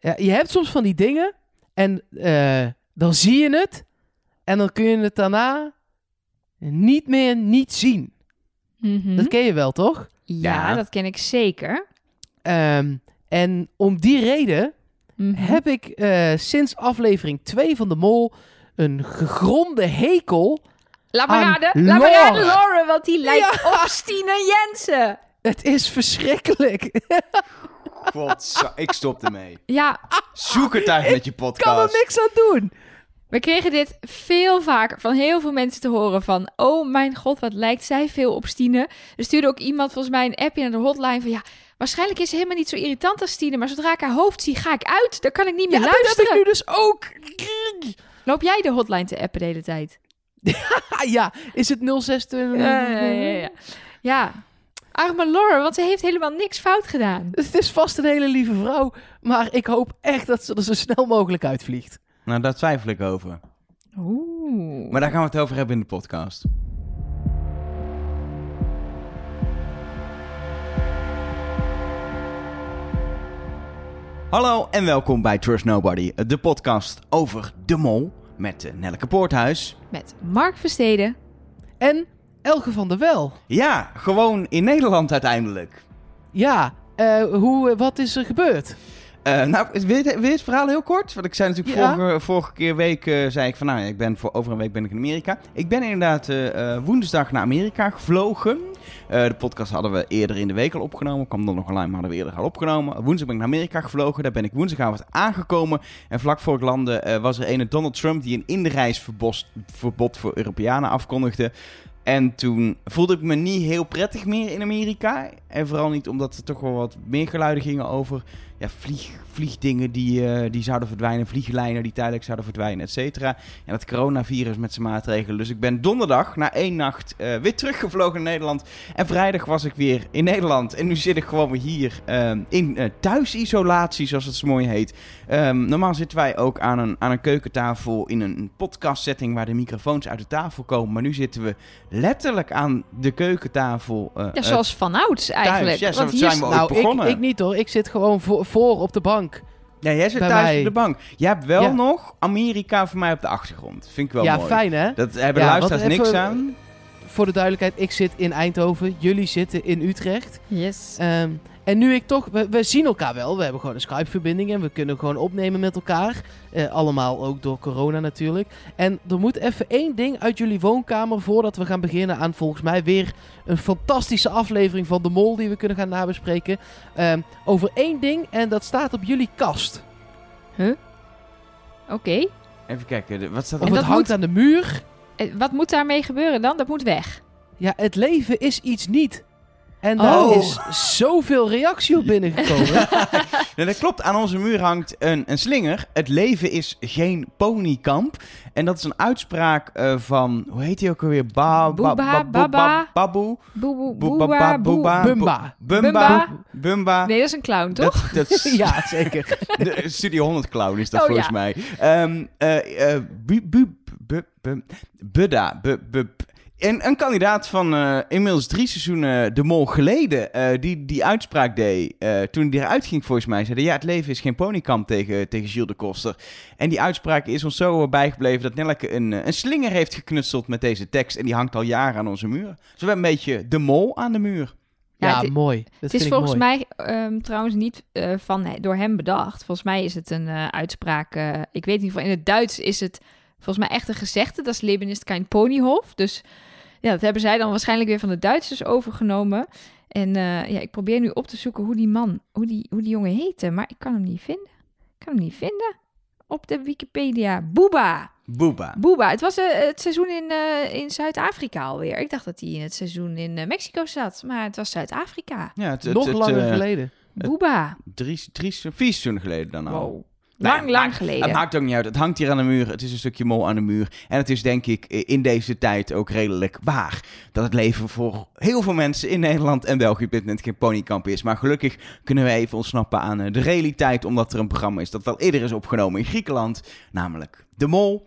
Ja, je hebt soms van die dingen en eh, dan zie je het en dan kun je het daarna niet meer niet zien. Mhm. Dat ken je wel, toch? Ja, Ja. dat ken ik zeker. Ehm, en om die reden Mhm. heb ik eh, sinds aflevering 2 van de Mol een gegronde hekel. Laat maar aan raden, laat maar raden. Lauren, want die lijkt op Stine Jensen. Het is verschrikkelijk. God, ik stop ermee. Ja, Zoek het uit met je kan er podcast. niks aan doen. we kregen dit veel vaker van heel veel mensen te horen van... Oh mijn god, wat lijkt zij veel op Stine. Er stuurde ook iemand volgens mij een appje naar de hotline van... Ja, waarschijnlijk is ze helemaal niet zo irritant als Stine... maar zodra ik haar hoofd zie, ga ik uit. Dan kan ik niet Ja, meer dat heb luisteren. ik nu dus ook. Loop jij de hotline te appen de hele tijd? Ja, is het 06? Ja, ja, ja, ja. Ja, arme Laura, want ze heeft helemaal niks fout gedaan. Het is vast een hele lieve vrouw, maar ik hoop echt dat ze er zo snel mogelijk uitvliegt. Nou, daar twijfel ik over. Oeh. Maar daar gaan we het over hebben in de podcast. Hallo en welkom bij Trust Nobody, de podcast over de mol met eh, Nelleke Poorthuis. Met Mark Versteden. En Elge van der Wel. Ja, gewoon in Nederland uiteindelijk. Ja, eh, hoe, wat is er gebeurd? Eh, nou, wil je, wil je het verhaal heel kort? Want ik zei natuurlijk Ja. vorige, vorige keer week, eh, zei ik van nou, ik ben voor over een week ben ik in Amerika. Ik ben inderdaad eh, eh, woensdag naar Amerika gevlogen. Eh, de podcast hadden we eerder in de week al opgenomen. Kwam dan nog online, maar hadden we eerder al opgenomen. Woensdag ben ik naar Amerika gevlogen. Daar ben ik woensdagavond aangekomen. En vlak voor ik landde eh, was er ene Donald Trump die een inreisverbod voor Europeanen afkondigde. En toen voelde ik me niet heel prettig meer in Amerika. En vooral niet omdat er toch wel wat meer geluiden gingen over ja, vlieg, vliegdingen die, eh, die zouden verdwijnen. Vlieglijnen die tijdelijk zouden verdwijnen, et cetera. En dat coronavirus met zijn maatregelen. Dus ik ben donderdag na één nacht eh, weer teruggevlogen naar Nederland. En vrijdag was ik weer in Nederland. En nu zit ik gewoon weer hier eh, in thuisisolatie, zoals het zo mooi heet. Ehm, normaal zitten wij ook aan een, aan een keukentafel in een podcastsetting waar de microfoons uit de tafel komen. Maar nu zitten we letterlijk aan de keukentafel. Ja, zoals vanouds eigenlijk. ja, zo zijn we ook nou, ik, begonnen. ik niet hoor. Ik zit gewoon voor, voor op de bank. Ja, jij zit Bij thuis mij. op de bank. Jij hebt wel Ja. nog Amerika voor mij op de achtergrond. Vind ik wel ja, mooi. fijn hè? Dat hebben Ja, luisteraars niks aan. Voor de duidelijkheid, ik zit in Eindhoven. Jullie zitten in Utrecht. Yes. Ehm, en nu ik toch, we, we zien elkaar wel. We hebben gewoon een Skype-verbinding en we kunnen gewoon opnemen met elkaar. Eh, allemaal ook door corona natuurlijk. En er moet even één ding uit jullie woonkamer voordat we gaan beginnen aan volgens mij weer een fantastische aflevering van De Mol die we kunnen gaan nabespreken. Ehm, over één ding en dat staat op jullie kast. Oké. Even kijken, wat staat Of er? En het dat hangt moet- aan de muur. Eh, Wat moet daarmee gebeuren dan? Dat moet weg. Ja, het leven is iets niet. En daar Oh. is zoveel reactie op binnengekomen. Nee, dat klopt. Aan onze muur hangt een, een slinger. Het leven is geen ponykamp. En dat is een uitspraak eh, van, hoe heet hij ook alweer? Ba, ba, ba- Baboe. Bumba. Bumba. Bumba. Bumba. Nee, dat is een clown, toch? Dat, ja, zeker. de Studio 100 clown is dat Oh, volgens ja. mij. Ehm eh, eh, bu, bu, bu, bu, Budda. En een kandidaat van eh, inmiddels drie seizoenen De Mol geleden, eh, die die uitspraak deed eh, toen hij eruit ging volgens mij, zei ja, het leven is geen ponykamp tegen, tegen Gilles de Koster. En die uitspraak is ons zo eh, bijgebleven dat Nelleke een, eh, een slinger heeft geknutseld met deze tekst en die hangt al jaren aan onze muur. Dus we hebben een beetje De Mol aan de muur. Ja, Ja, het- mooi. Dat Het is volgens mooi. mij ehm, trouwens niet eh, van, door hem bedacht. Volgens mij is het een eh, uitspraak. eh, ik weet niet, in het Duits is het volgens mij echt een gezegde. Dat is Leben ist kein Ponyhof. Dus ja, dat hebben zij dan waarschijnlijk weer van de Duitsers overgenomen. En eh, ja, ik probeer nu op te zoeken hoe die man, hoe die, hoe die jongen heette. Maar ik kan hem niet vinden. Ik kan hem niet vinden op de Wikipedia. Booba. Boeba. Booba. Het was eh, het seizoen in, eh, in Zuid-Afrika alweer. Ik dacht dat hij in het seizoen in Mexico zat. Maar het was Zuid-Afrika. Ja, het, het, Nog het, langer geleden. Booba. Drie, drie, vier seizoenen geleden dan al. Wow. Nou Lang, lang maakt- geleden. Het maakt ook niet uit. Het hangt hier aan de muur. Het is een stukje mol aan de muur. En het is denk ik in deze tijd ook redelijk waar. Dat het leven voor heel veel mensen in Nederland en België op dit moment geen ponykamp is. Maar gelukkig kunnen we even ontsnappen aan eh, de realiteit. Omdat er een programma is dat al eerder is opgenomen in Griekenland. Namelijk De Mol.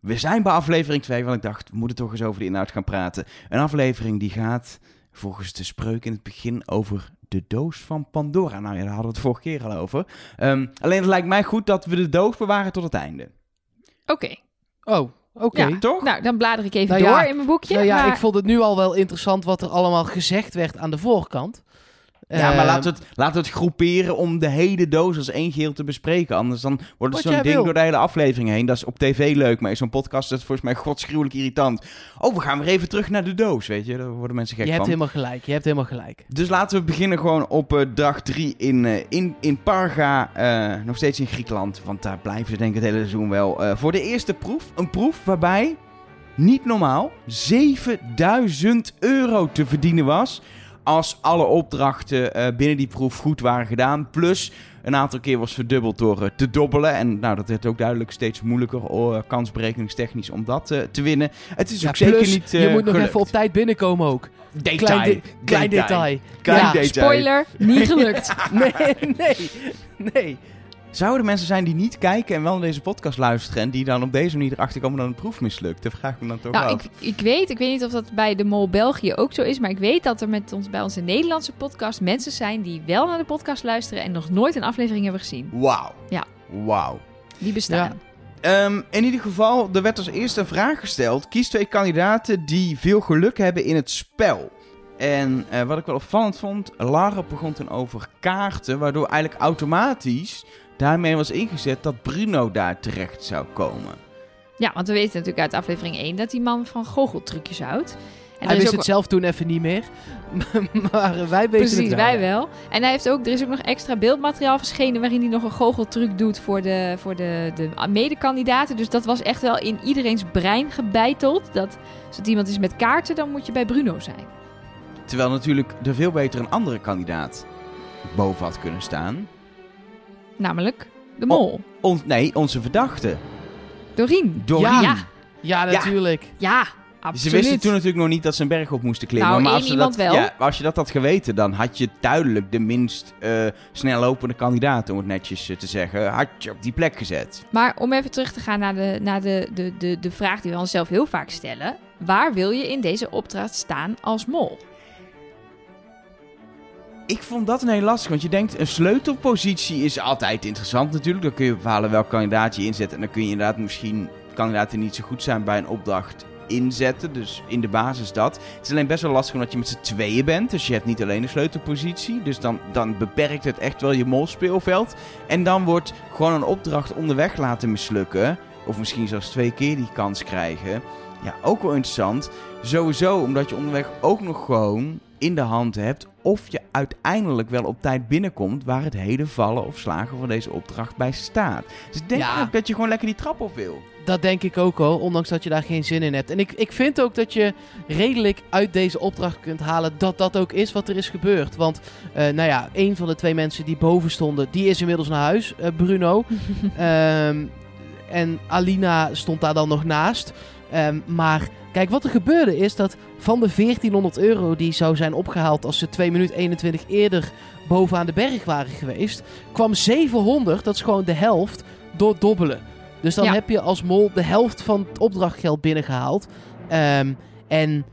We zijn bij aflevering 2, want ik dacht, we moeten toch eens over de inhoud gaan praten. Een aflevering die gaat volgens de spreuk in het begin over de doos van Pandora. Nou ja, daar hadden we het vorige keer al over. Ehm, alleen het lijkt mij goed dat we de doos bewaren tot het einde. Oké, Oh, oké. Ja. Toch? nou dan blader ik even Nou ja, door in mijn boekje. Nou ja, maar- ik vond het nu al wel interessant wat er allemaal gezegd werd aan de voorkant. Ja, maar Ehm, laten we, het, laten we het groeperen om de hele doos als één geheel te bespreken. Anders dan wordt het zo'n ding wil. door de hele aflevering heen. Dat is op tv leuk, maar in zo'n podcast is het volgens mij godschuwelijk irritant. Oh, we gaan weer even terug naar de doos, weet je. Daar worden mensen gek Je hebt van. helemaal gelijk, je hebt helemaal gelijk. Dus laten we beginnen gewoon op eh, dag drie in, eh, in, in Parga, eh, nog steeds in Griekenland. Want daar blijven ze denk ik het hele seizoen wel. voor de eerste proef, een proef waarbij, niet normaal, 7000 euro te verdienen was. Als alle opdrachten eh, binnen die proef goed waren gedaan. Plus een aantal keer was verdubbeld door eh, te dobbelen. En nou, dat werd ook duidelijk steeds moeilijker, oh, eh, kansberekeningstechnisch, om dat te winnen. Het is Ja, ook zeker niet je moet nog gelukt. even op tijd binnenkomen ook. Detail. Klein, de- klein detail. Klein Ja, detail. Spoiler, niet gelukt. Nee, nee, nee. Zouden er mensen zijn die niet kijken en wel naar deze podcast luisteren... en die dan op deze manier erachter komen dat een proef mislukt? Dat vraag ik me dan toch nou, af. ik, ik weet, ik weet niet of dat bij de Mol België ook zo is, maar ik weet dat er met ons, bij onze Nederlandse podcast mensen zijn die wel naar de podcast luisteren en nog nooit een aflevering hebben gezien. Wauw. Ja. Wauw. Die bestaan. Ehm, in ieder geval, er werd als eerste een vraag gesteld. Kies twee kandidaten die veel geluk hebben in het spel. En eh, wat ik wel opvallend vond, Lara begon toen over kaarten... waardoor eigenlijk automatisch daarmee was ingezet dat Bruno daar terecht zou komen. Ja, want we weten natuurlijk uit aflevering 1 dat die man van goocheltrucjes houdt. En hij is wist ook het zelf toen even niet meer. maar wij weten Precies, het wel. wij wel. En hij heeft ook, er is ook nog extra beeldmateriaal verschenen waarin hij nog een goocheltruc doet voor de, voor de, de medekandidaten. Dus dat was echt wel in iedereen's brein gebeiteld. Dat als het iemand is met kaarten, dan moet je bij Bruno zijn. Terwijl natuurlijk er veel beter een andere kandidaat boven had kunnen staan. Namelijk de mol. On- nee, onze verdachte. Dorien. Dorien. Ja. Ja, Ja, natuurlijk. ja, Ze absoluut. wisten toen natuurlijk nog niet dat ze een berg op moesten klimmen. Nou, maar als, ze dat, wel. Ja, als je dat had geweten, dan had je duidelijk de minst eh snel lopende kandidaat, om het netjes eh, te zeggen, had je op die plek gezet. Maar om even terug te gaan naar, de, naar de, de, de, de vraag die we onszelf heel vaak stellen. Waar wil je in deze opdracht staan als mol? Ik vond dat een heel lastig, want je denkt, een sleutelpositie is altijd interessant natuurlijk. Dan kun je bepalen welk kandidaat je inzet. En dan kun je inderdaad misschien kandidaten niet zo goed zijn bij een opdracht inzetten. Dus in de basis dat. Het is alleen best wel lastig omdat je met z'n tweeën bent. Dus je hebt niet alleen een sleutelpositie. Dus dan, dan beperkt het echt wel je molspeelveld. En dan wordt gewoon een opdracht onderweg laten mislukken. Of misschien zelfs twee keer die kans krijgen. Ja, ook wel interessant. Sowieso omdat je onderweg ook nog gewoon in de hand hebt of je uiteindelijk wel op tijd binnenkomt waar het hele vallen of slagen van deze opdracht bij staat. Dus ik denk Ja. dat je gewoon lekker die trap op wil. Dat denk ik ook al, ondanks dat je daar geen zin in hebt. En ik, ik vind ook dat je redelijk uit deze opdracht kunt halen dat dat ook is wat er is gebeurd. Want, eh, nou ja, een van de twee mensen die boven stonden, die is inmiddels naar huis, eh, Bruno. Ehm, en Alina stond daar dan nog naast. Ehm, maar kijk, wat er gebeurde is dat van de 1400 euro die zou zijn opgehaald als ze 2 minuten 21 eerder bovenaan de berg waren geweest, kwam 700, dat is gewoon de helft, door dobbelen. Dus dan Ja. heb je als mol de helft van het opdrachtgeld binnengehaald. Ehm, en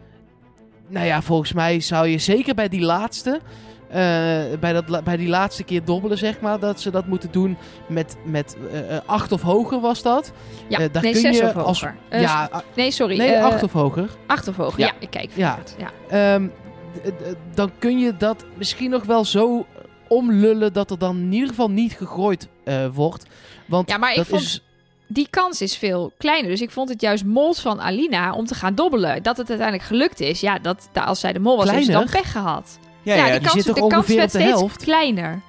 nou ja, volgens mij zou je zeker bij die laatste, eh, bij, dat, bij die laatste keer dobbelen, zeg maar, dat ze dat moeten doen met, met eh, eh, acht of hoger was dat. Ja, daar nee, kun zes je of als- hoger. Ja, nee, sorry. nee, acht of hoger. acht of hoger. Ja. Ja, ik kijk Ja. Ja. Ehm, dan kun je dat misschien nog wel zo omlullen dat er dan in ieder geval niet gegooid wordt. Want Ja, maar ik dat vond- is... Die kans is veel kleiner. Dus ik vond het juist mols van Alina om te gaan dobbelen. Dat het uiteindelijk gelukt is. Ja, dat, da- als zij de mol was, heeft ze dan pech gehad. Ja, Ja, ja, die die kans, zit de toch ongeveer werd op de steeds helft? kleiner.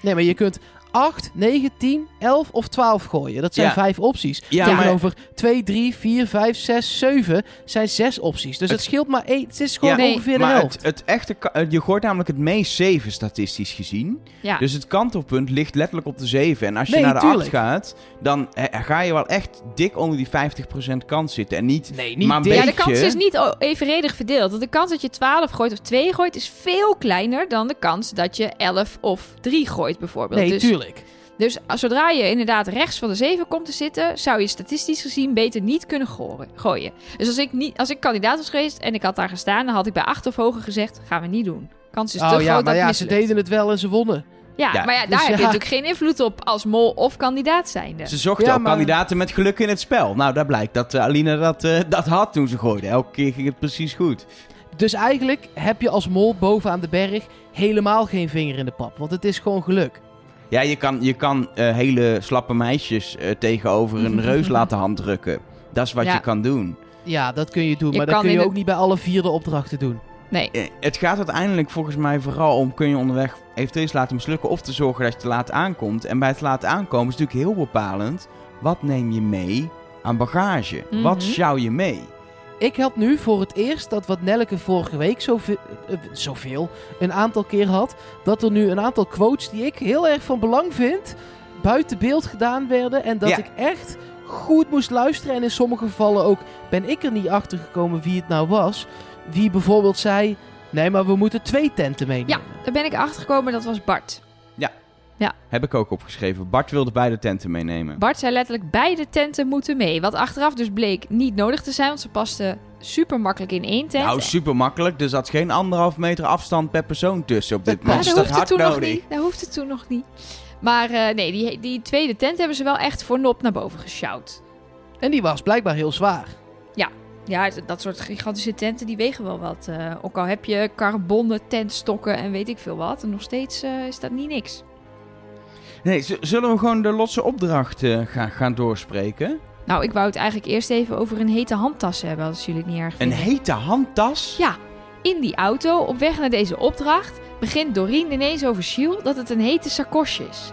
Nee, maar je kunt 8, 9, 10, 11 of 12 gooien. Dat zijn Ja. vijf opties. Ja, maar- Tegenover 2, 3, 4, 5, 6, 7 zijn zes opties. Dus het, Het- scheelt maar één. Het is gewoon Ja, nee, ongeveer de maar helft. het, het echte, eh, je gooit namelijk het meest 7 statistisch gezien. Ja. Dus het kantelpunt ligt letterlijk op de 7. En als je Nee, naar de tuurlijk. 8 gaat, dan eh, ga je wel echt dik onder die 50% kans zitten. En niet Nee, niet maar een. Ja, de beetje- kans is niet evenredig verdeeld. Want de kans dat je 12 gooit of 2 gooit is veel kleiner dan de kans dat je 11 of 3 gooit bijvoorbeeld. Nee, dus, tuurlijk. Dus als- zodra je inderdaad rechts van de zeven komt te zitten, zou je statistisch gezien beter niet kunnen gooien. Dus als ik, niet, als ik kandidaat was geweest en ik had daar gestaan, dan had ik bij acht of hoger gezegd: gaan we niet doen. Kans is te oh groot ja, dat maar het ja, ze mislukt. deden het wel en ze wonnen. Ja, Ja, maar ja, daar dus heb je ja. natuurlijk geen invloed op als mol of kandidaat zijnde. Ze zochten maar- kandidaten met geluk in het spel. Nou, daar blijkt dat eh, Alina dat, eh, dat had toen ze gooide. Elke keer ging het precies goed. Dus eigenlijk heb je als mol bovenaan de berg helemaal geen vinger in de pap. Want het is gewoon geluk. Ja, je kan, je kan eh, hele slappe meisjes eh, tegenover een reus laten handdrukken. Dat is wat Ja. je kan doen. Ja, dat kun je doen. Je maar dat kan kun je ook niet bij alle vierde opdrachten doen. Nee. Eh, Het gaat uiteindelijk volgens mij vooral om... kun je onderweg eventueel laten mislukken... of te zorgen dat je te laat aankomt. En bij het laat aankomen is natuurlijk heel bepalend... wat neem je mee aan bagage? Mhm. Wat sjouw je mee? Ik had nu voor het eerst dat wat Nelleke vorige week zoveel, eh, zoveel een aantal keer had. Dat er nu een aantal quotes die ik heel erg van belang vind. buiten beeld gedaan werden. En dat Ja. ik echt goed moest luisteren. En in sommige gevallen ook ben ik er niet achter gekomen wie het nou was. Wie bijvoorbeeld zei. Nee, maar we moeten twee tenten meenemen. Ja, daar ben ik achter gekomen, dat was Bart. Heb ik ook opgeschreven. Bart wilde beide tenten meenemen. Bart zei letterlijk beide tenten moeten mee. Wat achteraf dus bleek niet nodig te zijn, want ze pasten super makkelijk in één tent. Nou, super makkelijk. Er zat geen anderhalf meter afstand per persoon tussen op dit Ja, moment. Ja, Dus dat hard toen nog nodig. niet. Dat hoefde toen nog niet. Maar eh, nee, die, die tweede tent hebben ze wel echt voor nop naar boven gesjouwd. En die was blijkbaar heel zwaar. Ja, d- dat soort gigantische tenten, die wegen wel wat. eh, ook al heb je carbonnen tentstokken en weet ik veel wat. En nog steeds eh, is dat niet niks. Nee, zullen we gewoon de lotse opdracht eh, gaan, gaan doorspreken? Nou, ik wou het eigenlijk eerst even over een hete handtas hebben, als jullie het niet erg Een vinden. hete handtas? Ja, in die auto, op weg naar deze opdracht, begint Doreen ineens over Shield dat het een hete sakosje is.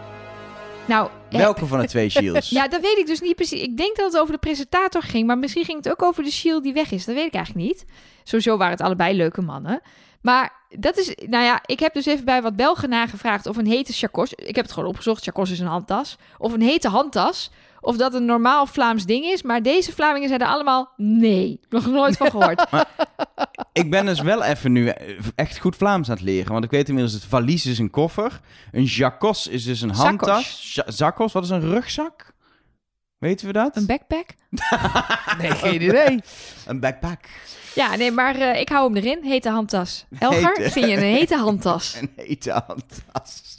Nou, eh, Welke van de twee shields? ja, dat weet ik dus niet precies. Ik denk dat het over de presentator ging, maar misschien ging het ook over de Shield die weg is. Dat weet ik eigenlijk niet. Sowieso waren het allebei leuke mannen. Maar dat is, nou ja, ik heb dus even bij wat Belgen nagevraagd of een hete chakos, ik heb het gewoon opgezocht, chakos is een handtas, of een hete handtas, of dat een normaal Vlaams ding is. Maar deze Vlamingen zeiden allemaal nee. Nog nooit van gehoord. Ik ben dus wel even nu echt goed Vlaams aan het leren. Want ik weet inmiddels, het valies is een koffer. Een jacos is dus een handtas. Zakkos, wat is een rugzak? Weten we dat? Een backpack? Nee, geen idee. Een backpack. Ja, nee, maar eh, ik hou hem erin. Hete handtas. Elger, Hete. vind je een hete handtas? Een hete handtas.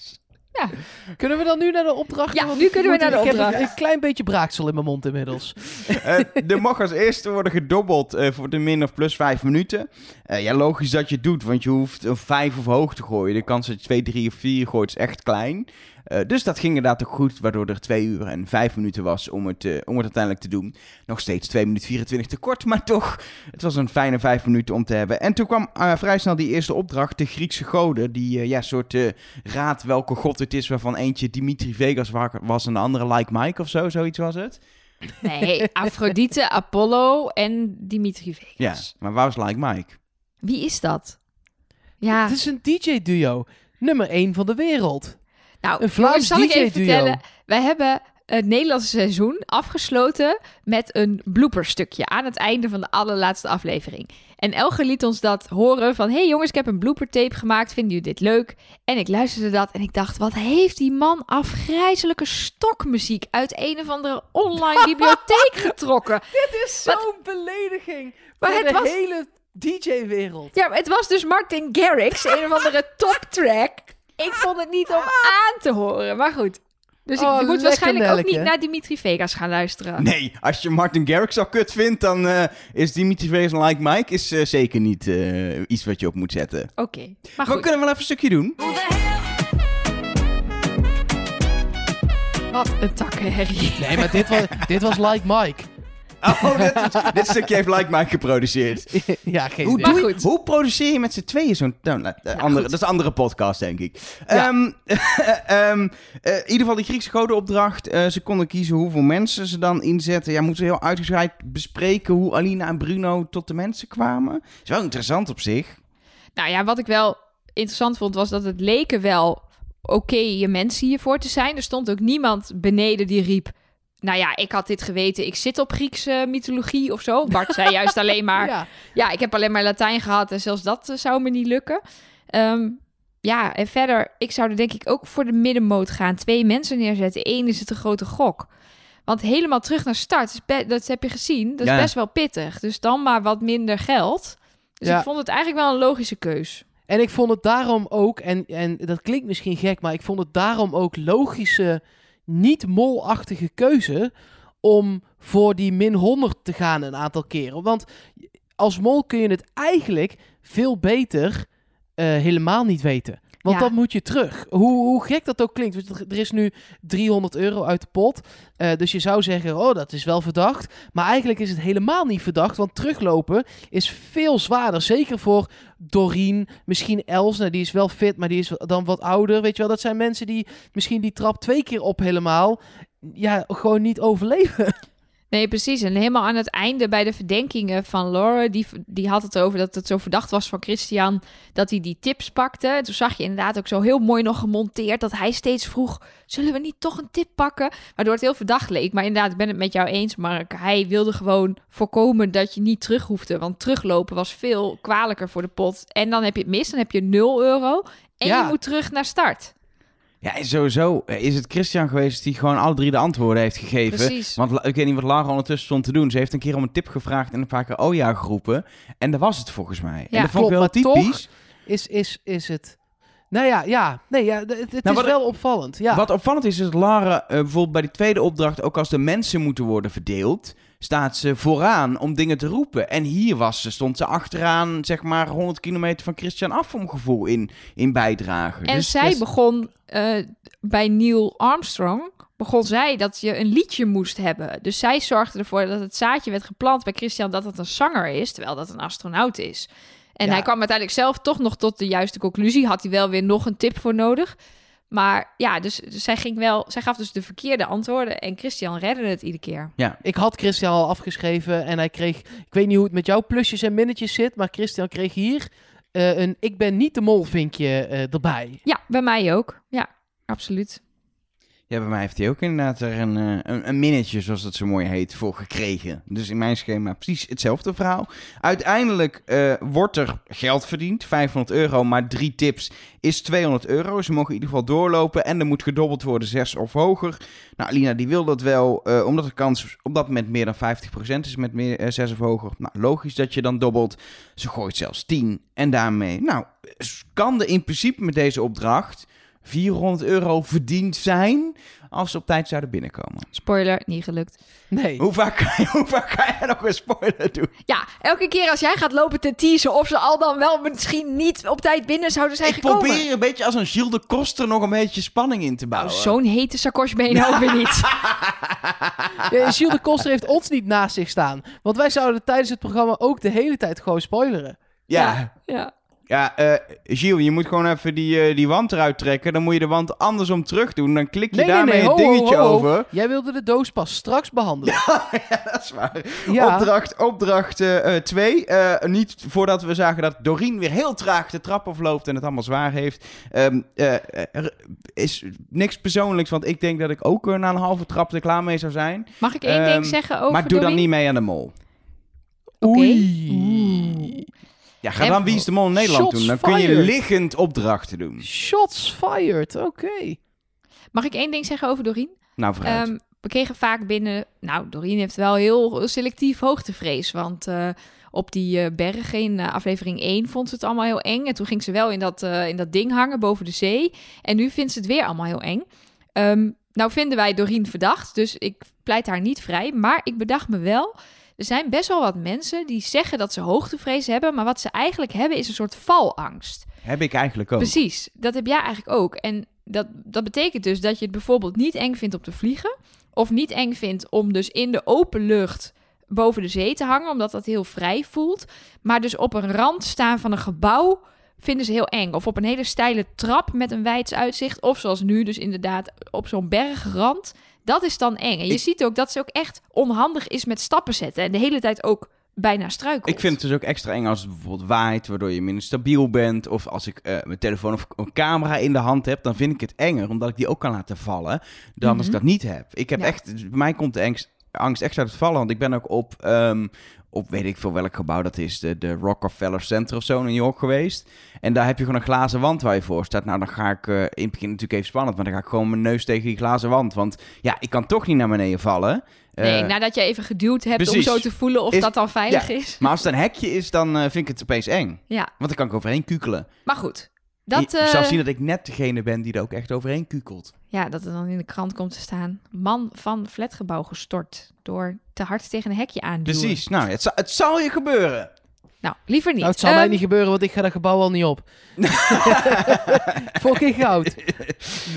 Kunnen we dan nu naar de opdracht? Ja, nu kunnen we naar de ik heb opdracht. een klein beetje braaksel in mijn mond inmiddels. Eh, er mag als eerste worden gedobbeld eh, voor de min of plus vijf minuten. Eh, ja, logisch dat je het doet, want je hoeft een vijf of hoog te gooien. De kans dat je twee, drie of vier gooit is echt klein. Eh, dus dat ging inderdaad ook goed, waardoor er twee uur en vijf minuten was om het, eh, om het uiteindelijk te doen. Nog steeds 2 minuten 24 te kort, maar toch, het was een fijne vijf minuten om te hebben. En toen kwam eh, vrij snel die eerste opdracht, de Griekse goden. Die ja, soort eh, raad welke god het is, waarvan eentje Dimitri Vegas wa- was en de andere Like Mike of zo, zoiets was het. Nee, Afrodite, Apollo en Dimitri Vegas. Ja, maar waar was Like Mike? Wie is dat? Ja, Het is een DJ-duo. Nummer 1 van de wereld. Nou, een Vlaams zal ik even vertellen. Wij hebben het Nederlandse seizoen afgesloten met een blooperstukje aan het einde van de allerlaatste aflevering. En Elger liet ons dat horen van... hey jongens, ik heb een bloopertape gemaakt. Vinden jullie dit leuk? En ik luisterde dat en ik dacht... wat heeft die man afgrijzelijke stokmuziek... uit een of andere online bibliotheek getrokken? Dit is zo'n belediging Maar voor het de was- hele DJ-wereld. Ja, maar het was dus Martin Garrix, een of andere toptrack. Ik vond het niet om aan te horen, maar goed. Dus ik Oh, moet waarschijnlijk ook niet naar Dimitri Vegas gaan luisteren. Nee, als je Martin Garrix al kut vindt, dan eh, is Dimitri Vegas en Like Mike is, eh, zeker niet eh, iets wat je op moet zetten. Oké, maar Maar we goed. kunnen wel even een stukje doen. Wat een takkenherrie. Nee, maar dit was, dit was Like Mike. Oh, dit, dit stukje heeft Like Mike geproduceerd. ja, geen Hoe, idee. doe je, hoe produceer je met z'n tweeën zo'n... Nou, nou, andere, goed. dat is een andere podcast, denk ik. Ja. Ehm, ehm, eh, in ieder geval die Griekse godenopdracht. eh ze konden kiezen hoeveel mensen ze dan inzetten. Ja, moeten we heel uitgebreid bespreken hoe Alina en Bruno tot de mensen kwamen. Is wel interessant op zich. Nou ja, wat ik wel interessant vond, was dat het leken wel oké je mensen hiervoor te zijn. Er stond ook niemand beneden die riep... Nou ja, ik had dit geweten. Ik zit op Griekse mythologie of zo. Bart zei juist alleen maar... Ja. Ja, ik heb alleen maar Latijn gehad en zelfs dat eh, zou me niet lukken. Ehm, ja, en verder, ik zou er denk ik ook voor de middenmoot gaan. Twee mensen neerzetten. Eén is het een grote gok. Want helemaal terug naar start, dat heb je gezien, dat Ja. is best wel pittig. Dus dan maar wat minder geld. Dus Ja. ik vond het eigenlijk wel een logische keus. En ik vond het daarom ook, en, en dat klinkt misschien gek, maar ik vond het daarom ook logische, niet molachtige keuze om voor die min 100 te gaan een aantal keren. Want als mol kun je het eigenlijk veel beter eh, helemaal niet weten. Want Ja. dan moet je terug. Hoe, hoe gek dat ook klinkt. want Er is nu 300 euro uit de pot. Eh, dus je zou zeggen, oh, dat is wel verdacht. Maar eigenlijk is het helemaal niet verdacht. Want teruglopen is veel zwaarder. Zeker voor Doreen, misschien Els. Nou, die is wel fit, maar die is dan wat ouder. Weet je wel, dat zijn mensen die misschien die trap twee keer op helemaal... Ja, gewoon niet overleven. Nee, precies. En helemaal aan het einde bij de verdenkingen van Laura, die, die had het over dat het zo verdacht was van Christian dat hij die tips pakte. En toen zag je inderdaad ook zo heel mooi nog gemonteerd dat hij steeds vroeg, zullen we niet toch een tip pakken? Waardoor het heel verdacht leek. Maar inderdaad, ik ben het met jou eens, Mark. Hij wilde gewoon voorkomen dat je niet terug hoefde. Want teruglopen was veel kwalijker voor de pot. En dan heb je het mis, dan heb je 0 euro. En Ja. je moet terug naar start. Ja, en sowieso eh, is het Christian geweest die gewoon alle drie de antwoorden heeft gegeven. Precies. Want ik weet niet wat Lara ondertussen stond te doen. Ze heeft een keer om een tip gevraagd en een paar keer oh ja geroepen. En dat was het volgens mij. Ja, en dat vond ik wel klopt, maar typisch. Is, is, is het... Nou ja, ja. Nee, ja, het, het Nou, is wel opvallend. Ja. Wat opvallend is, is dat Lara eh, bijvoorbeeld bij die tweede opdracht, ook als de mensen moeten worden verdeeld, staat ze vooraan om dingen te roepen. En hier was ze, stond ze achteraan, zeg maar 100 kilometer van Christian af, mijn gevoel, in, in bijdrage. En Dus- zij dus- begon eh, bij Neil Armstrong. Begon zij dat je een liedje moest hebben. Dus zij zorgde ervoor dat het zaadje werd geplant bij Christian dat het een zanger is, terwijl dat een astronaut is. En Ja. hij kwam uiteindelijk zelf toch nog tot de juiste conclusie. Had hij wel weer nog een tip voor nodig. Maar ja, dus, dus zij ging wel, zij gaf dus de verkeerde antwoorden en Christian redde het iedere keer. Ik had Christian al afgeschreven en hij kreeg... Ik weet niet hoe het met jouw plusjes en minnetjes zit, maar Christian kreeg hier eh, een ik ben niet de mol vinkje eh, erbij. Ja, bij mij ook. Ja, absoluut. Ja, bij mij heeft hij ook inderdaad er een, eh, een, een minnetje, zoals dat zo mooi heet, voor gekregen. Dus in mijn schema precies hetzelfde verhaal. Uiteindelijk eh, wordt er geld verdiend, 500 euro, maar drie tips is 200 euro. Ze mogen in ieder geval doorlopen en er moet gedobbeld worden, 6 of hoger. Nou, Alina die wil dat wel, eh, omdat de kans op dat moment meer dan 50% is met meer, eh, 6 of hoger. Nou, logisch dat je dan dobbelt. Ze gooit zelfs 10 en daarmee, nou, kan er in principe met deze opdracht 400 euro verdiend zijn als ze op tijd zouden binnenkomen. Spoiler, niet gelukt. Nee. Hoe vaak kan je, hoe vaak kan je nog een spoiler doen? Ja, elke keer als jij gaat lopen te teasen of ze al dan wel misschien niet op tijd binnen zouden zijn Ik gekomen. probeer een beetje als een Gilles de Koster nog een beetje spanning in te Nou, bouwen. zo'n hete sakos ben je nou ook weer niet. Ja, Gilles de Koster heeft ons niet naast zich staan. Want wij zouden tijdens het programma ook de hele tijd gewoon spoileren. Ja, ja. ja eh, Gilles, je moet gewoon even die, eh, die wand eruit trekken. Dan moet je de wand andersom terug doen. Dan klik je Nee, daarmee nee. het ho, dingetje ho, ho. over. Jij wilde de doos pas straks behandelen. ja, dat is waar. Ja. Opdracht 2. Opdracht, eh, twee. Niet voordat we zagen dat Doreen weer heel traag de trap afloopt en het allemaal zwaar heeft. Ehm, eh, er is niks persoonlijks, want ik denk dat ik ook na een halve trap er klaar mee zou zijn. Mag ik één Ehm, ding zeggen over maar doe dan niet mee aan de mol. Oké. Oei. Ja, ga dan Wie is de Mol in Nederland Shots doen. Dan kun je fired. liggend opdrachten doen. Shots fired. Oké. Mag ik één ding zeggen over Doreen? Nou, vooruit. Ehm, we kregen vaak binnen... Nou, Doreen heeft wel heel selectief hoogtevrees. Want eh, op die eh, bergen in eh, aflevering 1 vond ze het allemaal heel eng. En toen ging ze wel in dat, eh, in dat ding hangen boven de zee. En nu vindt ze het weer allemaal heel eng. Ehm, nou vinden wij Doreen verdacht, dus ik pleit haar niet vrij. Maar ik bedacht me wel... Er zijn best wel wat mensen die zeggen dat ze hoogtevrees hebben... maar wat ze eigenlijk hebben is een soort valangst. Heb ik eigenlijk ook. Precies, dat heb jij eigenlijk ook. En dat, dat betekent dus dat je het bijvoorbeeld niet eng vindt om te vliegen. Of niet eng vindt om dus in de open lucht boven de zee te hangen, omdat dat heel vrij voelt. Maar dus op een rand staan van een gebouw vinden ze heel eng. Of op een hele steile trap met een wijds uitzicht. Of zoals nu dus inderdaad op zo'n bergrand. Dat is dan eng. En je Ik- ziet ook dat ze ook echt onhandig is met stappen zetten. En de hele tijd ook bijna struikelt. Ik vind het dus ook extra eng als het bijvoorbeeld waait, waardoor je minder stabiel bent. Of als ik eh, mijn telefoon of een camera in de hand heb, dan vind ik het enger, omdat ik die ook kan laten vallen, dan als ik Mhm. dat niet heb. Ik heb Ja. echt, bij mij komt de angst angst echt uit het vallen. Want ik ben ook op, ehm, op weet ik veel welk gebouw dat is, de, de Rockefeller Center of zo in New York geweest. En daar heb je gewoon een glazen wand waar je voor staat. Nou, dan ga ik eh, in het begin natuurlijk even spannend, maar dan ga ik gewoon mijn neus tegen die glazen wand. Want ja, ik kan toch niet naar beneden vallen. Nee, Eh, nadat jij even geduwd hebt precies. om zo te voelen of Is- dat dan veilig is. Maar als het een hekje is, dan eh, vind ik het opeens eng. Ja, Want dan kan ik overheen kukelen. maar goed. Dat, je, je zal zien dat ik net degene ben die er ook echt overheen kukelt. ja, dat er dan in de krant komt te staan. Man van flatgebouw gestort door te hard tegen een hekje aan Precies. Nou, het, zal- het zal je gebeuren. Nou, liever niet. Nou, het zal mij Ehm, niet gebeuren, want ik ga dat gebouw al niet op. Fucking goud.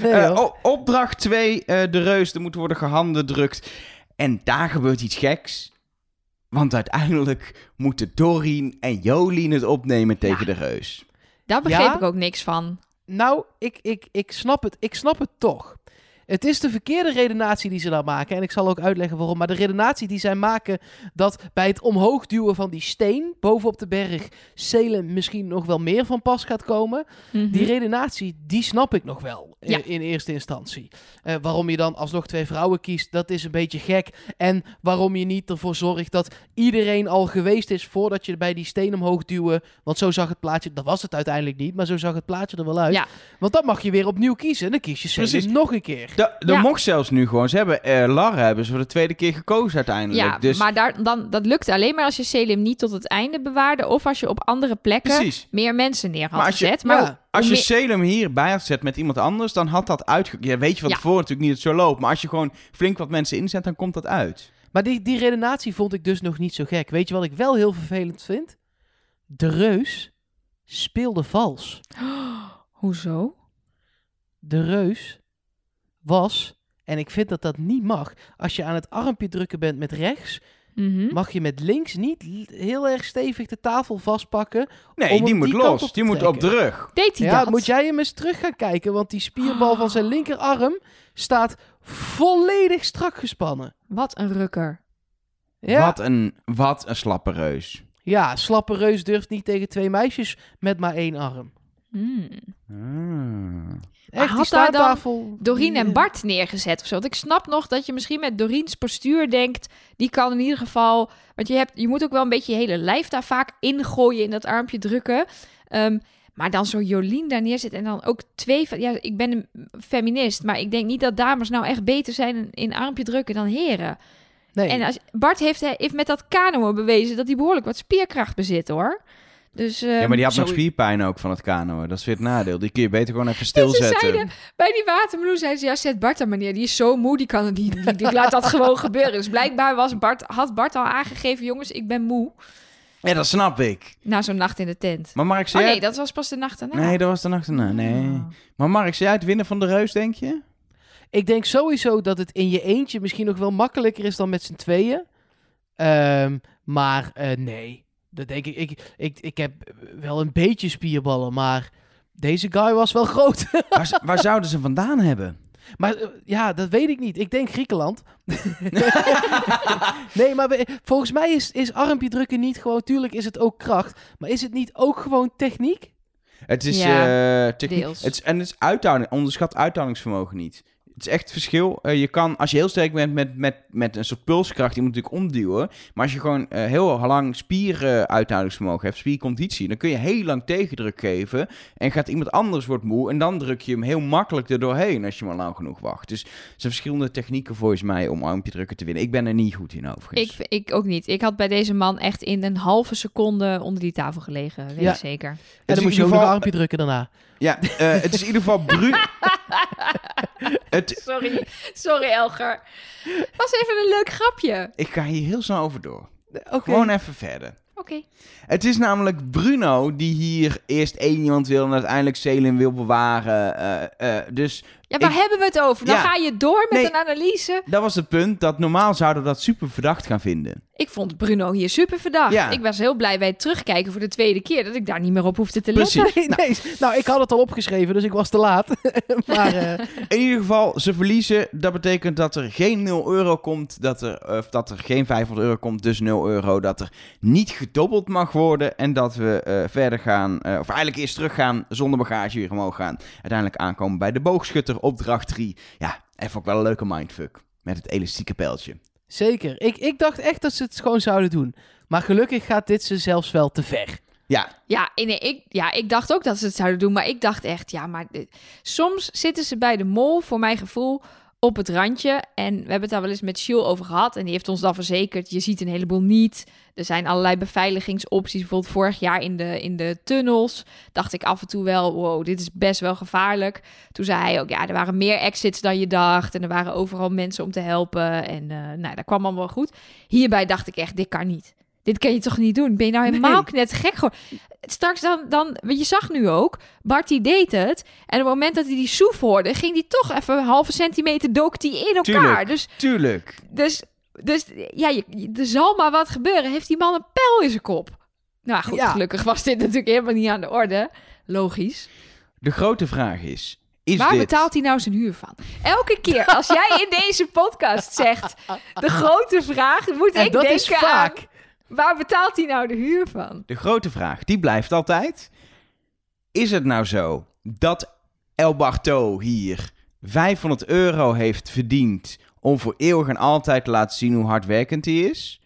Nee, Eh, opdracht 2, de reus, er moet worden gehandendrukt. En daar gebeurt iets geks. Want uiteindelijk moeten Doreen en Jolien het opnemen tegen Ja. de reus. Daar begreep Ja? ik ook niks van. Nou, ik, ik, ik, snap het, ik snap het toch. Het is de verkeerde redenatie die ze daar maken. En ik zal ook uitleggen waarom. Maar de redenatie die zij maken dat bij het omhoog duwen van die steen bovenop de berg Salem misschien nog wel meer van pas gaat komen. Mhm. Die redenatie, die snap ik nog wel in, Ja. in eerste instantie. Eh, waarom je dan alsnog twee vrouwen kiest, dat is een beetje gek. En waarom je niet ervoor zorgt dat iedereen al geweest is voordat je bij die steen omhoog duwen. Want zo zag het plaatje, dat was het uiteindelijk niet, maar zo zag het plaatje er wel uit. Ja. Want dan mag je weer opnieuw kiezen en dan kies je Salem Precies. nog een keer. Da- Er Ja. mocht zelfs nu gewoon. Ze hebben eh, Lara hebben ze voor de tweede keer gekozen uiteindelijk. Ja, dus maar daar, dan, dat lukte alleen maar als je Selim niet tot het einde bewaarde... of als je op andere plekken precies. meer mensen neer had Maar als je- gezet. Maar ja, Als je Salem hierbij had gezet met iemand anders, dan had dat uitge... Ja, weet je van Ja. tevoren natuurlijk niet dat het zo loopt. Maar als je gewoon flink wat mensen inzet, dan komt dat uit. Maar die, die redenatie vond ik dus nog niet zo gek. Weet je wat ik wel heel vervelend vind? De reus speelde vals. Hoezo? de reus was, en ik vind dat dat niet mag, als je aan het armpje drukken bent met rechts, Mhm. mag je met links niet heel erg stevig de tafel vastpakken. Nee, Om die moet die los. Die moet op de rug. Deed hij Ja, dat? moet jij hem eens terug gaan kijken, want die spierbal van zijn linkerarm staat volledig strak gespannen. Wat een rukker. Ja, Wat, een, wat een slappe reus. ja slappe reus durft niet tegen twee meisjes met maar één arm. Ah. Echt, had daar dan die, en eh, Bart neergezet of zo. Want ik snap nog dat je misschien met Doreens postuur denkt... die kan in ieder geval... Want je, hebt, je moet ook wel een beetje je hele lijf daar vaak ingooien... in dat armpje drukken. Ehm, maar dan zo Jolien daar neerzet en dan ook twee... Ja, ik ben een feminist, maar ik denk niet dat dames nou echt beter zijn in, in armpje drukken dan heren. Nee. En als, Bart heeft, heeft met dat kanoën bewezen dat hij behoorlijk wat spierkracht bezit, hoor. Dus Ja, ehm, maar die had nog spierpijn ook van het kanoën. Dat is weer het nadeel. Die kun je beter gewoon even ze stilzetten. zeiden bij die watermeloen, zeiden ze, ja, zet Bart dan maar neer. Die is zo moe, die kan het niet. Die, die laat dat gewoon gebeuren. Dus blijkbaar was Bart, had Bart al aangegeven, jongens, ik ben moe. Ja, dat snap ik. Na zo'n nacht in de tent. Maar Mark, Oh zei nee, jij... dat was pas de nacht daarna. Nee, dat was de nacht erna. Nee. Oh. Maar Mark, zei jij het winnen van de reus, denk je? Ik denk sowieso dat het in je eentje misschien nog wel makkelijker is dan met z'n tweeën. Ehm, maar eh, nee, dat denk ik. Ik, ik. ik heb wel een beetje spierballen, maar deze guy was wel groot. Waar, waar zouden ze vandaan hebben? maar eh, ja, dat weet ik niet. Ik denk Griekenland. nee, maar we- volgens mij is, is armpje drukken niet gewoon... Tuurlijk is het ook kracht, maar is het niet ook gewoon techniek? Het is Ja, eh, techniek. deels. Het is, en het is uithouding. Onderschat uithoudingsvermogen niet. Het is echt het verschil. Eh, je kan, als je heel sterk bent met, met, met een soort pulskracht, die moet natuurlijk omduwen. Maar als je gewoon eh, heel lang spieruithoudingsvermogen hebt, spierconditie, dan kun je heel lang tegendruk geven. En gaat iemand anders wordt moe. En dan druk je hem heel makkelijk er doorheen als je maar lang genoeg wacht. Dus er zijn verschillende technieken volgens mij om armpje drukken te winnen. Ik ben er niet goed in overigens. Ik, ik ook niet. Ik had bij deze man echt in een halve seconde onder die tafel gelegen. Weet Ja. ik zeker. En dan moet je ook nog geval- armpje drukken daarna. Ja, eh, het is in ieder geval Bru... het, Sorry, sorry Elger. Was even een leuk grapje. ik ga hier heel snel over door. Oké. Gewoon even verder. Oké. Het is namelijk Bruno die hier eerst één iemand wil en uiteindelijk Selim wil bewaren. eh, eh, dus Ja, waar Ik- hebben we het over? Dan Ja. ga je door met Nee. een analyse. dat was het punt dat normaal zouden we dat super verdacht gaan vinden. Ik vond Bruno hier super verdacht. Ja. Ik was heel blij bij het terugkijken voor de tweede keer dat ik daar niet meer op hoefde te Precies. letten. Nee, nee. Nou, ik had het al opgeschreven, dus ik was te laat. maar eh, In ieder geval, ze verliezen. Dat betekent dat er geen 0 euro komt. Dat er, of dat er geen 500 euro komt, dus 0 euro. Dat er niet gedobbeld mag worden. En dat we eh, verder gaan, eh, of eigenlijk eerst teruggaan zonder bagage weer omhoog gaan. Uiteindelijk aankomen bij de boogschutter opdracht 3. Ja, even ook wel een leuke mindfuck. Met het elastieke pijltje. Zeker. Ik, ik dacht echt dat ze het gewoon zouden doen. Maar gelukkig gaat dit ze zelfs wel te ver. Ja, Ja, nee, ik, ja, ik dacht ook dat ze het zouden doen. Maar ik dacht echt, ja, maar dit- soms zitten ze bij de mol, voor mijn gevoel, op het randje. En we hebben het daar wel eens met Shiel over gehad. En die heeft ons dan verzekerd, je ziet een heleboel niet. Er zijn allerlei beveiligingsopties. Bijvoorbeeld vorig jaar in de, in de tunnels dacht ik af en toe wel, wow, dit is best wel gevaarlijk. Toen zei hij ook, ja, er waren meer exits dan je dacht. En er waren overal mensen om te helpen. En eh, nou, dat kwam allemaal goed. Hierbij dacht ik echt, dit kan niet. Dit kan je toch niet doen? Ben je nou helemaal Nee. net gek geworden? Straks dan, dan, want je zag nu ook, Barty deed het. En op het moment dat hij die soef hoorde, ging die toch even een halve centimeter dook die in elkaar. Tuurlijk. Dus, tuurlijk. dus, dus ja, je, je- er zal maar wat gebeuren. Heeft die man een pijl in zijn kop? Nou goed, Ja. gelukkig was dit natuurlijk helemaal niet aan de orde. Logisch. De grote vraag is, is Waar dit... betaalt hij nou zijn huur van? Elke keer als jij in deze podcast zegt, de grote vraag, moet En ik dat denken is vaak. aan, waar betaalt hij nou de huur van? De grote vraag, die blijft altijd. Is het nou zo dat El Barto hier 500 euro heeft verdiend om voor eeuwig en altijd te laten zien hoe hardwerkend hij is?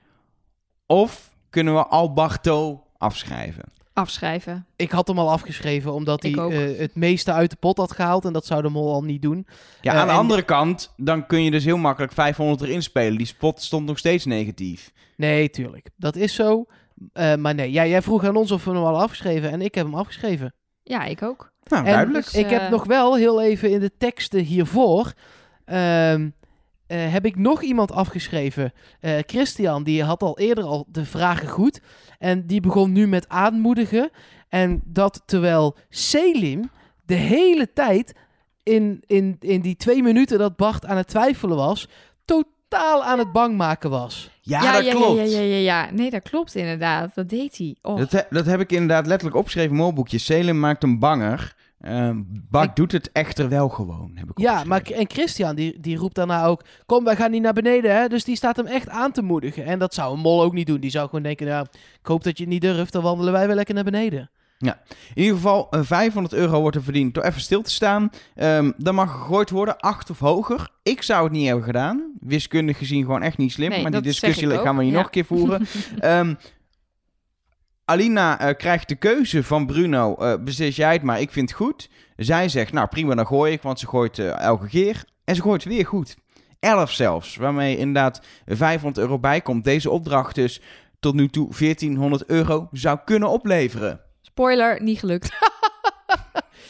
Of kunnen we Al Barto afschrijven? Afschrijven. Ik had hem al afgeschreven omdat Ik hij ook. eh, het meeste uit de pot had gehaald. En dat zou de mol al niet doen. Ja, Eh, aan de en- andere kant, dan kun je dus heel makkelijk 500 erin spelen. Die spot stond nog steeds negatief. Nee, tuurlijk. Dat is zo. Eh, maar nee, ja, jij vroeg aan ons of we hem al afgeschreven. En ik heb hem afgeschreven. Ja, ik ook. Nou, En duidelijk. Dus, ik eh, heb nog wel heel even in de teksten hiervoor. ehm, eh, heb ik nog iemand afgeschreven. Eh, Christian, die had al eerder al de vragen goed. En die begon nu met aanmoedigen. En dat terwijl Selim de hele tijd in, in, in die twee minuten dat Bart aan het twijfelen was, totaal aan het bang maken was. Ja, dat ja, klopt. Ja, ja, ja, ja. Nee, dat klopt inderdaad. Dat deed hij. Oh. Dat, he- dat heb ik inderdaad letterlijk opgeschreven in mijn molboekje. Selim maakt hem banger. Ehm Bart Ik- doet het echter wel gewoon, heb ik Ja, maar en Christian die, die roept daarna ook: Kom, wij gaan niet naar beneden. Hè? Dus die staat hem echt aan te moedigen. En dat zou een mol ook niet doen. Die zou gewoon denken: Nou, ik hoop dat je het niet durft. Dan wandelen wij wel lekker naar beneden. In ieder geval, eh, 500 euro wordt er verdiend door even stil te staan. Ehm, dan mag gegooid worden, 8 of hoger. Ik zou het niet hebben gedaan. Wiskundig gezien gewoon echt niet slim. Nee, maar die discussie gaan we hier ja. nog een keer voeren. Ehm, Alina eh, krijgt de keuze van Bruno. eh beslis jij het maar, ik vind het goed. Zij zegt, nou prima, dan gooi ik. Want ze gooit eh, elke keer. En ze gooit weer goed. 11 zelfs. Waarmee inderdaad 500 euro bij komt. Deze opdracht dus tot nu toe 1400 euro zou kunnen opleveren. Spoiler, niet gelukt.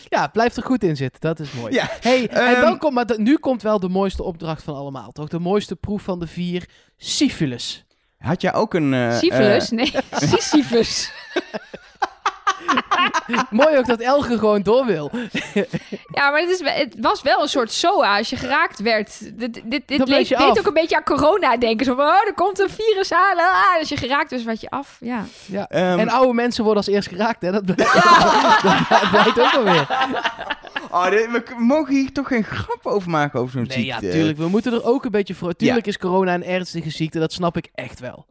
Ja, blijft er goed in zitten. Dat is mooi. Ja, Hey, en Ehm, dan komt, maar nu komt wel de mooiste opdracht van allemaal, toch? De mooiste proef van de vier: syphilis. Had jij ook een... eh, Syphilis? nee, Sisyphus. Mooi ook dat Elge gewoon door wil. Ja, maar het, is, het was wel een soort SOA als je geraakt werd. Dit, dit, dit leek- deed af. ook een beetje aan corona denken. Zo van, oh, er komt een virus aan. Ah, als je geraakt was, wat je af. Ja. Ja. ehm, en oude mensen worden als eerst geraakt, hè? Dat blijkt, dat blijkt ook alweer. oh, dit- we mogen hier toch geen grap over maken over zo'n Nee, ja, ziekte. tuurlijk. We moeten er ook een beetje voor. Tuurlijk is corona een ernstige ziekte, dat snap ik echt wel.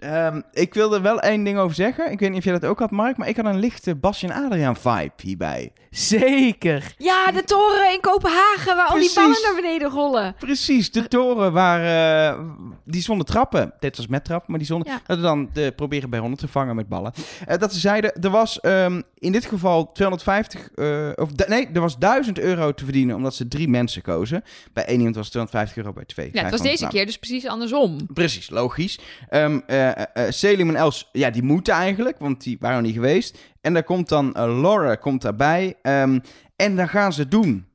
Ehm, ik wil er wel één ding over zeggen. Ik weet niet of jij dat ook had, Mark, maar ik had een lichte Basje en Adriaan vibe hierbij. Zeker. ja, de toren in Kopenhagen waar al die ballen naar beneden rollen. Precies, de toren waar... eh, die zonder trappen. Dit was met trap, maar die zonder... Ja. Dat we dan de, proberen bij 100 te vangen met ballen. Eh, dat ze zeiden, er was ehm, in dit geval 250... eh, of nee, er was 1000 euro te verdienen omdat ze drie mensen kozen. Bij één iemand was het 250 euro, bij twee. Ja, het was 500. deze Nou, keer dus precies andersom. Precies, logisch. Eh, Selim en Els, ja, die moeten eigenlijk, want die waren nog niet geweest. En daar komt dan Laura komt daarbij. Ehm, en dan gaan ze doen.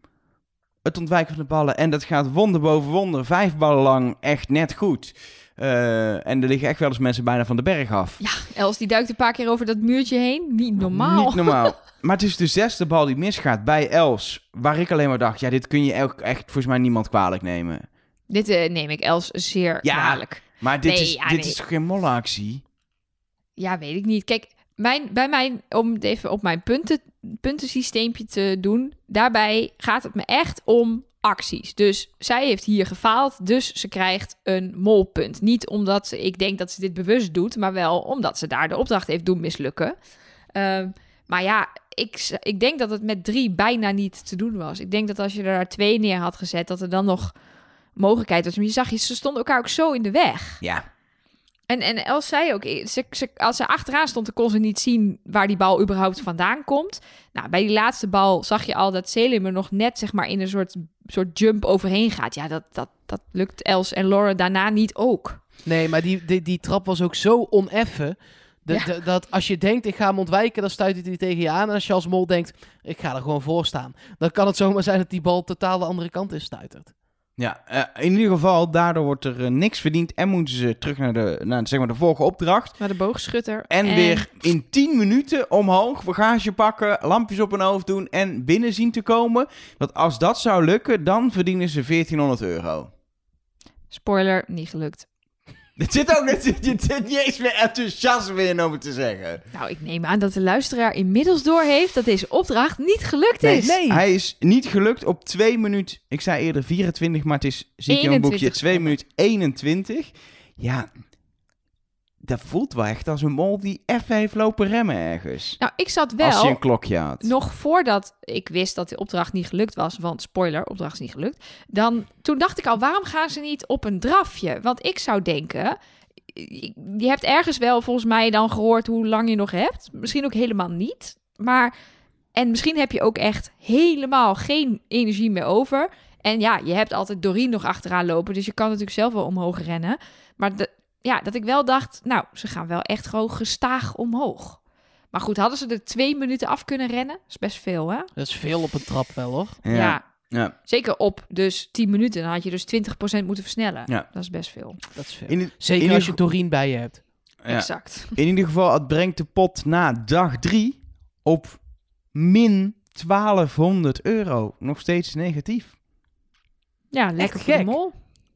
Het ontwijken van de ballen. En dat gaat wonder boven wonder. Vijf ballen lang echt net goed. Eh, en er liggen echt wel eens mensen bijna van de berg af. Ja, Els die duikt een paar keer over dat muurtje heen. Niet normaal. Niet normaal. maar het is de zesde bal die misgaat bij Els. Waar ik alleen maar dacht, ja, dit kun je echt volgens mij niemand kwalijk nemen. Dit eh, neem ik Els zeer Ja. kwalijk. Maar dit, Nee, is, ja, dit nee. is toch geen mollenactie? Ja, weet ik niet. Kijk, mijn, bij mijn, om het even op mijn punten, puntensysteempje te doen, daarbij gaat het me echt om acties. Dus zij heeft hier gefaald, dus ze krijgt een molpunt. Niet omdat ze- ik denk dat ze dit bewust doet, maar wel omdat ze daar de opdracht heeft doen mislukken. Ehm, maar ja, ik, ik denk dat het met drie bijna niet te doen was. Ik denk dat als je er daar twee neer had gezet, dat er dan nog mogelijkheid was. Maar je zag, je, ze stonden elkaar ook zo in de weg. Ja. En, en Els zei ook, ze, ze, als ze achteraan stond, dan kon ze niet zien waar die bal überhaupt vandaan komt. Nou, bij die laatste bal zag je al dat Selim er nog net zeg maar in een soort, soort jump overheen gaat. Ja, dat, dat, dat lukt Els en Laura daarna niet ook. Nee, maar die, die, die trap was ook zo oneffen. De, Ja. de- dat als je denkt, ik ga hem ontwijken, dan stuit hij die tegen je aan. En als je als mol denkt, ik ga er gewoon voor staan. Dan kan het zomaar zijn dat die bal totaal de andere kant in stuitert. Ja, eh, in ieder geval, daardoor wordt er eh, niks verdiend en moeten ze terug naar de, naar, zeg maar, de volgende opdracht. Maar de boogschutter. En, weer in 10 minuten omhoog, bagage pakken, lampjes op hun hoofd doen en binnen zien te komen. Want als dat zou lukken, dan verdienen ze 1400 euro. Spoiler, niet gelukt. Het zit ook net, je zit niet eens meer enthousiasme in om het te zeggen. Nou, ik neem aan dat de luisteraar inmiddels doorheeft dat deze opdracht niet gelukt Nee, is. nee. Hij is niet gelukt op 2 minuten. Ik zei eerder 24, maar het is, zie ik in mijn boekje, 21 2 minuten 21. Ja, dat voelt wel echt als een mol die even heeft lopen remmen ergens. Nou, ik zat Als je wel een klokje had. nog voordat ik wist dat de opdracht niet gelukt was, want spoiler, opdracht is niet gelukt. Dan toen dacht ik al, waarom gaan ze niet op een drafje? Want ik zou denken, je hebt ergens wel volgens mij dan gehoord hoe lang je nog hebt. Misschien ook helemaal niet. Maar en misschien heb je ook echt helemaal geen energie meer over. En ja, je hebt altijd Doreen nog achteraan lopen, dus je kan natuurlijk zelf wel omhoog rennen. Maar de, ja, dat ik wel dacht, nou, ze gaan wel echt gewoon gestaag omhoog. Maar goed, hadden ze er twee minuten af kunnen rennen? Dat is best veel, hè? Dat is veel op een trap wel, hoor. Ja. ja. Zeker op dus 10 minuten. Dan had je dus 20% moeten versnellen. Ja. Dat is best veel. Dat is veel. In, Zeker in als je ieder- Doreen bij je hebt. ja. Exact. In ieder geval, het brengt de pot na dag 3 op min 1200 euro. Nog steeds negatief. Ja, lekker voor de gek. mol.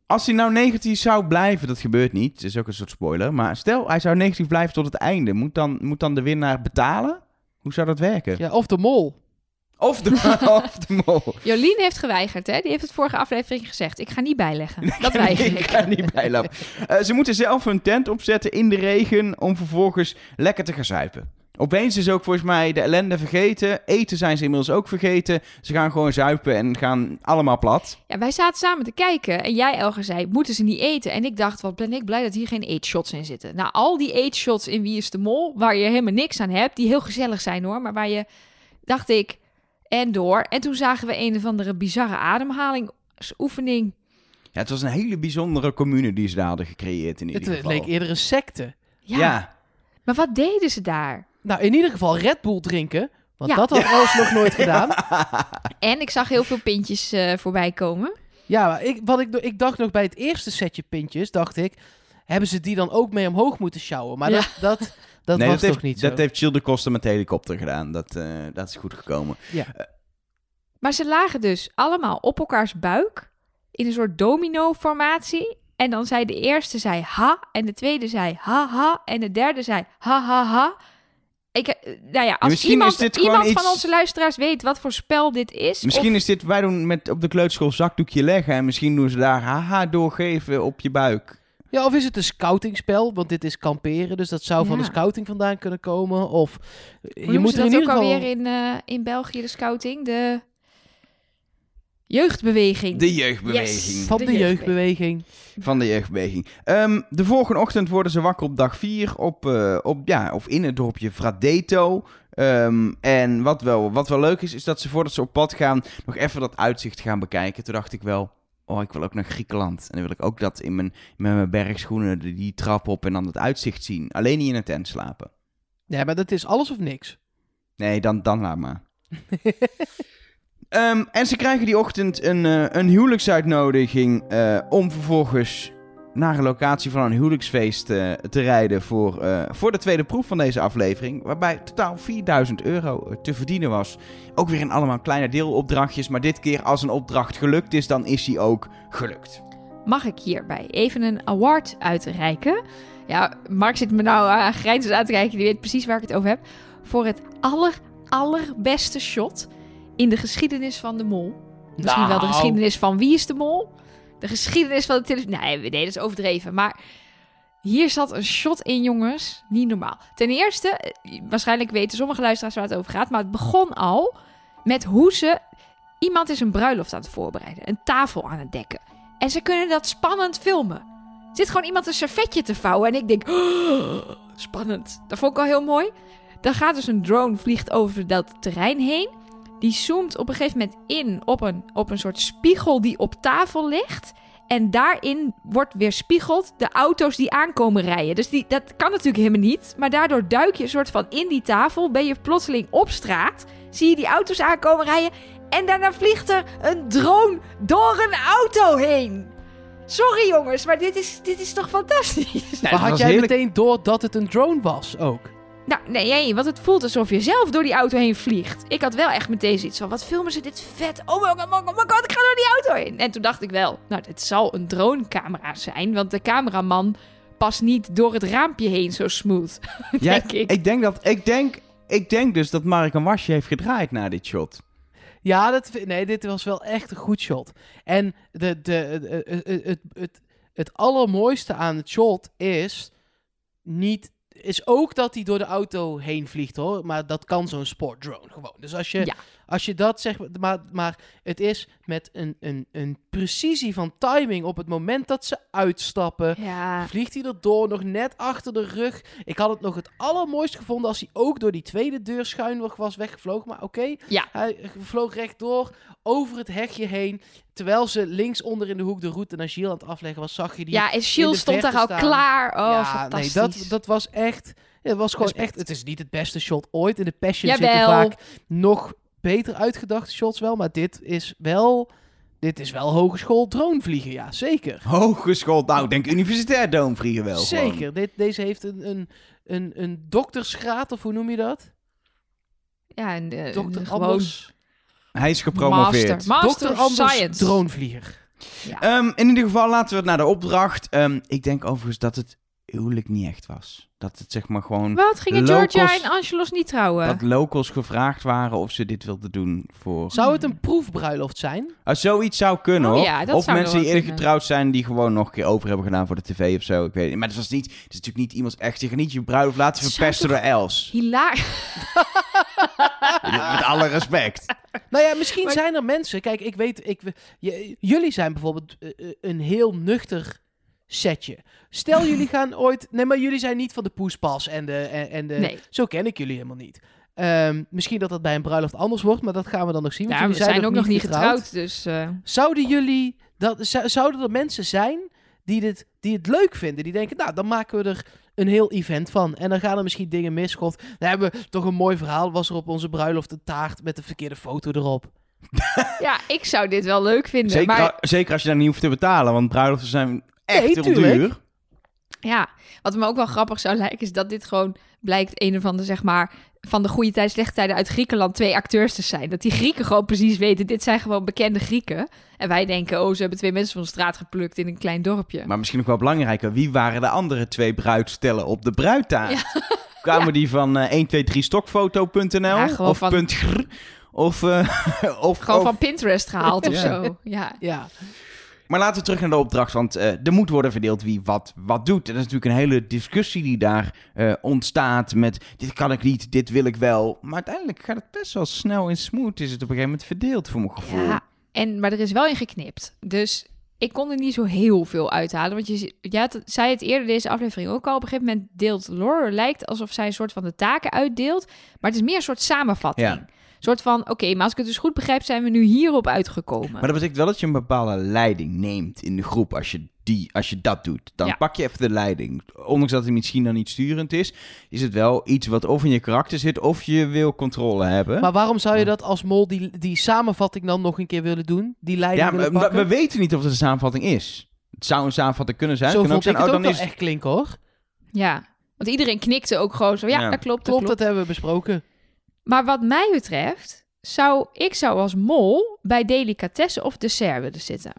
Als hij nou negatief zou blijven, dat gebeurt niet. Het is ook een soort spoiler. Maar stel, hij zou negatief blijven tot het einde. Moet dan, moet dan de winnaar betalen? Hoe zou dat werken? Ja, of de mol. Of, de, of de mol. Jolien heeft geweigerd, hè? Die heeft het vorige aflevering gezegd. Ik ga niet bijleggen. Dat weiger ik ik. ga niet bijlopen. Eh, ze moeten zelf hun tent opzetten in de regen om vervolgens lekker te gaan zuipen. Opeens is ook volgens mij de ellende vergeten. Eten zijn ze inmiddels ook vergeten. Ze gaan gewoon zuipen en gaan allemaal plat. Ja, wij zaten samen te kijken. En jij, Elger, zei, moeten ze niet eten? En ik dacht, wat ben ik blij dat hier geen eetshots in zitten. Nou, al die eetshots in Wie is de Mol, waar je helemaal niks aan hebt, die heel gezellig zijn hoor. Maar waar je, dacht ik, en door. En toen zagen we een of andere bizarre ademhalingsoefening. Ja, het was een hele bijzondere commune die ze daar hadden gecreëerd in ieder Het geval. leek eerder een secte. Ja, ja. maar wat deden ze daar? Nou, in ieder geval Red Bull drinken. Want Ja. dat had Els nog nooit gedaan. En ik zag heel veel pintjes eh, voorbij komen. Ja, ik, wat ik, ik dacht nog bij het eerste setje pintjes, dacht ik, hebben ze die dan ook mee omhoog moeten sjouwen? Maar Ja. dat, dat, dat nee, was dat toch heeft, niet zo? Dat heeft Chill de Koster met de helikopter gedaan. Dat, eh, dat is goed gekomen. Maar ze lagen dus allemaal op elkaars buik in een soort domino-formatie. En dan zei de eerste zei ha en de tweede zei ha ha en de derde zei ha ha ha. Ik, eh, nou ja, als misschien iemand, is dit gewoon iemand iets- van onze luisteraars weet wat voor spel dit is. Misschien of- is dit, wij doen met op de kleuterschool zakdoekje leggen. En misschien doen ze daar haha doorgeven op je buik. Ja, of is het een scoutingspel? Want dit is kamperen, dus dat zou van de scouting vandaan kunnen komen. Of hoe je moet ze er in dat ieder ook geval... alweer in, eh, in België, de scouting? De jeugdbeweging. De jeugdbeweging. Yes. Van de de, jeugdbeweging. Van de jeugdbeweging. Ehm, de volgende ochtend worden ze wakker op dag 4 op, eh, op, ja, of in het dorpje Fradeto. Ehm, en wat wel, wat wel leuk is, is dat ze voordat ze op pad gaan nog even dat uitzicht gaan bekijken. Toen dacht ik wel, oh, ik wil ook naar Griekenland. En dan wil ik ook dat in mijn, met mijn bergschoenen die, die trap op en dan het uitzicht zien. Alleen niet in een tent slapen. Ja, maar dat is alles of niks. Nee, dan, dan laat maar. Ehm, en ze krijgen die ochtend een, eh, een huwelijksuitnodiging eh, om vervolgens naar een locatie van een huwelijksfeest eh, te rijden voor, voor de tweede proef van deze aflevering. Waarbij totaal 4000 euro te verdienen was. Ook weer in allemaal kleine deelopdrachtjes. Maar dit keer als een opdracht gelukt is, dan is die ook gelukt. Mag ik hierbij even een award uitreiken? Ja, Mark zit me nou aan aan te kijken. Die weet precies waar ik het over heb. Voor het aller, allerbeste shot in de geschiedenis van de mol. Misschien wel de Nou. geschiedenis van Wie is de Mol? De geschiedenis van de televisie. Nee, nee, dat is overdreven. Maar hier zat een shot in, jongens. Niet normaal. Ten eerste, eh, waarschijnlijk weten sommige luisteraars waar het over gaat. Maar het begon al met hoe ze... Iemand is een bruiloft aan het voorbereiden. Een tafel aan het dekken. En ze kunnen dat spannend filmen. Er zit gewoon iemand een servetje te vouwen. En ik denk, "Oh, spannend. Dat vond ik al heel mooi. Dan gaat dus een drone, vliegt over dat terrein heen. Die zoomt op een gegeven moment in op een, op een soort spiegel die op tafel ligt. En daarin wordt weer spiegeld de auto's die aankomen rijden. Dus die, dat kan natuurlijk helemaal niet. Maar daardoor duik je een soort van in die tafel. Ben je plotseling op straat. Zie je die auto's aankomen rijden. En daarna vliegt er een drone door een auto heen. Sorry jongens, maar dit is, dit is toch fantastisch? Nou, maar had jij meteen door dat het een drone was ook? Nou, nee, want het voelt alsof je zelf door die auto heen vliegt. Ik had wel echt meteen zoiets van, wat filmen ze dit vet? Oh my god, oh my god, ik ga door die auto heen. En toen dacht ik wel, nou, dit zal een dronecamera zijn, want de cameraman past niet door het raampje heen zo smooth, Ja, denk ik. ik denk dat, ik denk, ik denk dus dat Mark een wasje heeft gedraaid na dit shot. Ja, dat, nee, dit was wel echt een goed shot. En de, de, het, het, het, het, het allermooiste aan het shot is niet is ook dat hij door de auto heen vliegt hoor. Maar dat kan zo'n sportdrone gewoon. Dus als je. Als je dat zegt. Maar, maar het is met een, een, een precisie van timing op het moment dat ze uitstappen. Ja, Vliegt hij erdoor, nog net achter de rug. Ik had het nog het allermooist gevonden als hij ook door die tweede deur schuin was weggevlogen. Maar oké, Ja. hij vloog rechtdoor over het hekje heen. Terwijl ze links onder in de hoek de route naar Gilles aan het afleggen was, zag je die. ja en de stond daar al staan. klaar. Oh, ja, fantastisch. nee, dat, dat was echt. Het was gewoon Respect. echt. Het is niet het beste shot ooit. In de Passion Jawel. zitten vaak nog beter uitgedachte shots wel. Maar dit is wel. Dit is wel hogeschool dronevliegen, ja, zeker. Hogeschool, nou, denk universitair doomvliegen wel. gewoon. Zeker. Dit, deze heeft een, een, een, een doktersgraad, of hoe noem je dat? Ja, en de, Dokter Anders. Hij is gepromoveerd. master, Anders science. dronevlieger. Ehm, in ieder geval laten we het naar de opdracht. Ehm, ik denk overigens dat het huwelijk niet echt was. Dat het zeg maar gewoon... Wat gingen Locals- Georgia en Angelos niet trouwen? Dat locals gevraagd waren of ze dit wilden doen voor... Zou het een proefbruiloft zijn? Ah, zoiets zou kunnen Oh hoor. ja, dat of zou mensen die eerder getrouwd zijn die gewoon nog een keer over hebben gedaan voor de tv of zo. Ik weet het niet. Maar het was niet, het is natuurlijk niet iemands echt. Je gaat niet je bruiloft laten verpesten door Els. Hilaar. Met alle respect. Nou ja, misschien Maar- zijn er mensen. Kijk, ik weet, ik, je- jullie zijn bijvoorbeeld eh, eh, een heel nuchter setje. Stel jullie gaan ooit. Nee, maar jullie zijn niet van de poespas en de. En, en de Nee. Zo ken ik jullie helemaal niet. Ehm, misschien dat dat bij een bruiloft anders wordt, maar dat gaan we dan nog zien. want Ja, we jullie zijn ook nog niet getrouwd, dus... eh, Zouden jullie. Dat, zou- zouden er mensen zijn die, dit, die het leuk vinden? Die denken, nou, dan maken we er een heel event van. En dan gaan er misschien dingen mis. God, dan hebben we toch een mooi verhaal. Was er op onze bruiloft een taart met de verkeerde foto erop. ja, ik zou dit wel leuk vinden. Zeker, Maar zeker als je daar niet hoeft te betalen, want bruiloften zijn echt Nee, heel duur. ja, wat me ook wel grappig zou lijken... is dat dit gewoon blijkt een of andere, zeg maar... van de goede tijd, slechte tijden uit Griekenland... twee acteurs te zijn. Dat die Grieken gewoon precies weten... dit zijn gewoon bekende Grieken. En wij denken, oh, ze hebben twee mensen van de straat geplukt... in een klein dorpje. Maar misschien nog wel belangrijker, wie waren de andere twee bruidstellen op de bruidtaart? Kwamen die van eh 123stokfoto.nl Ja, gewoon of van- punt .gr? Of, eh, of, Gewoon of- van Pinterest gehaald of Ja. zo. Ja. Ja. Maar laten we terug naar de opdracht, want eh, er moet worden verdeeld wie wat, wat doet. En dat is natuurlijk een hele discussie die daar eh, ontstaat met dit kan ik niet, dit wil ik wel. Maar uiteindelijk gaat het best wel snel en smooth. Is het op een gegeven moment verdeeld voor mijn gevoel. Ja, en, maar er is wel in geknipt. Dus ik kon er niet zo heel veel uithalen. Want je, had, het- zei het eerder deze aflevering ook al. Op een gegeven moment deelt Laura, lijkt alsof zij een soort van de taken uitdeelt. Maar het is meer een soort samenvatting. Ja. Een soort van, oké, maar als ik het dus goed begrijp, zijn we nu hierop uitgekomen. Maar dat betekent wel dat je een bepaalde leiding neemt in de groep als je, die, als je dat doet. Dan Ja. pak je even de leiding. Ondanks dat hij misschien dan niet sturend is, is het wel iets wat of in je karakter zit of je wil controle hebben. Maar waarom zou je dat als mol die, die samenvatting dan nog een keer willen doen? Die leiding ja, willen maar pakken? we weten niet of het een samenvatting is. Het zou een samenvatting kunnen zijn. Zo het kan ook vond ik zijn, het oh, ook dan wel is echt klinken hoor. Ja, want iedereen knikte ook gewoon zo. Ja, Ja. dat klopt, dat Klopt, klopt. dat hebben we besproken. Maar wat mij betreft, zou ik zou als mol bij delicatessen of dessert willen zitten.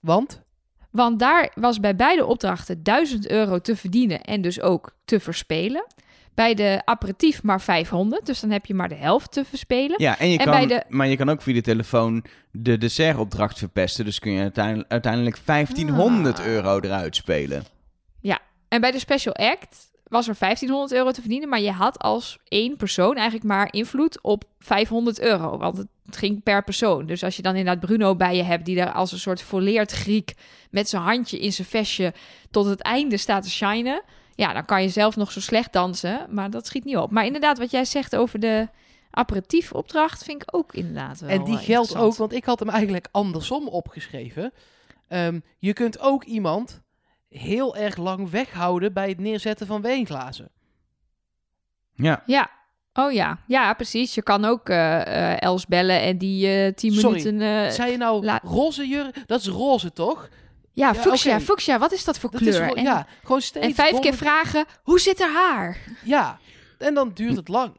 Want? Want daar was bij beide opdrachten 1000 euro te verdienen en dus ook te verspelen. Bij de aperitief maar 500, dus dan heb je maar de helft te verspelen. Ja, en je En kan, bij de- maar je kan ook via de telefoon de dessertopdracht verpesten. Dus kun je uiteindelijk, uiteindelijk 1500 Ah. euro eruit spelen. En bij de special act was er 1500 euro te verdienen, maar je had als één persoon eigenlijk maar invloed op 500 euro, want het ging per persoon. Dus als je dan inderdaad Bruno bij je hebt, die daar als een soort volleerd Griek met zijn handje in zijn vestje tot het einde staat te shinen, ja, dan kan je zelf nog zo slecht dansen, maar dat schiet niet op. Maar inderdaad, wat jij zegt over de aperitiefopdracht, vind ik ook inderdaad wel En die geldt ook, want ik had hem eigenlijk andersom opgeschreven. Ehm, je kunt ook iemand heel erg lang weghouden bij het neerzetten van wijnglazen. Ja. Ja. Oh ja, ja, precies. Je kan ook eh, eh, Els bellen en die eh tien Sorry, minuten... eh, Zei je nou la- roze jurk? Dat is roze, toch? ja, ja, fuchsia, fuchsia, wat is dat voor Dat kleur? gewoon- en, ja, gewoon steeds en vijf keer vragen, hoe zit haar haar? Ja, en dan duurt het lang.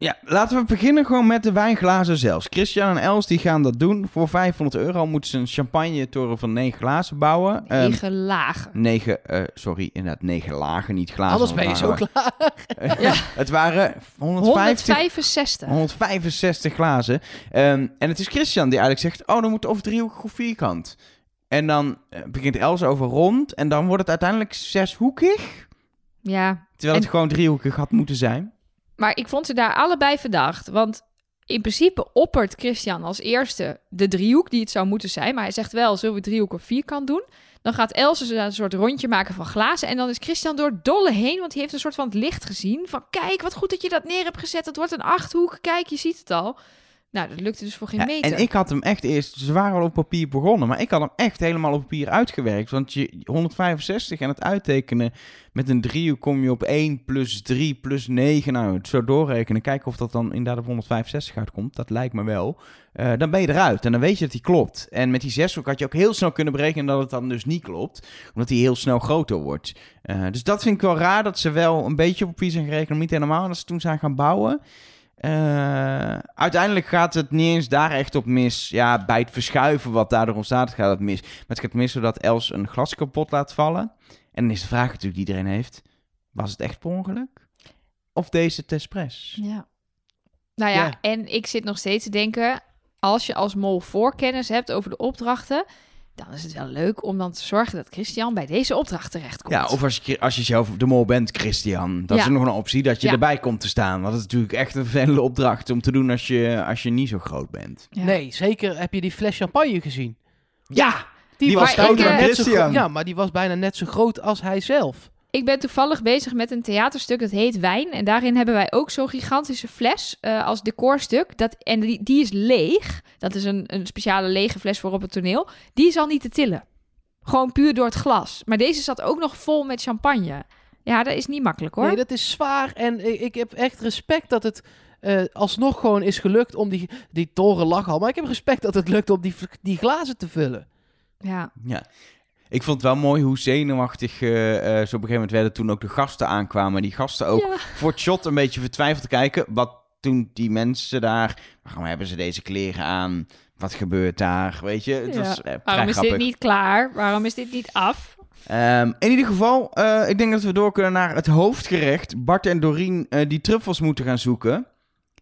Ja, laten we beginnen gewoon met de wijnglazen zelfs. Christian en Els die gaan dat doen. Voor 500 euro moeten ze een champagne-toren van 9 glazen bouwen. Ehm, Negen lagen. negen, eh, sorry, inderdaad 9 lagen, niet glazen. Anders ben je zo klaar. Ja. Het waren 150, 165. 165 glazen. Ehm, en het is Christian die eigenlijk zegt, oh, dan moet het of driehoekig of vierkant. En dan eh, begint Els over rond en dan wordt het uiteindelijk zeshoekig. Ja, Terwijl En- het gewoon driehoekig had moeten zijn. Maar ik vond ze daar allebei verdacht. Want in principe oppert Christian als eerste de driehoek die het zou moeten zijn. Maar hij zegt wel, zullen we driehoek of vierkant doen? Dan gaat Else een soort rondje maken van glazen. En dan is Christian door dolle heen, want hij heeft een soort van het licht gezien. Van kijk, wat goed dat je dat neer hebt gezet. Het wordt een achthoek. Kijk, je ziet het al. Nou, dat lukte dus voor geen Ja, meter. en ik had hem echt eerst, ze waren al op papier begonnen, maar ik had hem echt helemaal op papier uitgewerkt. Want je 165 en het uittekenen met een driehoek kom je op 1 plus 3 plus 9. Nou, het zo doorrekenen, kijken of dat dan inderdaad op 165 uitkomt. Dat lijkt me wel. Eh, dan ben je eruit en dan weet je dat die klopt. En met die zeshoek had je ook heel snel kunnen berekenen dat het dan dus niet klopt. Omdat die heel snel groter wordt. Eh, dus dat vind ik wel raar dat ze wel een beetje op papier zijn gerekend, maar niet helemaal. En dat ze toen zijn gaan bouwen. Eh, uiteindelijk gaat het niet eens daar echt op mis. Ja, bij het verschuiven wat daardoor ontstaat, gaat het mis. Maar het gaat mis doordat Els een glas kapot laat vallen. En dan is de vraag natuurlijk die iedereen heeft. Was het echt per ongeluk? Of deze tespres? Ja. Nou ja, Ja. en ik zit nog steeds te denken, als je als mol voorkennis hebt over de opdrachten, dan is het wel leuk om dan te zorgen dat Christian bij deze opdracht terechtkomt. Ja, of als je, als je zelf de mol bent, Christian. Dat Ja. is nog een optie dat je Ja. erbij komt te staan. Want dat is natuurlijk echt een vervelende opdracht om te doen als je, als je niet zo groot bent. Ja. Nee, zeker heb je die fles champagne gezien. Ja, Die was Maar groter dan Christian. gro- Ja, maar die was bijna net zo groot als hij zelf. Ik ben toevallig bezig met een theaterstuk dat heet Wijn. En daarin hebben wij ook zo'n gigantische fles eh, als decorstuk. Dat, en die, die is leeg. Dat is een, een speciale lege fles voor op het toneel. Die is al niet te tillen. Gewoon puur door het glas. Maar deze zat ook nog vol met champagne. Ja, dat is niet makkelijk hoor. Nee, dat is zwaar. En ik, ik heb echt respect dat het eh, alsnog gewoon is gelukt om die, die toren lag al. Maar ik heb respect dat het lukt om die, die glazen te vullen. Ja. Ja. Ik vond het wel mooi hoe zenuwachtig eh, eh, ze op een gegeven moment werden toen ook de gasten aankwamen. Die gasten ook Ja. voor het shot een beetje vertwijfeld te kijken. Wat toen die mensen daar... Waarom hebben ze deze kleren aan? Wat gebeurt daar? Weet je, het Ja. was eh, Waarom is grappig. dit niet klaar? Waarom is dit niet af? Ehm, in ieder geval, eh, ik denk dat we door kunnen naar het hoofdgerecht. Bart en Dorien eh, die truffels moeten gaan zoeken.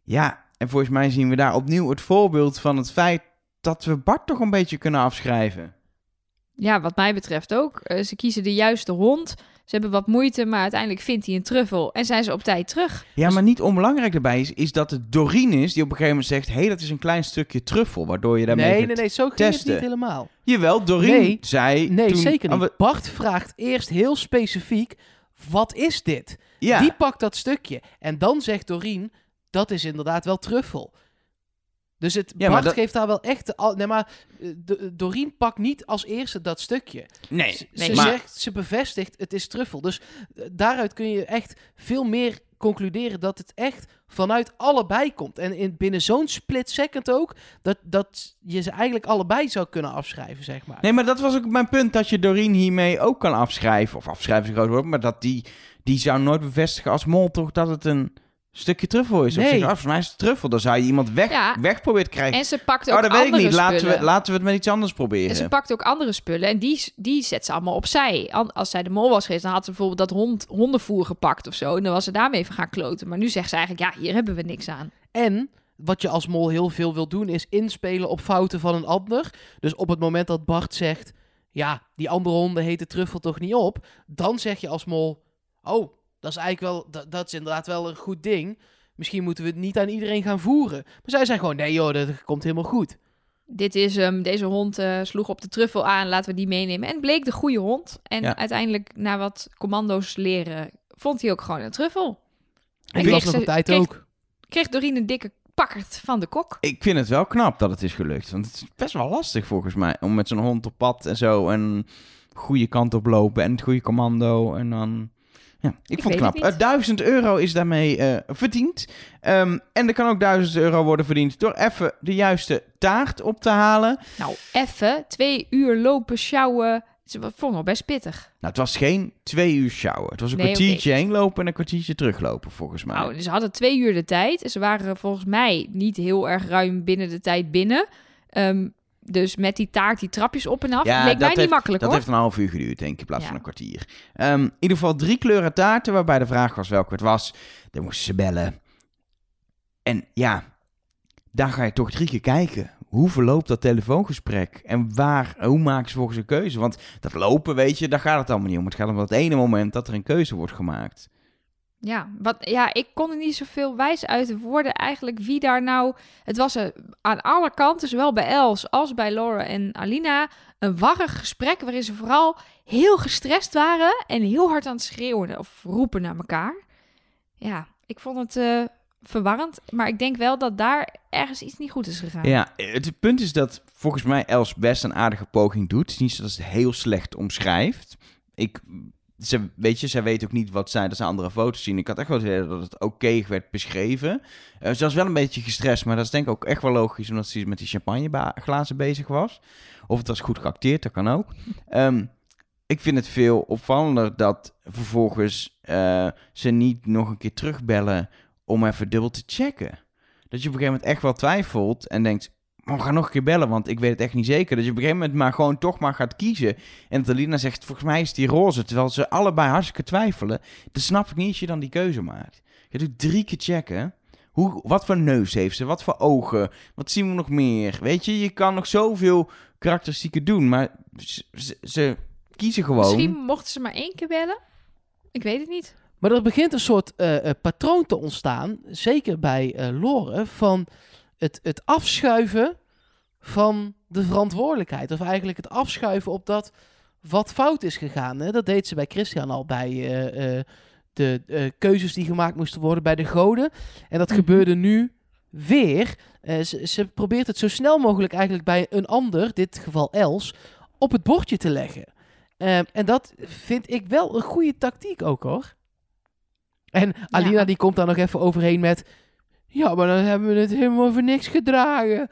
Ja, en volgens mij zien we daar opnieuw het voorbeeld van het feit dat we Bart toch een beetje kunnen afschrijven. Ja, wat mij betreft ook. Eh, ze kiezen de juiste hond. Ze hebben wat moeite, maar uiteindelijk vindt hij een truffel. En zijn ze op tijd terug. Ja, maar niet onbelangrijk daarbij is, is dat het Doreen is die op een gegeven moment zegt... hé, hey, dat is een klein stukje truffel, waardoor je daarmee nee, gaat nee, nee, zo ging testen. het niet helemaal. Jawel, Doreen Nee. zei Nee, toen... zeker we- Bart vraagt eerst heel specifiek, wat is dit? ja, Die pakt dat stukje. En dan zegt Doreen, dat is inderdaad wel truffel. Dus het, Ja, Bart dat- geeft daar wel echt... de al- Nee, maar eh, de- Doreen pakt niet als eerste dat stukje. nee, Ze, nee, ze maar- zegt, ze bevestigt, het is truffel. Dus eh, daaruit kun je echt veel meer concluderen dat het echt vanuit allebei komt. En in, binnen zo'n split second ook, dat, dat je ze eigenlijk allebei zou kunnen afschrijven, zeg maar. Nee, maar dat was ook mijn punt, dat je Doreen hiermee ook kan afschrijven. Of afschrijven is een groot woord, maar dat die, die zou nooit bevestigen als mol toch dat het een stukje truffel is. Of Nee. zeggen, oh, voor mij is het truffel. Dan zou je iemand weg, Ja. weg proberen te krijgen. En ze pakt ook Oh, dat weet ik andere niet. Laten spullen. we, laten we het met iets anders En ze proberen. pakt ook andere spullen en die, die zet ze allemaal opzij. Als zij de mol was geweest, dan had ze bijvoorbeeld dat hond, hondenvoer gepakt of zo. En dan was ze daarmee even gaan kloten. Maar nu zegt ze eigenlijk, ja, hier hebben we niks aan. En wat je als mol heel veel wil doen, is inspelen op fouten van een ander. Dus op het moment dat Bart zegt, ja, die andere honden heten truffel toch niet op, dan zeg je als mol, oh, dat is eigenlijk wel, dat, dat is inderdaad wel een goed ding. Misschien moeten we het niet aan iedereen gaan voeren. Maar zij zijn gewoon, nee joh, dat komt helemaal goed. Dit is hem, deze hond eh, sloeg op de truffel aan, laten we die meenemen. En bleek de goede hond. En Ja. uiteindelijk, na wat commando's leren, vond hij ook gewoon een truffel. En kreeg die was nog op tijd kreeg- ook. Kreeg Doreen een dikke pakkert van de kok. Ik vind het wel knap dat het is gelukt. Want het is best wel lastig volgens mij. Om met zo'n hond op pad en zo. En goede kant op lopen. En het goede commando. En dan... Ja, ik, vond het het knap. Eh, 1000 euro is daarmee eh, verdiend. Ehm, en er kan ook 1000 euro worden verdiend door even de juiste taart op te halen. Nou, even twee uur lopen, sjouwen. Ze vond wel best pittig. Nou, het was geen twee uur sjouwen. Het was een Nee, kwartiertje heen lopen en een kwartiertje teruglopen, volgens mij. Nou, ze hadden twee uur de tijd. Ze waren volgens mij niet heel erg ruim binnen de tijd binnen. Ehm, dus met die taart, die trapjes op en af, Ja, leek dat mij niet makkelijk dat hoor. heeft een half uur geduurd, denk ik, in plaats Ja. van een kwartier. Ehm, in ieder geval drie kleuren taarten, waarbij de vraag was welke het was. Dan moesten ze bellen. En ja, daar ga je toch drie keer kijken. Hoe verloopt dat telefoongesprek? En waar, hoe maken ze volgens een keuze? Want dat lopen, weet je, daar gaat het allemaal niet om. Het gaat om dat ene moment dat er een keuze wordt gemaakt. Ja, wat, ja, ik kon er niet zoveel wijs uit de woorden eigenlijk wie daar nou... Het was een, aan alle kanten, zowel bij Els als bij Laura en Alina... een warrig gesprek waarin ze vooral heel gestrest waren... en heel hard aan het schreeuwen of roepen naar elkaar. Ja, ik vond het eh, verwarrend. Maar ik denk wel dat daar ergens iets niet goed is gegaan. Ja, het punt is dat volgens mij Els best een aardige poging doet. Het is niet zo dat ze het heel slecht omschrijft. Ik, ze, weet je, zij weet ook niet wat zij, dat ze andere foto's zien. Ik had echt wel het dat het oké werd beschreven. Eh, ze was wel een beetje gestrest, maar dat is denk ik ook echt wel logisch, omdat ze met die champagneglazen bezig was. Of het was goed geacteerd, dat kan ook. Ehm, ik vind het veel opvallender dat vervolgens eh, ze niet nog een keer terugbellen om even dubbel te checken. Dat je op een gegeven moment echt wel twijfelt en denkt, maar we gaan nog een keer bellen, want ik weet het echt niet zeker. Dat je op een gegeven moment maar gewoon toch maar gaat kiezen. En dat Alina zegt, volgens mij is die roze, terwijl ze allebei hartstikke twijfelen. Dan snap ik niet als je dan die keuze maakt. Je doet drie keer checken. Hoe, wat voor neus heeft ze? Wat voor ogen? Wat zien we nog meer? Weet je, je kan nog zoveel karakteristieken doen, maar ze, ze- ze kiezen gewoon. Misschien mochten ze maar één keer bellen. Ik weet het niet. Maar er begint een soort eh, eh, patroon te ontstaan, zeker bij eh Lore, van het, het afschuiven van de verantwoordelijkheid. Of eigenlijk het afschuiven op dat wat fout is gegaan. Hè? Dat deed ze bij Christian al bij eh, eh, de eh, keuzes die gemaakt moesten worden bij de goden. En dat Mhm. gebeurde nu weer. Ze, ze probeert het zo snel mogelijk eigenlijk bij een ander, dit geval Els, op het bordje te leggen. Ehm, en dat vind ik wel een goede tactiek ook hoor. En Alina die komt daar nog even overheen met... Ja, maar dan hebben we het helemaal voor niks gedragen.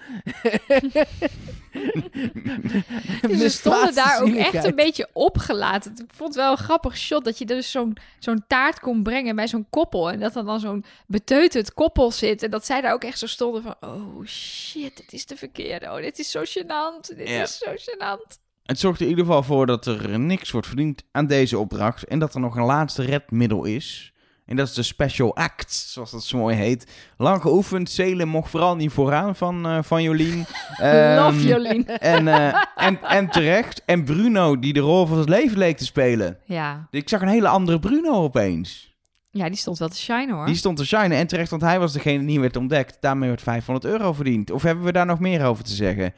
Dus ze stonden daar ook echt een beetje opgelaten. Ik vond het wel een grappig shot dat je dus zo'n zo'n taart kon brengen bij zo'n koppel. En dat er dan zo'n beteuterd koppel zit. En dat zij daar ook echt zo stonden van... Oh shit, dit is de verkeerde. Oh, dit is zo gênant. Dit Ja. is zo gênant. Het zorgt er in ieder geval voor dat er niks wordt verdiend aan deze opdracht. En dat er nog een laatste redmiddel is. En dat is de special act, zoals dat zo mooi heet. Lang geoefend. Selim mocht vooral niet vooraan van, eh, van Jolien. Ehm, Love Jolien. En, eh, en, en terecht. En Bruno, die de rol van het leven leek te spelen. Ja. Ik zag een hele andere Bruno opeens. ja, die stond wel te shinen hoor. Die stond te shinen. En terecht, want hij was degene die niet werd ontdekt. Daarmee werd 500 euro verdiend. Of hebben we daar nog meer over te zeggen?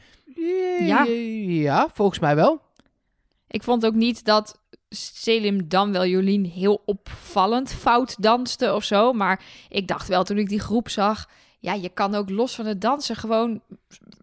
Ja. Ja, volgens mij wel. Ik vond ook niet dat Selim dan wel Jolien heel opvallend fout danste of zo. Maar ik dacht wel toen ik die groep zag... Ja, je kan ook los van het dansen gewoon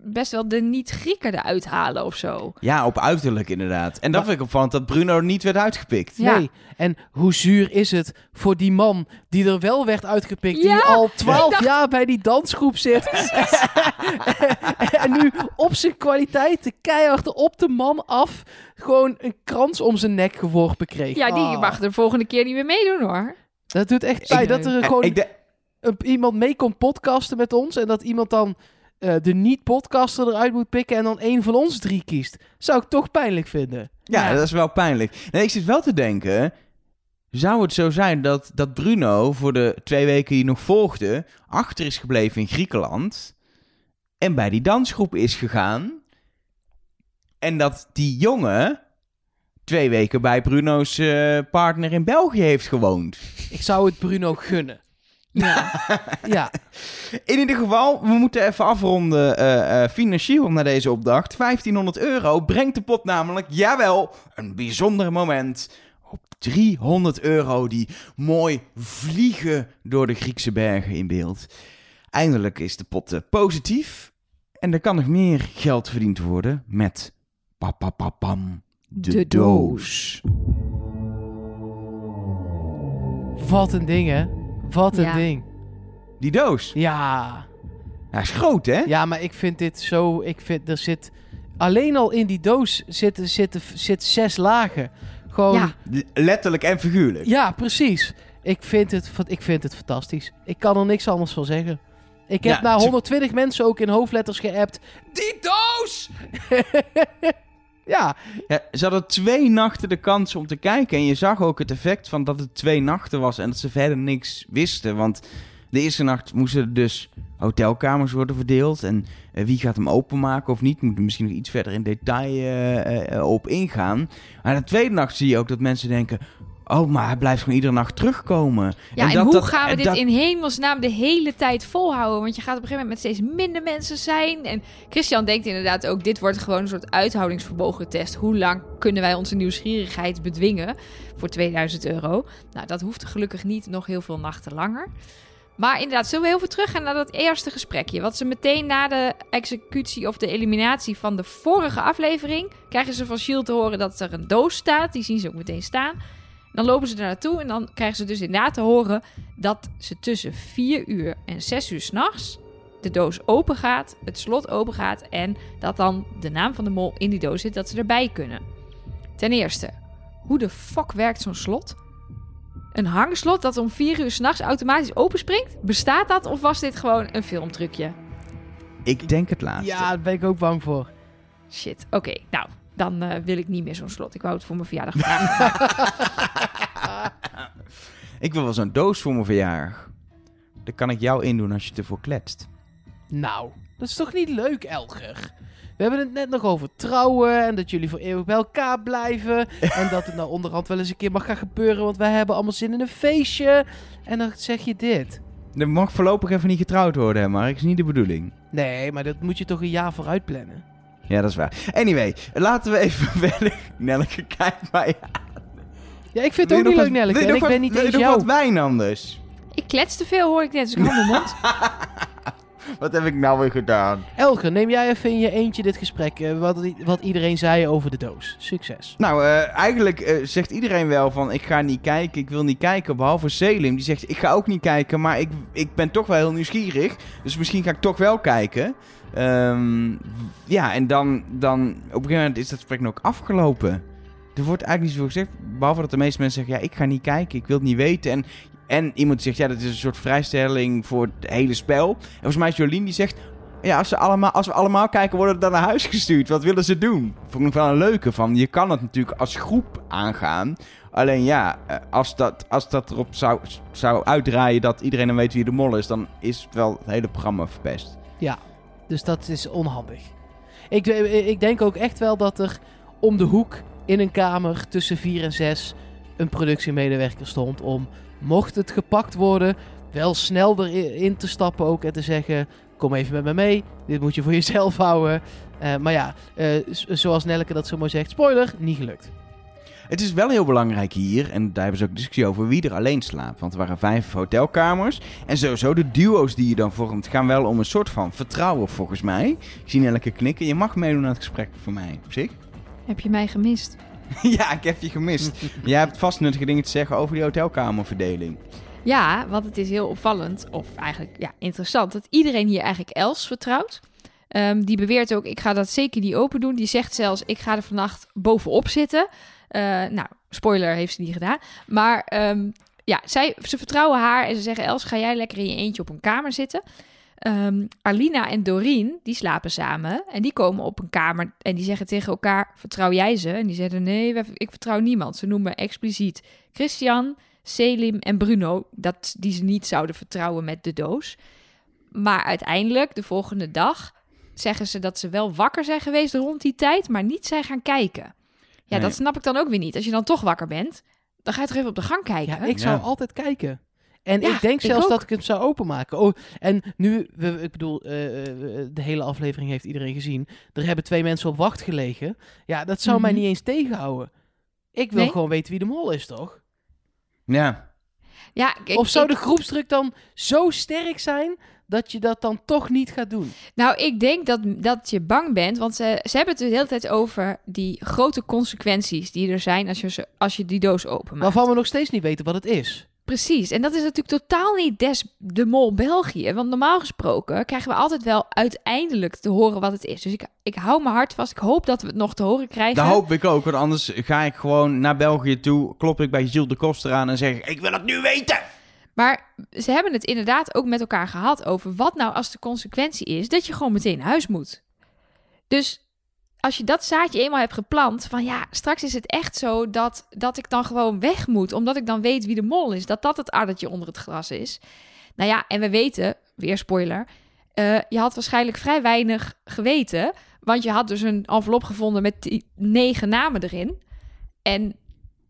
best wel de niet-Grieken eruit halen of zo. Ja, op uiterlijk inderdaad. En dat Maar- vind ik opvallend dat Bruno niet werd uitgepikt. Ja. Nee. En hoe zuur is het voor die man die er wel werd uitgepikt, die al twaalf dacht- jaar bij die dansgroep zit. en nu op zijn kwaliteiten keihard op de man af gewoon een krans om zijn nek geworpen kreeg. Ja, die Ah, mag de volgende keer niet meer meedoen hoor. Dat doet echt pijn Ik- dat er gewoon ik een- iemand mee komt podcasten met ons en dat iemand dan eh, de niet-podcaster eruit moet pikken en dan één van ons drie kiest. Zou ik toch pijnlijk vinden. Ja, Ja. dat is wel pijnlijk. Nee, ik zit wel te denken. Zou het zo zijn dat, dat Bruno voor de twee weken die nog volgden... achter is gebleven in Griekenland... en bij die dansgroep is gegaan... en dat die jongen twee weken bij Bruno's eh, partner in België heeft gewoond. Ik zou het Bruno gunnen. Ja. Ja, In ieder geval, we moeten even afronden eh, eh, financieel naar deze opdracht. 1500 euro brengt de pot namelijk, jawel, een bijzonder moment op 300 euro die mooi vliegen door de Griekse bergen in beeld. Eindelijk is de pot eh, positief en er kan nog meer geld verdiend worden met papapapam, de, De doos. wat een ding hè. Wat een Ja. ding. Die doos, Ja. hij is groot hè? Ja, maar ik vind dit zo... Ik vind, er zit... Alleen al in die doos zitten, zitten, zit zes lagen. Gewoon... Ja. Ja, Letterlijk en figuurlijk. precies. Ik vind, het, fa- ik vind het fantastisch. Ik kan er niks anders van zeggen. Ik heb Ja, naar ze- 120 mensen ook in hoofdletters geappt. Die doos! ja, ze hadden twee nachten de kans om te kijken. En je zag ook het effect van dat het twee nachten was en dat ze verder niks wisten. Want de eerste nacht moesten dus hotelkamers worden verdeeld. En eh, wie gaat hem openmaken of niet, moet er misschien nog iets verder in detail eh, eh, op ingaan. Maar de tweede nacht zie je ook dat mensen denken... Oh, maar hij blijft gewoon iedere nacht terugkomen. Ja, en, dat- hoe dat- gaan we dit dat- in hemelsnaam de hele tijd volhouden? Want je gaat op een gegeven moment met steeds minder mensen zijn. En Christian denkt inderdaad ook, dit wordt gewoon een soort uithoudingsvermogen test. Hoe lang kunnen wij onze nieuwsgierigheid bedwingen voor 2000 euro? Nou, dat hoeft gelukkig niet nog heel veel nachten langer. Maar inderdaad, zullen we heel veel teruggaan naar dat eerste gesprekje? Wat ze meteen na de executie of de eliminatie van de vorige aflevering... krijgen ze van Shield te horen dat er een doos staat. Die zien ze ook meteen staan. Dan lopen ze er naartoe en dan krijgen ze dus inderdaad te horen dat ze tussen 4 uur en 6 uur s'nachts de doos open gaat, het slot open gaat en dat dan de naam van de mol in die doos zit, dat ze erbij kunnen. Ten eerste, hoe de fuck werkt zo'n slot? Een hangslot dat om 4 uur s'nachts automatisch openspringt? Bestaat dat of was dit gewoon een filmtrucje? Ik denk het laatste. ja, daar ben ik ook bang voor. Shit, oké, nou, dan eh, wil ik niet meer zo'n slot. Ik wou het voor mijn verjaardag vragen. Ik wil wel zo'n doos voor mijn verjaardag. Daar kan ik jou in doen als je ervoor kletst. Nou, dat is toch niet leuk, Elger? We hebben het net nog over trouwen en dat jullie voor eeuwig bij elkaar blijven. en dat het nou onderhand wel eens een keer mag gaan gebeuren, want wij hebben allemaal zin in een feestje. En dan zeg je dit. Er mag voorlopig even niet getrouwd worden, hè, Mark. is niet de bedoeling. Nee, maar dat moet je toch een jaar vooruit plannen. Ja, dat is waar. Anyway, laten we even verder. Nelleke, kijk mij Ja, ik vind het ook niet leuk, je En nog ik wat- ben niet wil je eens nog jou. wat wijn anders? ik klets te veel, hoor ik net, dus ik hou mijn mond. Wat heb ik nou weer gedaan? Elger, neem jij even in je eentje dit gesprek. eh, wat, wat iedereen zei over de doos. Succes. Nou, eh, eigenlijk eh, zegt iedereen wel van ik ga niet kijken, ik wil niet kijken. Behalve Selim, die zegt ik ga ook niet kijken, maar ik, ik ben toch wel heel nieuwsgierig. Dus misschien ga ik toch wel kijken. Ehm, ja, en dan, dan op een gegeven moment is dat gesprek ook afgelopen. Er wordt eigenlijk niet zoveel gezegd, behalve dat de meeste mensen zeggen ja, ik ga niet kijken, ik wil het niet weten. En, en iemand zegt ja, dat is een soort vrijstelling voor het hele spel. En volgens mij is Jolien die zegt ja, als, ze allemaal, als we allemaal kijken, worden we dan naar huis gestuurd. Wat willen ze doen? Vond ik nog wel een leuke van. Je kan het natuurlijk als groep aangaan. Alleen ja, eh, als dat, als dat erop zou, zou uitdraaien dat iedereen dan weet wie de mol is, dan is wel het hele programma verpest. Dus dat is onhandig. Ik, eh, ik denk ook echt wel dat er om de hoek in een kamer tussen 4 en 6 een productiemedewerker stond om, mocht het gepakt worden, wel snel erin te stappen ook en te zeggen: Kom even met me mee, dit moet je voor jezelf houden. Eh, maar ja, eh, zoals Nelke dat zo mooi zegt, spoiler, niet gelukt. Het is wel heel belangrijk hier, en daar hebben ze ook discussie over, wie er alleen slaapt. Want er waren vijf hotelkamers. En sowieso de duo's die je dan vormt gaan wel om een soort van vertrouwen volgens mij. Ik zie elke knikken. Je mag meedoen aan het gesprek voor mij, zich. Heb je mij gemist? ja, ik heb je gemist. Jij hebt vast nuttige dingen te zeggen over die hotelkamerverdeling. Ja, want het is heel opvallend, of eigenlijk ja, interessant, dat iedereen hier eigenlijk Els vertrouwt. Ehm, die beweert ook, ik ga dat zeker niet open doen. Die zegt zelfs, ik ga er vannacht bovenop zitten. Eh, nou, spoiler heeft ze niet gedaan. Maar ehm, ja, zij, ze vertrouwen haar en ze zeggen, Els, ga jij lekker in je eentje op een kamer zitten. Ehm, Arlina en Doreen, die slapen samen. En die komen op een kamer en die zeggen tegen elkaar, vertrouw jij ze? En die zeggen, nee, ik vertrouw niemand. Ze noemen expliciet Christian, Selim en Bruno, dat die ze niet zouden vertrouwen met de doos. Maar uiteindelijk, de volgende dag, zeggen ze dat ze wel wakker zijn geweest rond die tijd, maar niet zijn gaan kijken. Ja, Nee. dat snap ik dan ook weer niet. Als je dan toch wakker bent, dan ga je toch even op de gang kijken. Ja, ik zou Ja. altijd kijken. En Ja, ik denk zelfs dat ik hem zou openmaken. Oh, en nu, we, ik bedoel, eh, eh, de hele aflevering heeft iedereen gezien. Er hebben twee mensen op wacht gelegen. Ja, dat zou mij Mhm. niet eens tegenhouden. Ik wil Nee? gewoon weten wie de mol is, toch? Ja. Ja, ik- of zou ik- de groepsdruk dan zo sterk zijn dat je dat dan toch niet gaat doen? Nou, ik denk dat, dat je bang bent, want ze, ze hebben het de hele tijd over die grote consequenties die er zijn als je, ze- als je die doos openmaakt. Waarvan we nog steeds niet weten wat het is. Precies, en dat is natuurlijk totaal niet des de mol België. Want normaal gesproken krijgen we altijd wel uiteindelijk te horen wat het is. Dus ik, ik hou mijn hart vast. Ik hoop dat we het nog te horen krijgen. Dat hoop ik ook, want anders ga ik gewoon naar België toe, klop ik bij Gilles de Koster aan en zeg ik, ik wil het nu weten! Maar ze hebben het inderdaad ook met elkaar gehad over wat nou als de consequentie is dat je gewoon meteen naar huis moet. Dus als je dat zaadje eenmaal hebt geplant, van ja, straks is het echt zo dat, dat ik dan gewoon weg moet, omdat ik dan weet wie de mol is, dat dat het addertje onder het gras is. Nou ja, en we weten, weer spoiler, eh, je had waarschijnlijk vrij weinig geweten, want je had dus een envelop gevonden met negen namen erin. En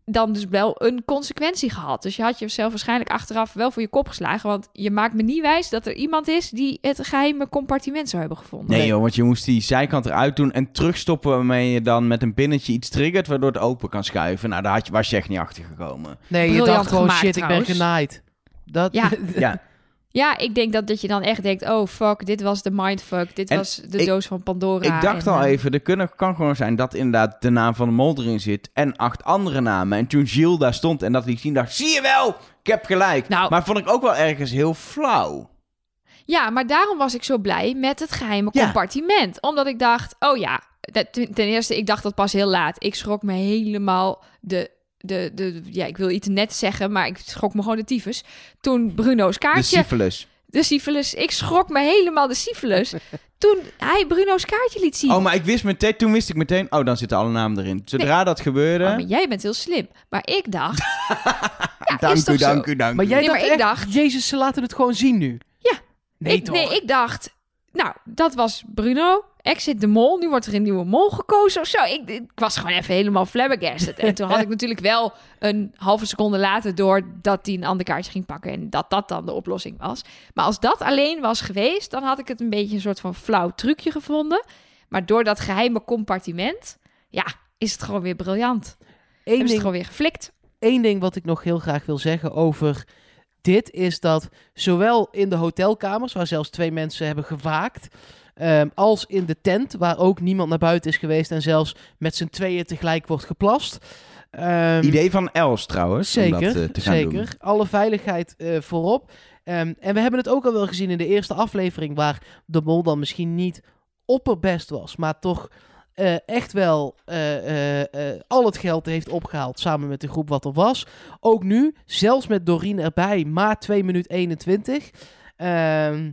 dan dus wel een consequentie gehad. Dus je had jezelf waarschijnlijk achteraf wel voor je kop geslagen. Want je maakt me niet wijs dat er iemand is die het geheime compartiment zou hebben gevonden. Nee joh, want je moest die zijkant eruit doen en terugstoppen waarmee je dan met een pinnetje iets triggert waardoor het open kan schuiven. Nou, daar had je, was je echt niet achter gekomen. Nee, je dacht gewoon, gemaakt, shit, ik ben genaaid. Dat, Ja. Ja, Ja, ik denk dat, dat je dan echt denkt... oh fuck, dit was de mindfuck. Dit En was de ik- doos van Pandora. ik dacht en, al eh, even, er kunnen, kan gewoon zijn dat inderdaad de naam van de mol erin zit en acht andere namen. En toen Gilles daar stond en dat liet zien, dacht zie je wel, ik heb gelijk. Nou. Maar vond ik ook wel ergens heel flauw. Ja, maar daarom was ik zo blij met het geheime Ja. compartiment. Omdat ik dacht, oh ja, ten eerste, ik dacht dat pas heel laat. Ik schrok me helemaal de, de, de, ja, ik wil iets net zeggen, maar ik schrok me gewoon de tyfus. Toen Bruno's De kaartje, syphilis. de syphilis, ik schrok me helemaal de syphilis. Toen hij Bruno's kaartje liet zien. Oh, maar ik wist meteen, toen wist ik meteen, oh, dan zitten alle namen erin. Zodra dat gebeurde, Oh, maar jij bent heel slim. Maar ik dacht, ja, dank is u, toch zo? dank u, dank Maar u. jij Nee, dacht maar ik dacht- Jezus, ze laten het gewoon zien nu. Ja. Nee, ik, toch? nee, ik dacht, nou, dat was Bruno. Exit de mol. Nu wordt er een nieuwe mol gekozen of zo. Ik, ik was gewoon even helemaal flabbergasted. En toen had ik natuurlijk wel een halve seconde later door dat hij een ander kaartje ging pakken. En dat dat dan de oplossing was. Maar als dat alleen was geweest, dan had ik het een beetje een soort van flauw trucje gevonden. Maar door dat geheime compartiment, ja, is het gewoon weer briljant. Eén Hebben ze het gewoon weer geflikt. één ding wat ik nog heel graag wil zeggen over dit is dat zowel in de hotelkamers, waar zelfs twee mensen hebben gewaakt, ehm, als in de tent, waar ook niemand naar buiten is geweest en zelfs met z'n tweeën tegelijk wordt geplast. Ehm, Idee van Els trouwens, om Zeker, dat eh, te gaan zeker. doen. Alle veiligheid eh, voorop. Ehm, en we hebben het ook al wel gezien in de eerste aflevering, waar de mol dan misschien niet opperbest was, maar toch eh, echt wel al het geld heeft opgehaald samen met de groep wat er was. Ook nu, zelfs met Doreen erbij, maar 2 minuut 21. Ehm,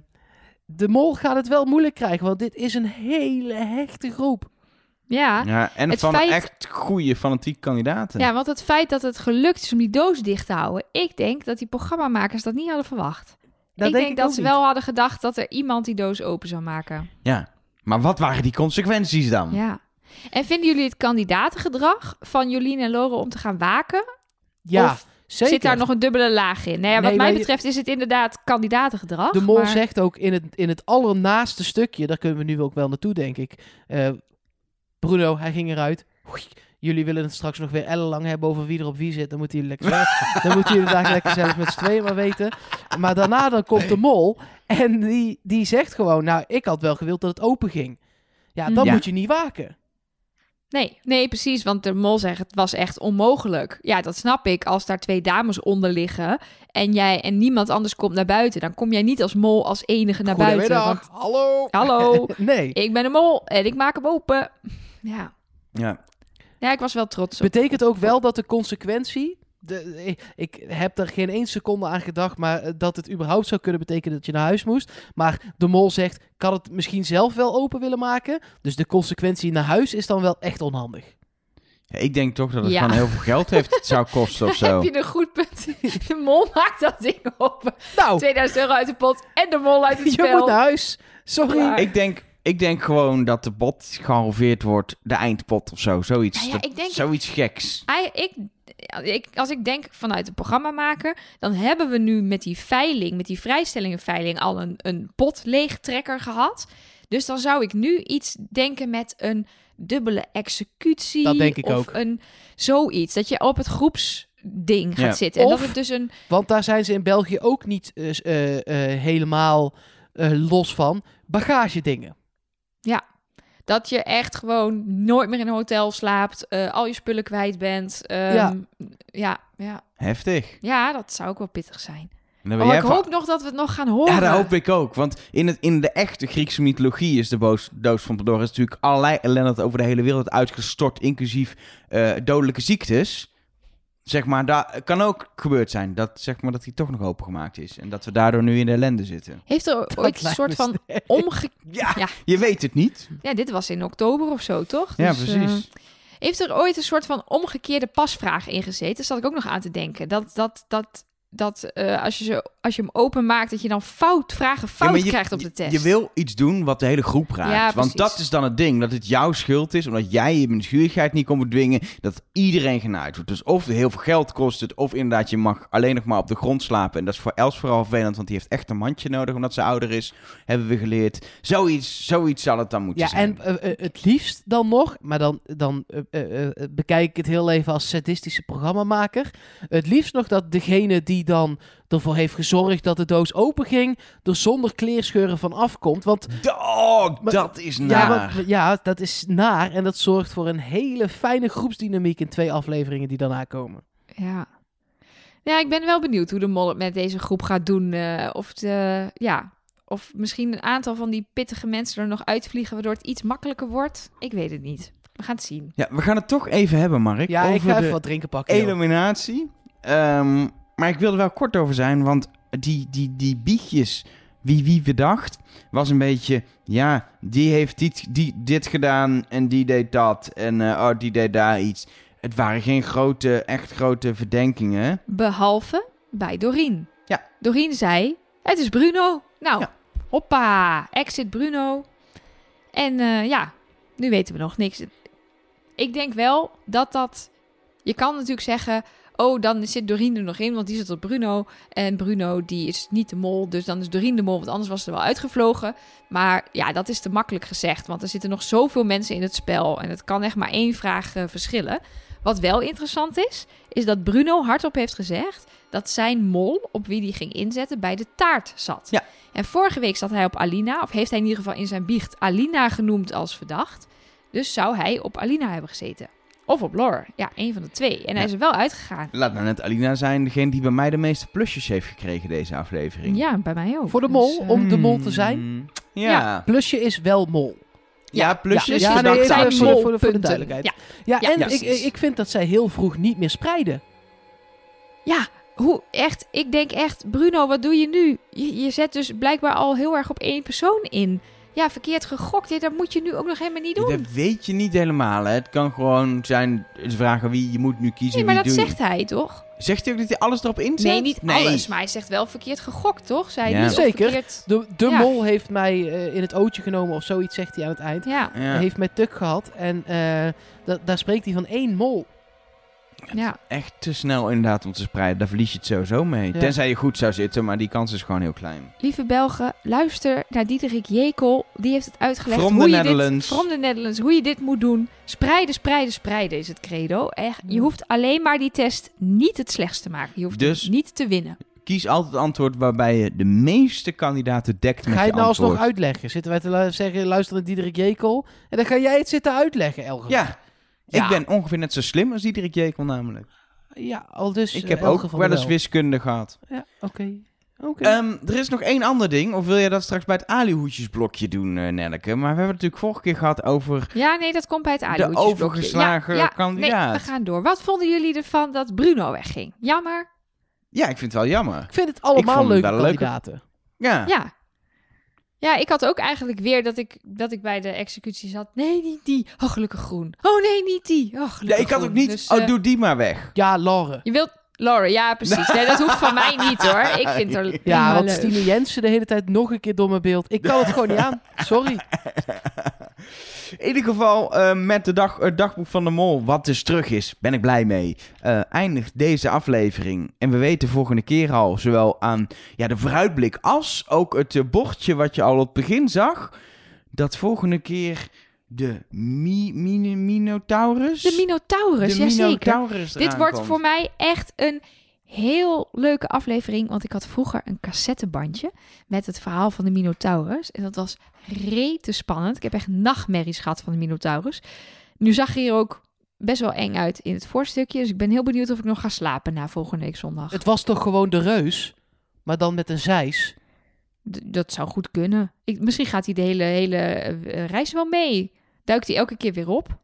de mol gaat het wel moeilijk krijgen, want dit is een hele hechte groep. Ja. Ja, en Het van feit- echt goede fanatieke kandidaten. Ja, want het feit dat het gelukt is om die doos dicht te houden. Ik denk dat die programmamakers dat niet hadden verwacht. Dat ik denk, ik dat ze niet. wel hadden gedacht dat er iemand die doos open zou maken. Ja. Maar wat waren die consequenties dan? Ja. En vinden jullie het kandidatengedrag van Jolien en Lore om te gaan waken? Ja, Of zeker. zit daar nog een dubbele laag in? Nou ja, wat Nee, mij betreft is het inderdaad kandidatengedrag. De mol maar- zegt ook in het, in het allernaaste stukje, daar kunnen we nu ook wel naartoe, denk ik. Eh, Bruno, hij ging eruit. Oei, jullie willen het straks nog weer ellenlang hebben over wie er op wie zit. Dan moeten jullie lekker zelf, dan moeten jullie daar lekker zelf met z'n tweeën maar weten. Maar daarna dan komt de mol en die, die zegt gewoon, nou, ik had wel gewild dat het open ging. Ja, dan Ja. moet je niet waken. Nee, nee, precies. Want de mol zegt het was echt onmogelijk. Ja, dat snap ik. Als daar twee dames onder liggen en jij en niemand anders komt naar buiten, dan kom jij niet als mol als enige naar buiten. Want- hallo. Hallo, Nee. ik ben een mol en ik maak hem open. Ja, Ja. ja ik was wel trots op. Betekent ook wel dat de consequentie. De, ik, ik heb er geen één seconde aan gedacht, maar eh, dat het überhaupt zou kunnen betekenen dat je naar huis moest. Maar de mol zegt, had het misschien zelf wel open willen maken. Dus de consequentie naar huis is dan wel echt onhandig. Ja, Ik denk toch dat het Ja. gewoon heel veel geld heeft, het zou kosten of zo. Heb je een goed punt? De mol maakt dat ding open. Nou, 2000 euro uit de pot en de mol uit het je spel. moet naar huis. Sorry. Ja. Ik denk, Ik denk gewoon dat de pot gehalveerd wordt, de eindpot of zo. Zoiets, Nou ja, Dat- ik denk- zoiets geks. Ai- ik, ik, als ik denk vanuit de programmamaker, dan hebben we nu met die veiling, met die vrijstellingenveiling, al een, een potleegtrekker gehad. Dus dan zou ik nu iets denken met een dubbele executie. Dat denk ik of ook. een zoiets. Dat je op het groepsding gaat Ja. zitten. En dat Of- het dus een. Want daar zijn ze in België ook niet eh, eh, eh, helemaal los van. Bagagedingen. Dat je echt gewoon nooit meer in een hotel slaapt. eh, al je spullen kwijt bent. ehm, Ja. ja, ja. Heftig. Ja, dat zou ook wel pittig zijn. En dan ben Oh, ik van- hoop nog dat we het nog gaan horen. Ja, dat hoop ik ook. Want in, het, in de echte Griekse mythologie is de boos, doos van Pandora is natuurlijk allerlei ellende over de hele wereld uitgestort, inclusief eh, dodelijke ziektes. Zeg maar, dat kan ook gebeurd zijn. Dat, zeg maar, dat hij toch nog opengemaakt is. En dat we daardoor nu in de ellende zitten. Heeft er ooit een soort van omge... Ja, Ja. je weet het niet. Ja, dit was in oktober of zo, toch? Ja, Dus, precies. eh, heeft er ooit een soort van omgekeerde pasvraag in gezeten? Daar zat ik ook nog aan te denken. Dat, dat, dat, dat eh, als, je ze, als je hem openmaakt, dat je dan fout vragen Ja, fout je- krijgt op de test. Je wil iets doen wat de hele groep raakt. Ja, Want dat is dan het ding. Dat het jouw schuld is. Omdat jij je nieuwsgierigheid niet kon bedwingen. Dat iedereen genaaid wordt. Dus of heel veel geld kost het. Of inderdaad je mag alleen nog maar op de grond slapen. En dat is voor Els vooral vervelend. Want die heeft echt een mandje nodig. Omdat ze ouder is. Hebben we geleerd. Zoiets, zoiets zal het dan moeten Ja, zijn. en eh, eh, het liefst dan nog, maar dan, dan eh, eh, eh, bekijk ik het heel even als sadistische programmamaker. Het liefst nog dat degene die dan ervoor heeft gezorgd dat de doos open ging, er zonder kleerscheuren van afkomt. Want Oh, Maar- dat is ja, naar. want- ja, dat is naar en dat zorgt voor een hele fijne groepsdynamiek in twee afleveringen die daarna komen. Ja. Ja, ik ben wel benieuwd hoe de mol het met deze groep gaat doen. eh, of, de, ja, of misschien een aantal van die pittige mensen er nog uitvliegen, waardoor het iets makkelijker wordt. Ik weet het niet. We gaan het zien. Ja, we gaan het toch even hebben, Mark. Ja, ik ga even wat drinken pakken. eliminatie. Ehm, maar ik wil er wel kort over zijn, want die, die, die bietjes, wie wie bedacht, was een beetje, ja, die heeft dit, die, dit gedaan en die deed dat en eh, oh, die deed daar iets. Het waren geen grote, echt grote verdenkingen. Behalve bij Doreen. Ja. Doreen zei, het is Bruno. Nou, Ja. hoppa, exit Bruno. En eh, ja, nu weten we nog niks. Ik denk wel dat dat... Je kan natuurlijk zeggen, oh, dan zit Doreen er nog in, want die zit op Bruno. En Bruno, die is niet de mol, dus dan is Doreen de mol, want anders was ze er wel uitgevlogen. Maar ja, dat is te makkelijk gezegd, want er zitten nog zoveel mensen in het spel. En het kan echt maar één vraag eh, verschillen. Wat wel interessant is, is dat Bruno hardop heeft gezegd dat zijn mol, op wie die ging inzetten, bij de taart zat. Ja. En vorige week zat hij op Alina, of heeft hij in ieder geval in zijn biecht Alina genoemd als verdacht. Dus zou hij op Alina hebben gezeten. Of op Lore. Ja, één van de twee. En hij Ja. is er wel uitgegaan. Laat nou net Alina zijn, degene die bij mij de meeste plusjes heeft gekregen deze aflevering. Ja, bij mij ook. Voor de Dus, mol, eh, om de mol te zijn. Hmm, Ja. Ja, Plusje is wel mol. plusjes. dus ja, je nee, dacht even zijn voor, de, voor, de, voor de duidelijkheid. Ja. Ja, Ja, en ja, ik, ik vind dat zij heel vroeg niet meer spreiden. Ja, hoe echt? Ik denk echt, Bruno, wat doe je nu? Je, je zet dus blijkbaar al heel erg op één persoon in. Ja, verkeerd gegokt. Dat moet je nu ook nog helemaal niet doen. Dat weet je niet helemaal. Hè. Het kan gewoon zijn, ze vragen wie, je moet nu kiezen Nee, maar wie dat zegt hij toch? Zegt hij ook dat hij alles erop inzet? Nee, niet alles. Maar hij zegt wel verkeerd gegokt, toch? Zij Ja. niet Zeker. verkeerd- De, de Ja. mol heeft mij eh, in het ootje genomen of zoiets, zegt hij aan het eind. Ja, Ja. Hij heeft mij tuk gehad en eh, da- daar spreekt hij van één mol. Ja. Echt te snel inderdaad om te spreiden. Daar verlies je het sowieso mee. Ja. Tenzij je goed zou zitten, maar die kans is gewoon heel klein. Lieve Belgen, luister naar Diederik Jekel. Die heeft het uitgelegd From hoe je Netherlands. dit... From the Netherlands. Hoe je dit moet doen. Spreiden, spreiden, spreiden is het credo. Echt, je hoeft alleen maar die test niet het slechtst te maken. Je hoeft Dus- niet te winnen. Kies altijd het antwoord waarbij je de meeste kandidaten dekt met Ga je het nou antwoord. alsnog uitleggen? Zitten wij te lu- zeggen, luister naar Diederik Jekel? En dan ga jij het zitten uitleggen, Elger. Ja. Ja. Ik ben ongeveer net zo slim als Diederik Jekel namelijk. Ja, al dus Ik eh, heb Elger ook wel eens wiskunde gehad. Ja, oké. Oké. Ehm, er is nog één ander ding. Of wil jij dat straks bij het alihoedjesblokje doen, eh Nelleke? Maar we hebben het natuurlijk vorige keer gehad over... Ja, nee, dat komt bij het aardappeltjesblokje. overgeslagen ja, ja, kandidaat. Nee, we gaan door. Wat vonden jullie ervan dat Bruno wegging? Jammer. Ja, ik vind het wel jammer. ik vind het ik allemaal vond het leuke kandidaten. Ja. Ja. Ja, ik had ook eigenlijk weer dat ik, dat ik bij de executie zat. Nee, niet die. Oh, gelukkig groen. Oh, nee, niet die. Oh, Ja, gelukkig ik had ook niet... Dus, oh, eh, doe die maar weg. Ja, Laure. Je wilt Lauren, ja, precies. Nee, dat hoeft van mij niet hoor. Ik vind het Ja, want leuk. Stine Jensen de hele tijd nog een keer door mijn beeld. Ik kan het gewoon niet aan. Sorry. In ieder geval, eh, met de dag, het dagboek van de mol, wat dus terug is, ben ik blij mee. eh, eindigt deze aflevering. En we weten volgende keer al, zowel aan ja, de vooruitblik als ook het bordje wat je al op het begin zag, dat volgende keer de mi, Minotaurus... De Minotaurus, de jazeker. Minotaurus Dit eraan wordt komt. voor mij echt een heel leuke aflevering. Want ik had vroeger een cassettebandje met het verhaal van de Minotaurus. En dat was rete spannend. Ik heb echt nachtmerries gehad van de Minotaurus. Nu zag hij er ook best wel eng uit in het voorstukje. Dus ik ben heel benieuwd of ik nog ga slapen na volgende week zondag. Het was toch gewoon de reus, maar dan met een zeis. D- dat zou goed kunnen. Ik, misschien gaat hij de hele, hele eh, reis wel mee. Duikt hij elke keer weer op.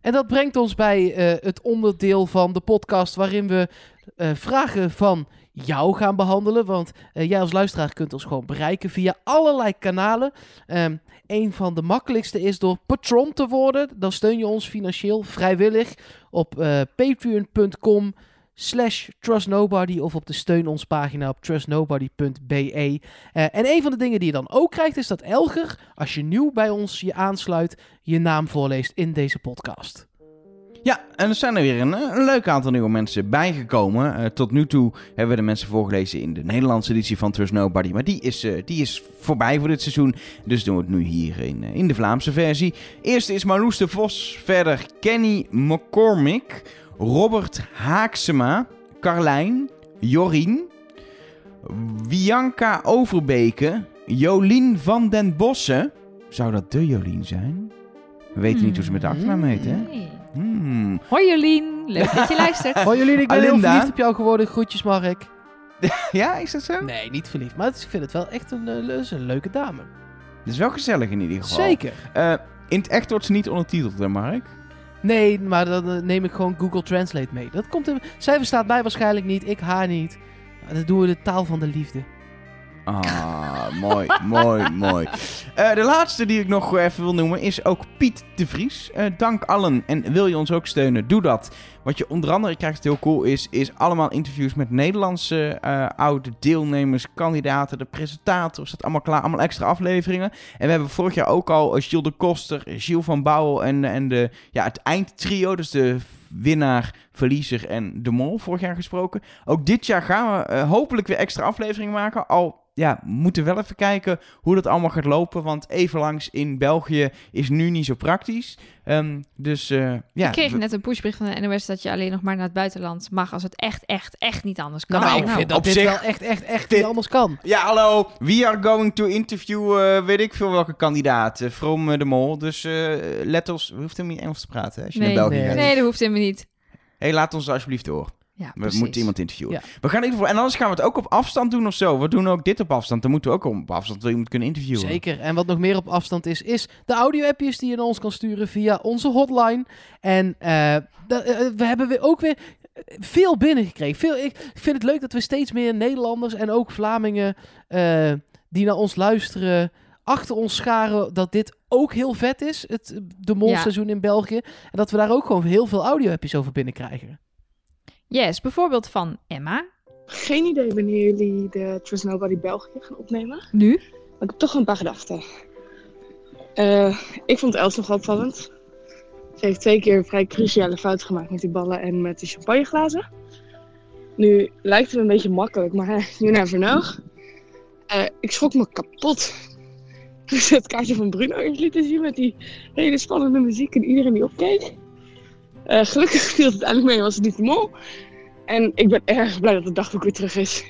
En dat brengt ons bij eh, het onderdeel van de podcast waarin we eh, vragen van jou gaan behandelen. Want eh, jij als luisteraar kunt ons gewoon bereiken via allerlei kanalen. Ehm een van de makkelijkste is door patron te worden. Dan steun je ons financieel vrijwillig op patreon.com slash trustnobody of op de steun ons pagina op trustnobody.be. Eh, en een van de dingen die je dan ook krijgt is dat Elger, als je nieuw bij ons je aansluit, je naam voorleest in deze podcast. Ja, en er zijn er weer een, een leuk aantal nieuwe mensen bijgekomen. Eh, tot nu toe hebben we de mensen voorgelezen in de Nederlandse editie van Trust Nobody. Maar die is, eh, die is voorbij voor dit seizoen. Dus doen we het nu hier in, eh, in de Vlaamse versie. Eerste is Marloes de Vos. Verder Kenny McCormick. Robert Haaksema. Carlijn. Jorien. Wianka Overbeke. Jolien van den Bossen. Zou dat de Jolien zijn? We weten niet hoe ze met de achternaam heet, hè? Nee. Hmm. Hoi Jolien, leuk dat je luistert. Hoi jullie, ik ben heel verliefd op jou geworden. Groetjes Mark. Ja, is dat zo? Nee, niet verliefd, maar het is- ik vind het wel echt een, eh, een leuke dame. Dat is wel gezellig in ieder geval. Zeker. Eh, in het echt wordt ze niet ondertiteld, hè, Mark? Nee, maar dan eh, neem ik gewoon Google Translate mee. Dat komt in, zij verstaat mij waarschijnlijk niet, ik haar niet. Dan doen we de taal van de liefde. Ah, mooi, mooi, mooi. Eh, de laatste die ik nog even wil noemen is ook Piet de Vries. Eh, dank allen. En wil je ons ook steunen, doe dat. Wat je onder andere krijgt, heel cool is, is allemaal interviews met Nederlandse eh, oude deelnemers, kandidaten, de presentators. Dat allemaal klaar, allemaal extra afleveringen. En we hebben vorig jaar ook al Gilles de Koster, Gilles van Bouwel en, en de, ja, het eindtrio, dus de winnaar, verliezer en de mol vorig jaar gesproken. Ook dit jaar gaan we hopelijk weer extra afleveringen maken. Al ja, moeten wel even kijken hoe dat allemaal gaat lopen. Want even langs in België is nu niet zo praktisch. Ehm, dus eh, ja. ik kreeg net een pushbericht van de NOS dat je alleen nog maar naar het buitenland mag als het echt, echt, echt niet anders kan. Nou, Nou, ik vind dat op dit zich- wel echt, echt, echt dit- niet anders kan. Ja, hallo. We are going to interview, eh, weet ik veel welke kandidaat. eh, from de mol. Dus eh, let ons... We hoeven hem niet Engels te praten, hè, als je Nee. naar België Nee. gaat. Nee, dat hoeft helemaal niet. hey, laat ons alsjeblieft door. Ja, We precies. moeten iemand interviewen. Ja. We gaan in ieder geval... En anders gaan we het ook op afstand doen of zo. We doen ook dit op afstand. Dan moeten we ook op afstand wil iemand kunnen interviewen. Zeker. En wat nog meer op afstand is, is de audio-appjes die je naar ons kan sturen via onze hotline. En eh, eh, we hebben weer ook weer veel binnengekregen. Veel, ik vind het leuk dat we steeds meer Nederlanders en ook Vlamingen eh, die naar ons luisteren achter ons scharen dat dit ook heel vet is, het de molseizoen in België. En dat we daar ook gewoon heel veel audio-appjes over binnenkrijgen. Yes, bijvoorbeeld van Emma. Geen idee wanneer jullie de Trust Nobody België gaan opnemen. Nu? Maar ik heb toch een paar gedachten. Eh, ik vond Els nog opvallend. Ze heeft twee keer vrij cruciale fouten gemaakt met die ballen en met de champagneglazen. Nu lijkt het een beetje makkelijk, maar never know. Eh, ik schrok me kapot. Toen ze het kaartje van Bruno eerst lieten zien met die hele spannende muziek en iedereen die opkeek. Eh, gelukkig viel het uiteindelijk mee, was het niet de mol. En ik ben erg blij dat het dagboek weer terug is.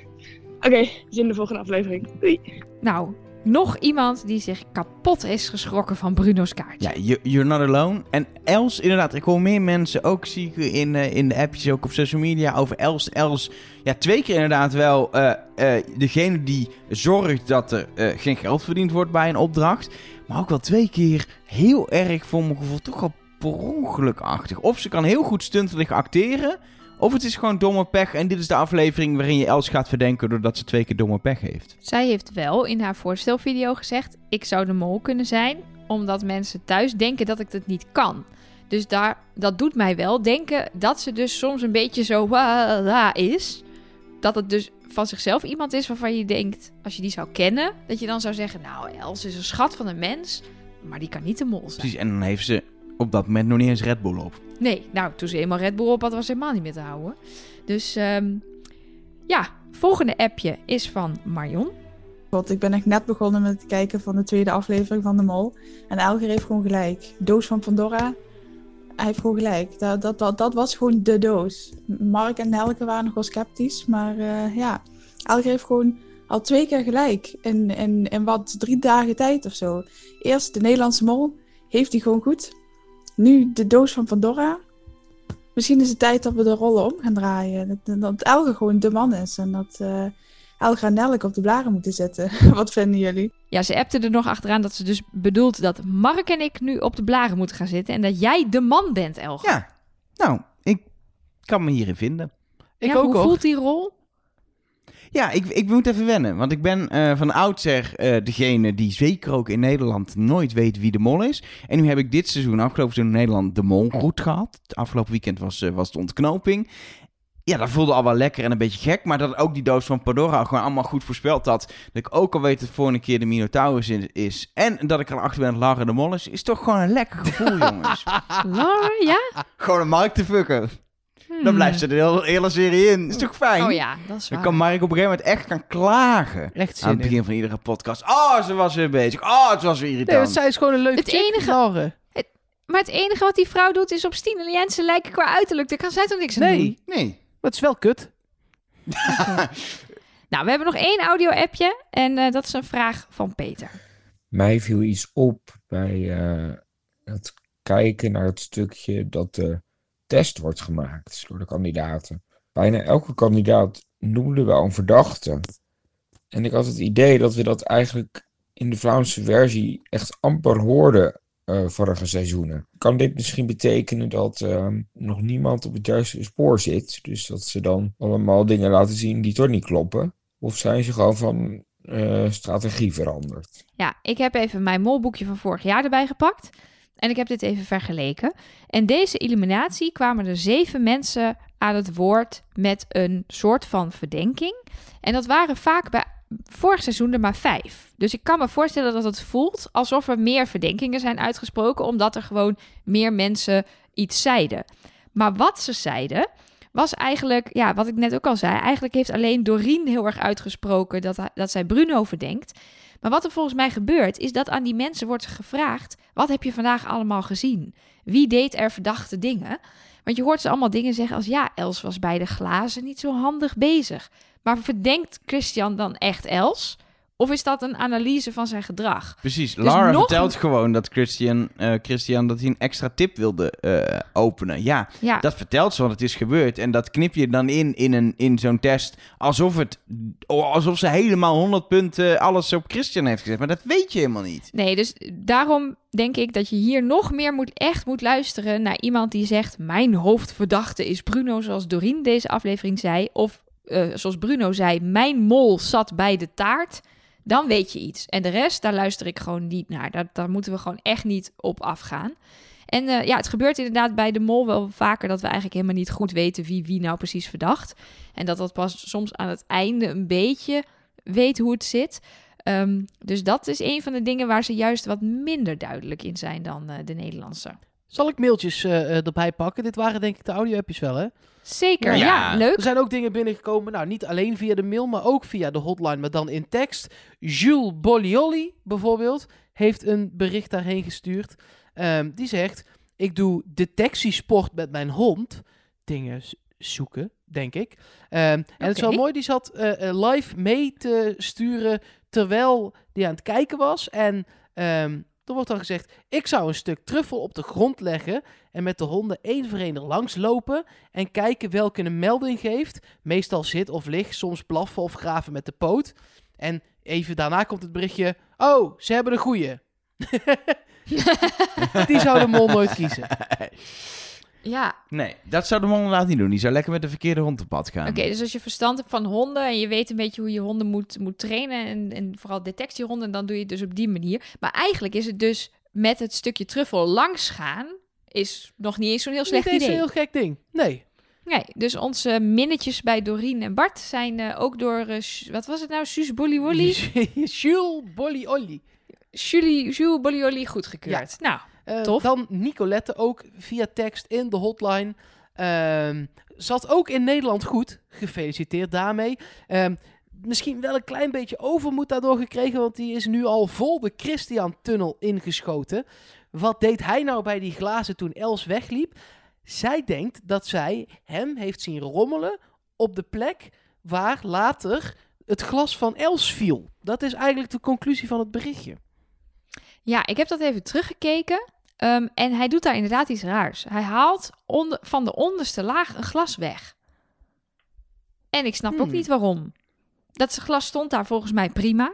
Oké, zie in de volgende aflevering. Doei! Nou, nog iemand die zich kapot is geschrokken van Bruno's kaartje. Ja, you- you're not alone. En Els, inderdaad, ik hoor meer mensen ook, zie ik in, eh, in de appjes, ook op social media, over Els. Els, ja, twee keer inderdaad wel eh, eh, degene die zorgt dat er eh, geen geld verdiend wordt bij een opdracht. Maar ook wel twee keer heel erg, voor mijn gevoel, toch wel per. Of ze kan heel goed stuntelig acteren, of het is gewoon domme pech. En dit is de aflevering waarin je Els gaat verdenken doordat ze twee keer domme pech heeft. Zij heeft wel in haar voorstelvideo gezegd: ik zou de mol kunnen zijn, omdat mensen thuis denken dat ik dat niet kan. Dus daar, dat doet mij wel denken dat ze dus soms een beetje zo wa- wa- is. Dat het dus van zichzelf iemand is waarvan je denkt, als je die zou kennen, dat je dan zou zeggen, nou, Els is een schat van een mens, maar die kan niet de mol zijn. Precies, en dan heeft ze op dat moment nog niet eens Red Bull op. Nee, nou, toen ze eenmaal Red Bull op had, was ze helemaal niet meer te houden. Dus ehm, ja, volgende appje is van Marion. Want ik ben echt net begonnen met het kijken van de tweede aflevering van De Mol. En Elger heeft gewoon gelijk. Doos van Pandora, hij heeft gewoon gelijk. Dat, dat, dat, dat was gewoon de doos. Mark en Nelke waren nog wel sceptisch. Maar eh, ja, Elger heeft gewoon al twee keer gelijk. In, in, in wat, drie dagen tijd of zo. Eerst de Nederlandse Mol, heeft hij gewoon goed. Nu de doos van Pandora. Misschien is het tijd dat we de rollen om gaan draaien. Dat, dat gewoon de man is. En dat... eh, Elga en Nelke op de blaren moeten zetten. Wat vinden jullie? Ja, ze appte er nog achteraan dat ze dus bedoelt dat Mark en ik nu op de blaren moeten gaan zitten. En dat jij de man bent, Elga. Ja, nou, ik kan me hierin vinden. Ik Ja, ook Hoe hoor. voelt die rol? Ja, ik, ik moet even wennen. Want ik ben eh, van oudsher eh degene die zeker ook in Nederland nooit weet wie de mol is. En nu heb ik dit seizoen, afgelopen seizoen in Nederland, de mol goed gehad. Het afgelopen weekend was, eh, was de ontknoping. Ja, dat voelde al wel lekker en een beetje gek. Maar dat ook die doos van Pandora gewoon allemaal goed voorspeld had. Dat ik ook al weet dat volgende keer de Minotaurus in- is. En dat ik er achter ben dat Lara de mol is. Is toch gewoon een lekker gevoel, jongens. Laura, ja? gewoon een Mark te fucken. Hmm. Dan blijft ze de hele, hele serie in. Is toch fijn? Oh ja, dat is Dan waar. kan Mark op een gegeven moment echt gaan klagen. Echt Aan het in. begin van iedere podcast. Oh, ze was weer bezig. Oh, het was weer Nee, irritant. want zij is gewoon een leuke Het enige- Lauren. Maar het enige wat die vrouw doet is op Stine Jensen lijken qua uiterlijk. Daar kan zij toch niks aan Nee, doen? Nee. maar het is wel kut. Nou, we hebben nog één audio-appje. En eh, dat is een vraag van Peter. Mij viel iets op bij eh, het kijken naar het stukje dat de test wordt gemaakt door de kandidaten. Bijna elke kandidaat noemde wel een verdachte. En ik had het idee dat we dat eigenlijk in de Vlaamse versie echt amper hoorden eh, vorige seizoenen. Kan dit misschien betekenen dat eh, nog niemand op het juiste spoor zit? Dus dat ze dan allemaal dingen laten zien die toch niet kloppen? Of zijn ze gewoon van eh, strategie veranderd? Ja, ik heb even mijn molboekje van vorig jaar erbij gepakt. En ik heb dit even vergeleken. En deze eliminatie kwamen er zeven mensen aan het woord met een soort van verdenking. En dat waren vaak bij vorig seizoen er maar vijf. Dus ik kan me voorstellen dat het voelt alsof er meer verdenkingen zijn uitgesproken, omdat er gewoon meer mensen iets zeiden. Maar wat ze zeiden, was eigenlijk, ja, wat ik net ook al zei, eigenlijk heeft alleen Doreen heel erg uitgesproken dat, dat zij Bruno verdenkt. Maar wat er volgens mij gebeurt, is dat aan die mensen wordt gevraagd: wat heb je vandaag allemaal gezien? Wie deed er verdachte dingen? Want je hoort ze allemaal dingen zeggen als: ja, Els was bij de glazen niet zo handig bezig. Maar verdenkt Christian dan echt Els? Of is dat een analyse van zijn gedrag? Precies. Dus Lara nog- vertelt gewoon dat Christian, eh, Christian dat hij een extra tip wilde eh, openen. Ja, Ja, dat vertelt ze, want het is gebeurd. En dat knip je dan in, in, een, in zo'n test. Alsof, het, oh, alsof ze helemaal 100 punten alles op Christian heeft gezet. Maar dat weet je helemaal niet. Nee, dus daarom denk ik dat je hier nog meer moet, echt moet luisteren naar iemand die zegt: Mijn hoofdverdachte is Bruno, zoals Doreen deze aflevering zei. Of eh, zoals Bruno zei: Mijn mol zat bij de taart. Dan weet je iets. En de rest, daar luister ik gewoon niet naar. Daar, daar moeten we gewoon echt niet op afgaan. En eh, ja, het gebeurt inderdaad bij de mol wel vaker dat we eigenlijk helemaal niet goed weten wie wie nou precies verdacht. En dat dat pas soms aan het einde een beetje weet hoe het zit. Ehm, dus dat is een van de dingen waar ze juist wat minder duidelijk in zijn dan eh, de Nederlandse. Zal ik mailtjes eh, eh, erbij pakken? Dit waren denk ik de audio-appjes wel, hè? Zeker, Ja. ja, leuk. Er zijn ook dingen binnengekomen, nou niet alleen via de mail, maar ook via de hotline, maar dan in tekst. Jules Bollioli bijvoorbeeld heeft een bericht daarheen gestuurd. Ehm, die zegt, ik doe detectiesport met mijn hond. Dingen zoeken, denk ik. Ehm, en het is wel mooi, die zat eh, eh, live mee te sturen terwijl die aan het kijken was. En ehm, er wordt dan gezegd, ik zou een stuk truffel op de grond leggen en met de honden één voor één er langs lopen en kijken welke een melding geeft. Meestal zit of ligt, soms blaffen of graven met de poot. En even daarna komt het berichtje, oh, ze hebben een goeie. Die zou de mol nooit kiezen. Ja, Nee, dat zou de man inderdaad niet doen. Die zou lekker met de verkeerde hond op pad gaan. oké. dus als je verstand hebt van honden en je weet een beetje hoe je honden moet, moet trainen en, en vooral detectiehonden, dan doe je het dus op die manier. Maar eigenlijk is het dus met het stukje truffel langs gaan, is nog niet eens zo'n heel Niet slecht eens een idee. heel gek ding. Nee. Nee, dus onze minnetjes bij Doreen en Bart zijn eh, ook door, eh, wat was het nou, Suus Bolly Wolly? Jules Bolly Olly. Julie, Jules Bolly Wolly goedgekeurd. Nou, Eh, Tof. Dan Nicolette ook via tekst in de hotline. Ehm, zat ook in Nederland goed. Gefeliciteerd daarmee. Ehm, misschien wel een klein beetje overmoed daardoor gekregen, want die is nu al vol de Christian-tunnel ingeschoten. Wat deed hij nou bij die glazen toen Els wegliep? Zij denkt dat zij hem heeft zien rommelen op de plek waar later het glas van Els viel. Dat is eigenlijk de conclusie van het berichtje. ja, ik heb dat even teruggekeken. Ehm, en hij doet daar inderdaad iets raars. Hij haalt onder, van de onderste laag een glas weg. En ik snap ook Hmm. niet waarom. Dat glas stond daar volgens mij prima.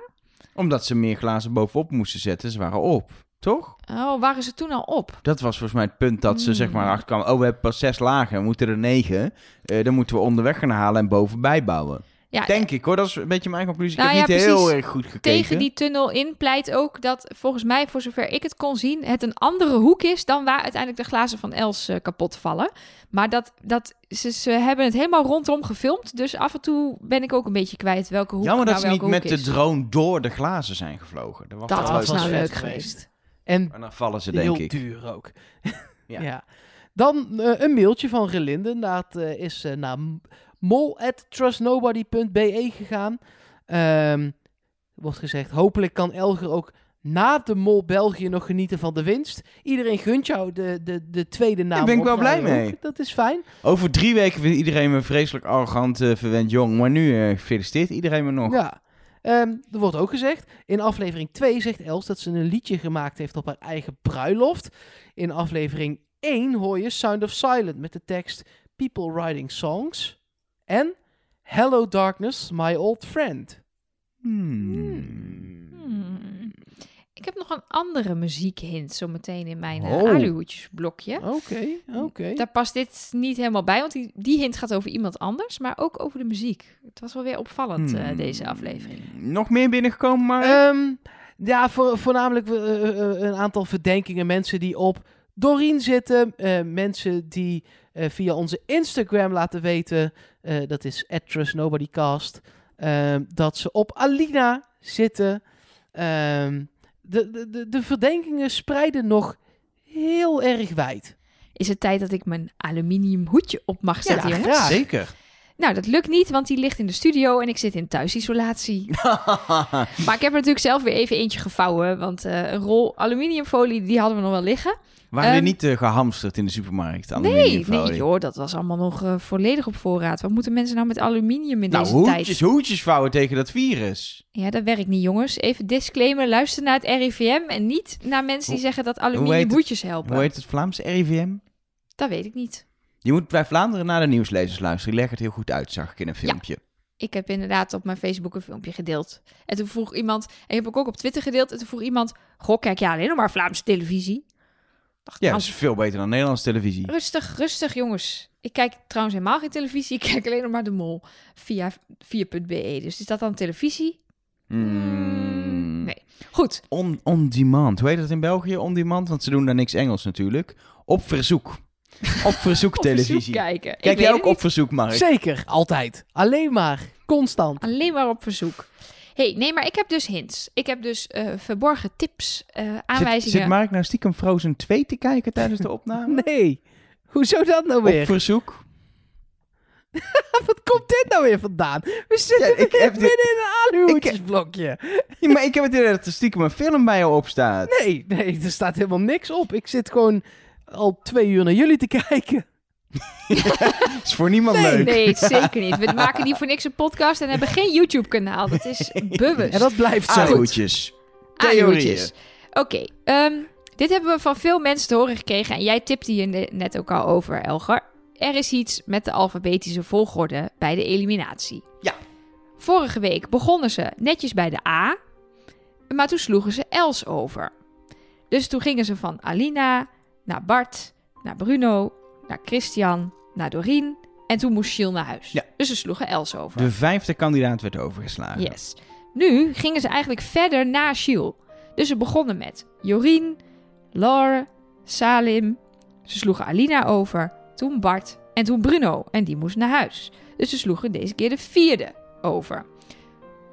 Omdat ze meer glazen bovenop moesten zetten. Ze waren op, toch? Oh, waren ze toen al op? Dat was volgens mij het punt dat ze Hmm. zeg maar achterkwamen. Oh, we hebben pas zes lagen. We moeten er negen. Eh, dan moeten we onderweg gaan halen en bovenbij bouwen. Ja, Denk ik hoor. Dat is een beetje mijn conclusie. Nou ik heb ja, niet heel erg goed gekeken. tegen die tunnel in pleit ook dat volgens mij, voor zover ik het kon zien, het een andere hoek is dan waar uiteindelijk de glazen van Els eh, kapot vallen. Maar dat, dat, ze, ze hebben het helemaal rondom gefilmd, dus af en toe ben ik ook een beetje kwijt welke hoek Jammer dat nou ze niet met de drone door de glazen zijn gevlogen. Dat was Dat wel was leuk. nou leuk geweest. En En dan vallen ze denk heel ik. duur ook. Ja. ja. Dan eh, een mailtje van Relinde. Dat eh, is eh, naar mol@trustnobody.be gegaan. Ehm wordt gezegd, hopelijk kan Elger ook na de Mol België nog genieten van de winst. Iedereen gunt jou de, de, de tweede naam. Daar ben ik wel blij ook. mee. Dat is fijn. Over drie weken vindt iedereen me vreselijk arrogant, eh, verwend jong. Maar nu eh, feliciteert iedereen me nog. Ja. Ehm, er wordt ook gezegd, in aflevering 2 zegt Els dat ze een liedje gemaakt heeft op haar eigen bruiloft. In aflevering 1 hoor je Sound of Silent met de tekst People Writing Songs. En Hello Darkness, My Old Friend. Hmm. Hmm. Ik heb nog een andere muziekhint zo meteen in mijn eh, Oh. aluhoedjesblokje. Oké, oké. Daar past dit niet helemaal bij, want die, die hint gaat over iemand anders, maar ook over de muziek. Het was wel weer opvallend, eh, Hmm. deze aflevering. Nog meer binnengekomen, maar... Ehm, ja, voor, voornamelijk eh, een aantal verdenkingen. Mensen die op Doreen zitten. eh, mensen die eh, via onze Instagram laten weten. Eh, dat is @trustnobodycast. ehm, dat ze op Alina zitten. Ehm, de, de, de, de verdenkingen spreiden nog heel erg wijd. Is het tijd dat ik mijn aluminium hoedje op mag zetten, Ja, jongens? graag. Zeker. Nou, dat lukt niet, want die ligt in de studio en ik zit in thuisisolatie. maar ik heb er natuurlijk zelf weer even eentje gevouwen, want eh, een rol aluminiumfolie, die hadden we nog wel liggen. Waren er Ehm, niet eh, gehamsterd in de supermarkt? Nee, nee joh, dat was allemaal nog eh, volledig op voorraad. Wat moeten mensen nou met aluminium in Nou, deze hoedjes, tijd? hoedjes vouwen tegen dat virus. Ja, dat werkt niet, jongens. Even disclaimer, luister naar het RIVM en niet naar mensen die zeggen dat aluminium hoedjes helpen. Hoe heet het Vlaams RIVM? Dat weet ik niet. Je moet bij Vlaanderen naar de nieuwslezers luisteren. Die leggen het heel goed uit, zag ik in een filmpje. Ik heb inderdaad op mijn Facebook een filmpje gedeeld. En toen vroeg iemand, en heb ik ook op Twitter gedeeld, en toen vroeg iemand, goh, kijk je alleen nog maar Vlaamse televisie? Dacht, Ja, nou, dat is veel beter dan Nederlandse televisie. Rustig, rustig jongens. Ik kijk trouwens helemaal geen televisie, ik kijk alleen nog maar de mol via 4.be. Dus is dat dan televisie? Mm. nee. Goed, On, on demand. Hoe heet dat in België? On demand? Want ze doen daar niks Engels natuurlijk. Op verzoek. Op verzoek op televisie. verzoek kijken. Kijk jij ook op verzoek, Mark? Zeker, altijd. Alleen maar, constant. Alleen maar op verzoek. hey, nee, maar ik heb dus hints. Ik heb dus eh, verborgen tips, eh, Zit, aanwijzingen. zit Mark nou stiekem Frozen 2 te kijken tijdens de opname? Nee, hoezo dat nou Op weer? verzoek? Wat komt dit nou weer vandaan? We zitten Ja, ik heb dit- in een aluhoedjesblokje. Ja, maar ik heb het idee dat er stiekem een film bij jou op staat. Nee, nee, er staat helemaal niks op. Ik zit gewoon al twee uur naar jullie te kijken. Is voor niemand leuk. Nee, zeker niet. We maken niet voor niks een podcast en hebben geen YouTube-kanaal. Dat is bewust. En dat blijft zo. Theorieën. Aluhoedjes. Oké, ehm, dit hebben we van veel mensen te horen gekregen. En jij tipte hier ne- net ook al over, Elger. Er is iets met de alfabetische volgorde bij de eliminatie. Ja. Vorige week begonnen ze netjes bij de A, maar toen sloegen ze Els over. Dus toen gingen ze van Alina naar Bart, naar Bruno, naar Christian, naar Doreen. En toen moest Gilles naar huis. Ja. Dus ze sloegen Els over. De vijfde kandidaat werd overgeslagen. Yes. Nu gingen ze eigenlijk verder naar Gilles. Dus ze begonnen met Jorien, Laure, Salim, Ze sloegen Alina over, toen Bart en toen Bruno. En die moest naar huis. Dus ze sloegen deze keer de vierde over.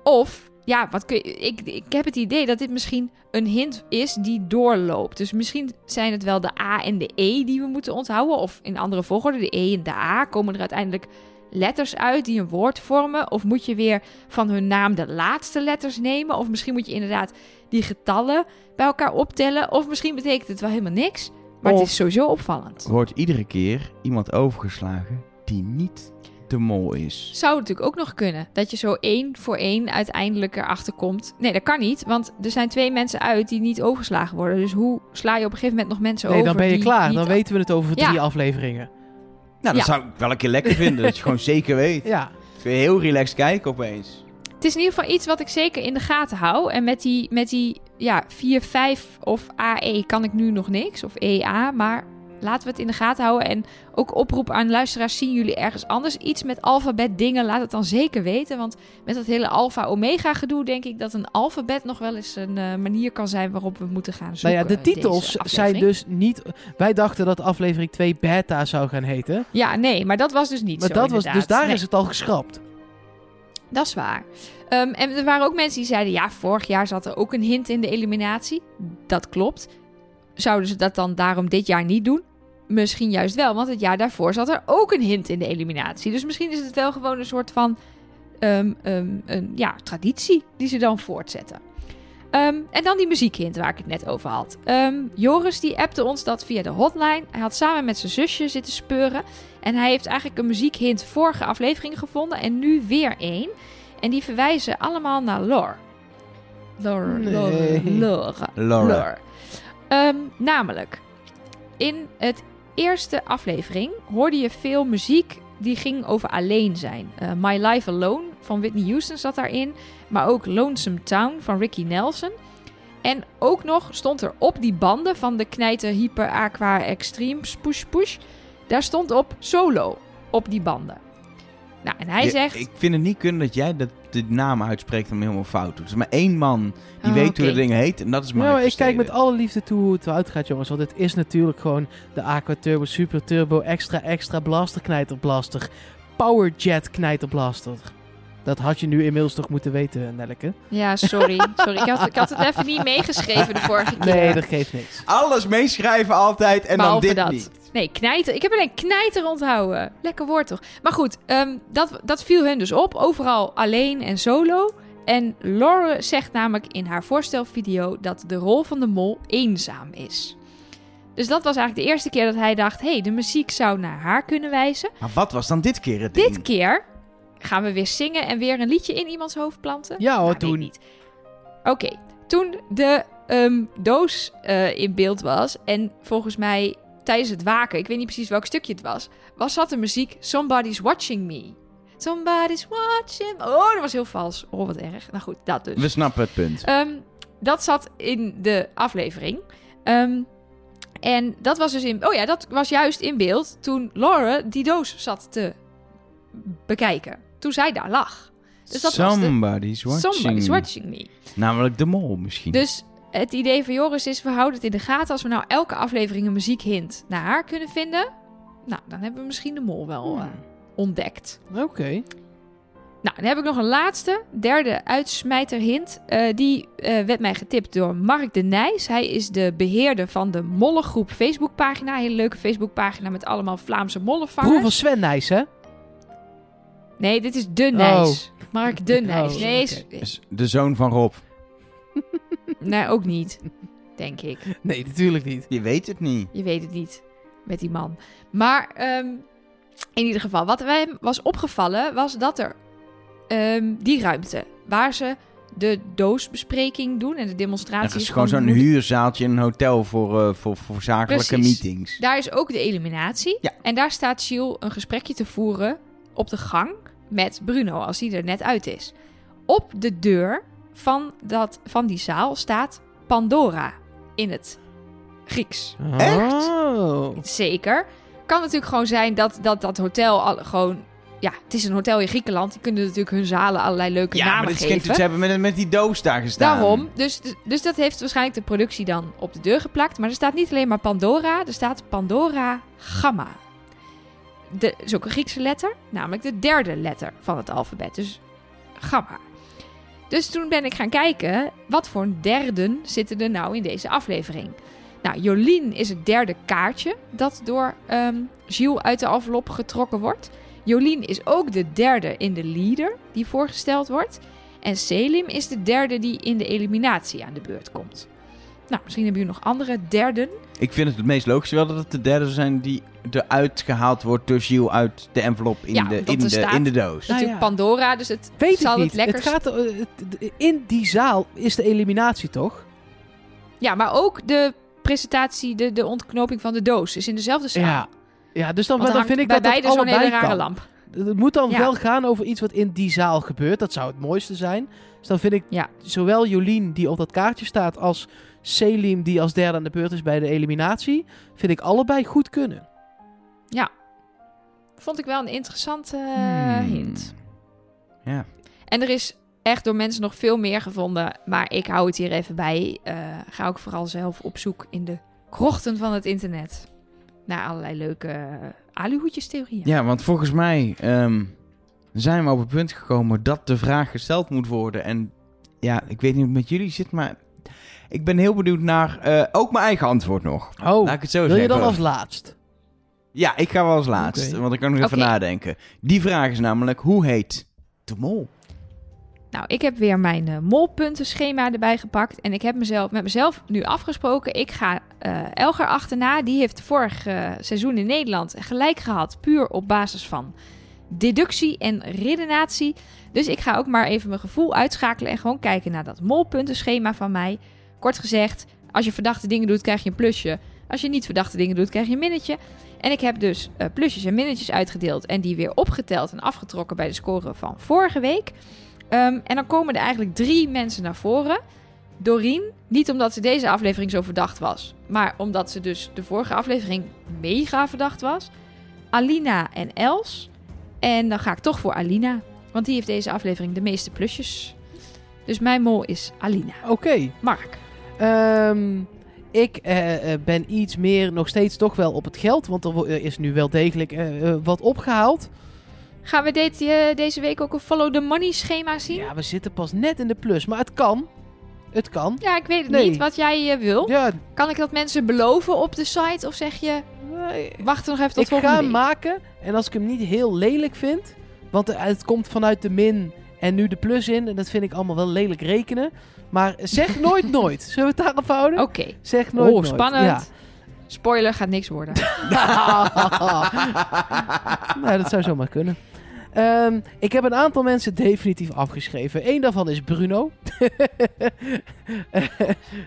Of, ja, wat kun je, ik, ik heb het idee dat dit misschien een hint is die doorloopt. Dus misschien zijn het wel de A en de E die we moeten onthouden. Of in andere volgorde, de E en de A. Komen er uiteindelijk letters uit die een woord vormen? Of moet je weer van hun naam de laatste letters nemen? Of misschien moet je inderdaad die getallen bij elkaar optellen? Of misschien betekent het wel helemaal niks. Maar Of- het is sowieso opvallend. Wordt iedere keer iemand overgeslagen die niet de mol is. Zou natuurlijk ook nog kunnen. Dat je zo één voor één uiteindelijk erachter komt. Nee, dat kan niet. Want er zijn twee mensen uit die niet overgeslagen worden. Dus hoe sla je op een gegeven moment nog mensen Nee, over? dan ben je klaar. Dan weten we het over Ja. drie afleveringen. Nou, dat Ja. zou ik wel een keer lekker vinden. dat je gewoon zeker weet. Ja. Kun je heel relaxed kijken opeens. Het is in ieder geval iets wat ik zeker in de gaten hou. En met die, met die ja, 4, 5 of AE kan ik nu nog niks. Of EA. Maar laten we het in de gaten houden. En ook oproep aan luisteraars. Zien jullie ergens anders iets met alfabet dingen? Laat het dan zeker weten. Want met dat hele alfa-omega gedoe denk ik dat een alfabet nog wel eens een eh, manier kan zijn waarop we moeten gaan Nou zoeken. ja, de titels zijn dus niet... Wij dachten dat aflevering 2 beta zou gaan heten. Ja, nee, maar dat was dus niet Maar zo dat was, dus daar Nee. is het al geschrapt. Dat is waar. Ehm, en er waren ook mensen die zeiden: ja, vorig jaar zat er ook een hint in de eliminatie. Dat klopt. Zouden ze dat dan daarom dit jaar niet doen? Misschien juist wel, want het jaar daarvoor zat er ook een hint in de eliminatie. Dus misschien is het wel gewoon een soort van ehm, ehm, een, ja, traditie die ze dan voortzetten. Ehm, en dan die muziekhint waar ik het net over had. Ehm, Joris die appte ons dat via de hotline. Hij had samen met zijn zusje zitten speuren. En hij heeft eigenlijk een muziekhint vorige aflevering gevonden en nu weer één. En die verwijzen allemaal naar Lore. Lore, Nee. Lore, Lore. Lore. Ehm, namelijk, in het eerste aflevering hoorde je veel muziek die ging over alleen zijn. Eh, My Life Alone van Whitney Houston zat daarin. Maar ook Lonesome Town van Ricky Nelson. En ook nog stond er op die banden van de knijter Hyper Aqua Extreme Push Push. Daar stond op solo op die banden. Nou, en hij zegt... Ik vind het niet kunnen dat jij dat, de naam uitspreekt en hem helemaal fout doet. Er is maar één man die Oh, weet hoe de dingen heet en dat is Mike maar ik kijk met alle liefde toe hoe het eruit gaat, jongens. Want het is natuurlijk gewoon de Aqua Turbo, Super Turbo, Extra Extra Blaster Knijterblaster. Powerjet Knijterblaster. Dat had je nu inmiddels toch moeten weten, Nelleke? Ja, sorry. sorry. Ik, had, ik had het even niet meegeschreven de vorige keer. Nee, dat geeft niks. Alles meeschrijven altijd en Behalve dan dit dat. niet. Nee, knijter. Ik heb alleen knijter onthouden. Lekker woord toch? Maar goed, ehm, dat, dat viel hun dus op. Overal alleen en solo. En Laure zegt namelijk in haar voorstelvideo dat de rol van de mol eenzaam is. Dus dat was eigenlijk de eerste keer dat hij dacht: hé, hey, de muziek zou naar haar kunnen wijzen. Maar wat was dan dit keer het ding? Dit keer gaan we weer zingen en weer een liedje in iemands hoofd planten. Ja hoor, Nou, toen. niet. Oké, toen de ehm, doos eh, in beeld was en volgens mij tijdens het waken, ik weet niet precies welk stukje het was, was zat de muziek Somebody's Watching Me. Somebody's watching. Oh, dat was heel vals. Oh, wat erg. Nou goed, dat dus. We snappen het punt. Ehm, dat zat in de aflevering. Ehm, en dat was dus in. Oh ja, dat was juist in beeld toen Laura die doos zat te bekijken. Toen zij daar lag. Dus dat was de- Somebody's watching. Somebody's watching me. Namelijk de mol misschien. Dus het idee van Joris is: we houden het in de gaten. Als we nou elke aflevering een muziekhint naar haar kunnen vinden. Nou, dan hebben we misschien de mol wel Hmm. eh, ontdekt. Oké. Nou, dan heb ik nog een laatste, derde uitsmijterhint. Eh die eh, werd mij getipt door Mark de Nijs. Hij is de beheerder van de Mollengroep Facebookpagina. Een hele leuke Facebookpagina met allemaal Vlaamse mollenvangers. Broer van Sven Nijs, hè? Nee, dit is de Nijs. Mark de Nijs. Oh, nee, oké. is- de zoon van Rob. Nee, ook niet. Denk ik. Nee, natuurlijk niet. Je weet het niet. Je weet het niet met die man. Maar ehm, in ieder geval, wat mij was opgevallen was dat er ehm, die ruimte waar ze de doosbespreking doen en de demonstratie. Het is gewoon zo'n huurzaaltje in een hotel voor, eh, voor, voor zakelijke Precies. meetings. Daar is ook de eliminatie. Ja. En daar staat Giel een gesprekje te voeren op de gang met Bruno als hij er net uit is. Op de deur van, dat, van die zaal staat Pandora in het Grieks. Echt? Oh. Zeker. Kan natuurlijk gewoon zijn dat dat, dat hotel al, gewoon ja, het is een hotel in Griekenland. Die kunnen natuurlijk hun zalen allerlei leuke Ja, maar namen is geven. geen, ze hebben met, met die doos daar gestaan. Daarom. Dus, dus dat heeft waarschijnlijk de productie dan op de deur geplakt. Maar er staat niet alleen maar Pandora, er staat Pandora Gamma. De, is ook een Griekse letter, namelijk de derde letter van het alfabet. Dus Gamma. Dus toen ben ik gaan kijken, wat voor derden zitten er nou in deze aflevering? Nou, Jolien is het derde kaartje dat door ehm Gilles uit de envelop getrokken wordt. Jolien is ook de derde in de leader die voorgesteld wordt. En Selim is de derde die in de eliminatie aan de beurt komt. Nou, misschien hebben jullie nog andere derden. Ik vind het het meest logisch wel dat het de derde zijn die eruit gehaald wordt door Gilles uit de envelop in, Ja, de, in, de, staat- in de doos. Nou Natuurlijk ja. Pandora, dus het Weet zal ik niet. het gaat, het- in die zaal is de eliminatie toch? Ja, maar ook de presentatie, de, de ontknoping van de doos is in dezelfde zaal. Ja. Ja, dus dan, vind ik dat bij dat beide zo'n allebei hele rare kan. lamp. Het moet dan Ja. wel gaan over iets wat in die zaal gebeurt. Dat zou het mooiste zijn. Dus dan vind ik Ja. zowel Jolien die op dat kaartje staat als Selim die als derde aan de beurt is bij de eliminatie, vind ik allebei goed kunnen. Vond ik wel een interessante Hmm. hint. Ja. En er is echt door mensen nog veel meer gevonden. Maar ik hou het hier even bij. Eh, ga ook vooral zelf op zoek in de krochten van het internet. Naar allerlei leuke uh, aluhoedjes-theorieën. ja, want volgens mij ehm, zijn we op het punt gekomen dat de vraag gesteld moet worden. En ja, ik weet niet hoe het met jullie zit, maar ik ben heel benieuwd naar eh, ook mijn eigen antwoord nog. Oh, Laat ik het zo wil zeggen. je dan als laatst? Ja, ik ga wel als laatst, want ik kan nog even nadenken. Die vraag is namelijk, hoe heet de mol? Nou, ik heb weer mijn eh, molpuntenschema erbij gepakt. En ik heb mezelf, met mezelf nu afgesproken. Ik ga eh, Elger achterna. Die heeft vorig eh, seizoen in Nederland gelijk gehad. Puur op basis van deductie en redenatie. Dus ik ga ook maar even mijn gevoel uitschakelen. En gewoon kijken naar dat molpuntenschema van mij. Kort gezegd, als je verdachte dingen doet, krijg je een plusje. Als je niet verdachte dingen doet, krijg je een minnetje. En ik heb dus eh, plusjes en minnetjes uitgedeeld. En die weer opgeteld en afgetrokken bij de score van vorige week. Ehm, en dan komen er eigenlijk drie mensen naar voren. Doreen, niet omdat ze deze aflevering zo verdacht was, maar omdat ze dus de vorige aflevering mega verdacht was. Alina en Els. En dan ga ik toch voor Alina, want die heeft deze aflevering de meeste plusjes. Dus mijn mol is Alina. Oké. Mark. Ehm, ik eh, eh, ben iets meer nog steeds toch wel op het geld, want er is nu wel degelijk eh, wat opgehaald. Gaan we dit, deze week ook een follow the money schema zien? Ja, we zitten pas net in de plus, maar het kan. Het kan. ik weet het Nee. niet wat jij eh, wil. Ja, Kan ik dat mensen beloven op de site? Of zeg je, nee. wacht nog even tot ik volgende ga week? hem maken en als ik hem niet heel lelijk vind, want eh, het komt vanuit de min en nu de plus in en dat vind ik allemaal wel lelijk rekenen. Maar zeg nooit nooit. Zullen we het daarop houden? Oké. Zeg nooit Oh, nooit. spannend. Ja. Spoiler gaat niks worden. nou, dat zou zomaar kunnen. Ehm, ik heb een aantal mensen definitief afgeschreven. Eén daarvan is Bruno.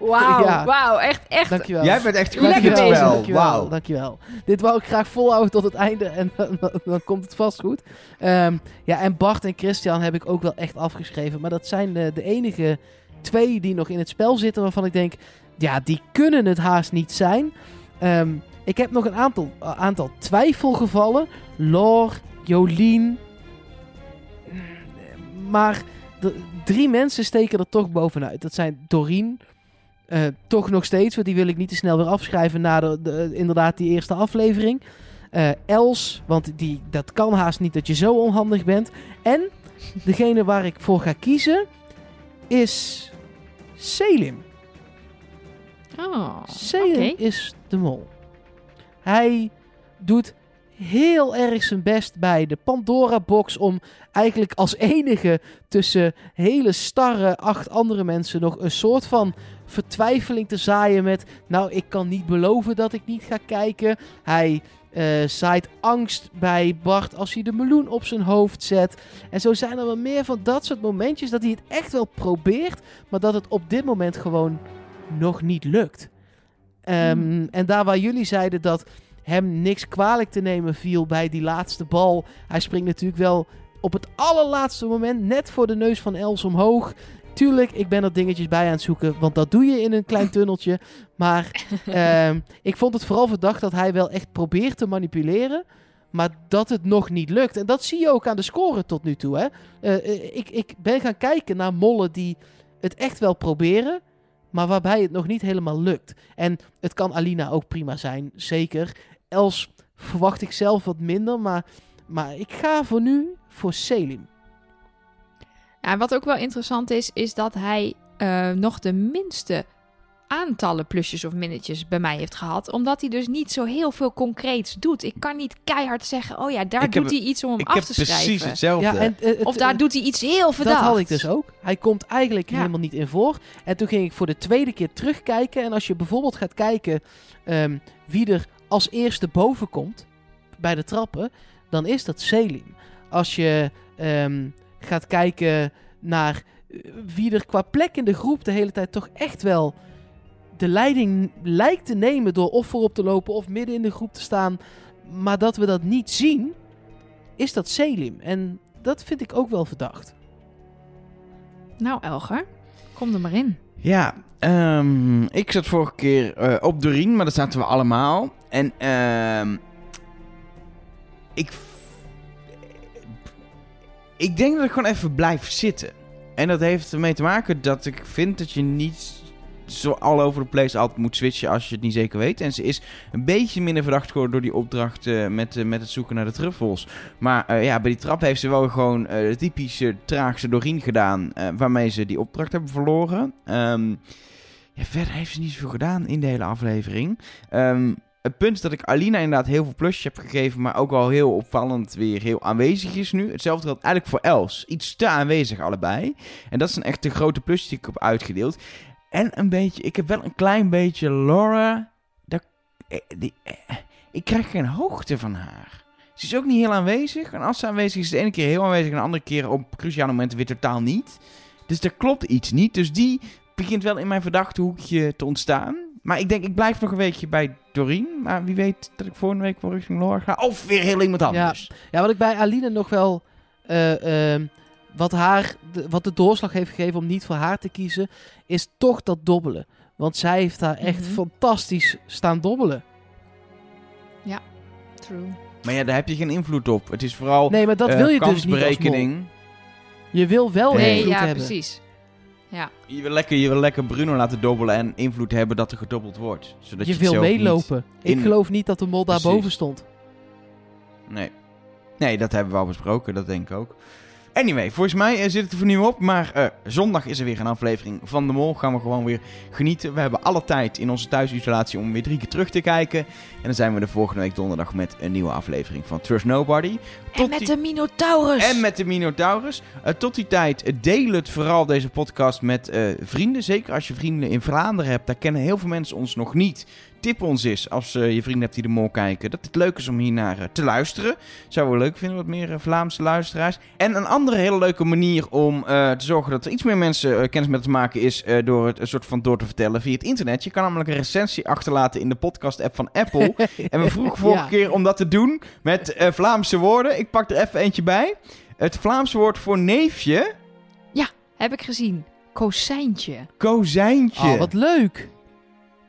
Wauw, Ja. wauw, echt, echt. Dankjewel. Jij bent echt goed Lekker bezig. spel. Dankjewel, Wauw. dankjewel. Dit wou ik graag volhouden tot het einde en dan, dan- dan komt het vast goed. Ehm, ja, en Bart en Christian heb ik ook wel echt afgeschreven. Maar dat zijn de, de enige twee die nog in het spel zitten waarvan ik denk... Ja, die kunnen het haast niet zijn. Ehm, ik heb nog een aantal, eh, aantal twijfelgevallen. Lor, Jolien. Maar de, drie mensen steken er toch bovenuit. Dat zijn Doreen. eh, toch nog steeds, want die wil ik niet te snel weer afschrijven na de, de- inderdaad die eerste aflevering. Eh, Els, want die, dat kan haast niet dat je zo onhandig bent. En degene waar ik voor ga kiezen is Selim. Oh, Selim is de mol. Hij doet heel erg zijn best bij de Pandora-box om eigenlijk als enige tussen hele starre acht andere mensen nog een soort van vertwijfeling te zaaien met... Nou, ik kan niet beloven dat ik niet ga kijken. Hij eh, zaait angst bij Bart als hij de meloen op zijn hoofd zet. En zo zijn er wel meer van dat soort momentjes dat hij het echt wel probeert, maar dat het op dit moment gewoon nog niet lukt. Ehm, En daar waar jullie zeiden dat hem niks kwalijk te nemen viel bij die laatste bal. Hij springt natuurlijk wel op het allerlaatste moment net voor de neus van Els omhoog. Tuurlijk, ik ben er dingetjes bij aan het zoeken, want dat doe je in een klein tunneltje. Maar ehm, ik vond het vooral verdacht dat hij wel echt probeert te manipuleren. maar dat het nog niet lukt. En dat zie je ook aan de score tot nu toe. Hè? Eh, eh, ik, ik ben gaan kijken naar mollen die het echt wel proberen, maar waarbij het nog niet helemaal lukt. En het kan Alina ook prima zijn, zeker. Els verwacht ik zelf wat minder, maar, maar ik ga voor nu voor Selim. Ja, en wat ook wel interessant is, is dat hij eh, nog de minste aantallen plusjes of minnetjes bij mij heeft gehad. Omdat hij dus niet zo heel veel concreets doet. Ik kan niet keihard zeggen, oh ja, daar Ik heb- doet hij iets om hem Ik af heb te precies schrijven. hetzelfde. Ja, en, eh, het- Of daar doet hij iets heel verdacht. Dat had ik dus ook. Hij komt eigenlijk Ja. helemaal niet in voor. En toen ging ik voor de tweede keer terugkijken. En als je bijvoorbeeld gaat kijken ehm, wie er als eerste boven komt bij de trappen, dan is dat Selim. Als je ehm, gaat kijken naar eh, wie er qua plek in de groep de hele tijd toch echt wel de leiding lijkt te nemen door of voorop te lopen of midden in de groep te staan, maar dat we dat niet zien, is dat Selim. En dat vind ik ook wel verdacht. Nou, Elger, kom er maar in. Ja, ehm, ik zat vorige keer eh, op Doreen, maar dat zaten we allemaal. En ehm, ik, ik denk dat ik gewoon even blijf zitten. En dat heeft ermee te maken dat ik vind dat je niet zo all over the place altijd moet switchen als je het niet zeker weet. En ze is een beetje minder verdacht geworden door die opdracht eh, met, eh, met het zoeken naar de truffels. Maar eh, ja, bij die trap heeft ze wel gewoon de typische traagse Doreen gedaan. waarmee ze die opdracht hebben verloren. Ehm, ja, verder heeft ze niet zoveel gedaan in de hele aflevering. Ehm, het punt is dat ik Alina inderdaad heel veel plusjes heb gegeven. Maar ook wel heel opvallend weer heel aanwezig is nu. Hetzelfde geldt eigenlijk voor Els. Iets te aanwezig allebei. En dat zijn echt de grote plusjes die ik heb uitgedeeld. En een beetje, ik heb wel een klein beetje Laura. Dat, eh, die, eh, ik krijg geen hoogte van haar. Ze is ook niet heel aanwezig. En als ze aanwezig is, is de ene keer heel aanwezig en de andere keer op cruciale momenten weer totaal niet. Dus er klopt iets niet. Dus die begint wel in mijn verdachte hoekje te ontstaan. Maar ik denk, ik blijf nog een weekje bij Doreen. Maar wie weet dat ik volgende week wel richting Laura ga. Of weer heel iemand anders. Ja, wat ik bij Aline nog wel. eh, ehm, wat, haar, de, wat de doorslag heeft gegeven om niet voor haar te kiezen. Is toch dat dobbelen. Want zij heeft daar echt Mhm. fantastisch staan dobbelen. True. Maar ja, daar heb je geen invloed op. Het is vooral Nee, maar dat eh, wil je dus niet als mol. kansberekening. Je wil wel Nee, invloed ja, hebben. precies. Je wil, lekker, je wil lekker Bruno laten dobbelen en invloed hebben dat er gedobbeld wordt. Zodat je, je wil meelopen. Ik in- geloof niet dat de mol daar boven stond. Nee. Nee, dat hebben we al besproken, dat denk ik ook. Anyway, volgens mij eh, zit het er voor nu op. Maar eh, zondag is er weer een aflevering van De Mol. Gaan we gewoon weer genieten. We hebben alle tijd in onze thuisisolatie om weer drie keer terug te kijken. En dan zijn we de volgende week donderdag met een nieuwe aflevering van Trust Nobody. En Tot met die- de Minotaurus. En met de Minotaurus. Eh, tot die tijd, deel het vooral deze podcast met vrienden. Zeker als je vrienden in Vlaanderen hebt. Daar kennen heel veel mensen ons nog niet. Tip ons eens als eh, je vrienden hebt die de mol kijken. Dat het leuk is om hier naar eh, te luisteren. Zouden we leuk vinden, wat meer eh, Vlaamse luisteraars. En een andere hele leuke manier om eh, te zorgen dat er iets meer mensen kennis met te maken is. eh, door het een soort van door te vertellen via het internet. Je kan namelijk een recensie achterlaten in de podcast-app van Apple. En we vroegen vorige Ja. keer om dat te doen met eh, Vlaamse woorden. Ik pak er even eentje bij. Het Vlaamse woord voor neefje, Heb ik gezien. Kozijntje. kozijntje. Oh, wat leuk.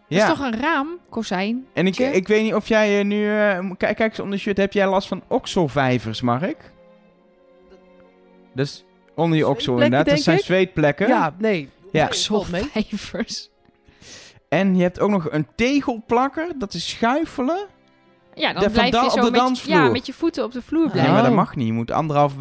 Dat ja, is toch een raam? Kozijn. en ik, ik weet niet of jij eh, nu... eh, kijk, kijk eens onder je shirt. Heb jij last van okselvijvers, Mark? Dus onder je oksel inderdaad. Dat zijn ik? zweetplekken. Ja, nee. Ja. Nee, valt mee. Vijvers. En je hebt ook nog een tegelplakker. Dat is schuifelen. Ja, dan De- blijf je op zo de met, dansvloer. ja, met je voeten op de vloer Nee, blijven. maar dat Oh. mag niet. Je moet anderhalf,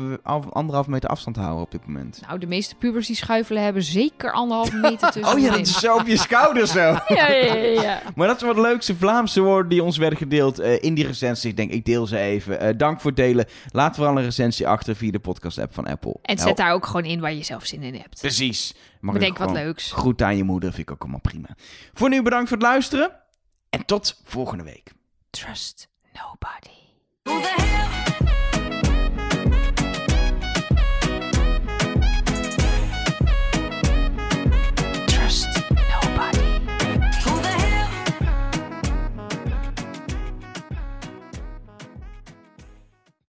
anderhalf meter afstand houden op dit moment. Nou, de meeste pubers die schuifelen hebben zeker anderhalve meter tussen. Oh ja, dat is zo op je schouder zo. Ja, ja, ja, ja. Maar dat is wat leukste Vlaamse woorden die ons werden gedeeld eh, in die recensie. Ik denk, ik deel ze even. Eh, dank voor het delen. Laat vooral een recensie achter via de podcast-app van Apple. En zet daar ook gewoon in waar je zelf zin in hebt. Precies. Mag Bedenk ik wat leuks. Groet aan je moeder, vind ik ook allemaal prima. Voor nu bedankt voor het luisteren. En tot volgende week. Trust nobody. Who the hell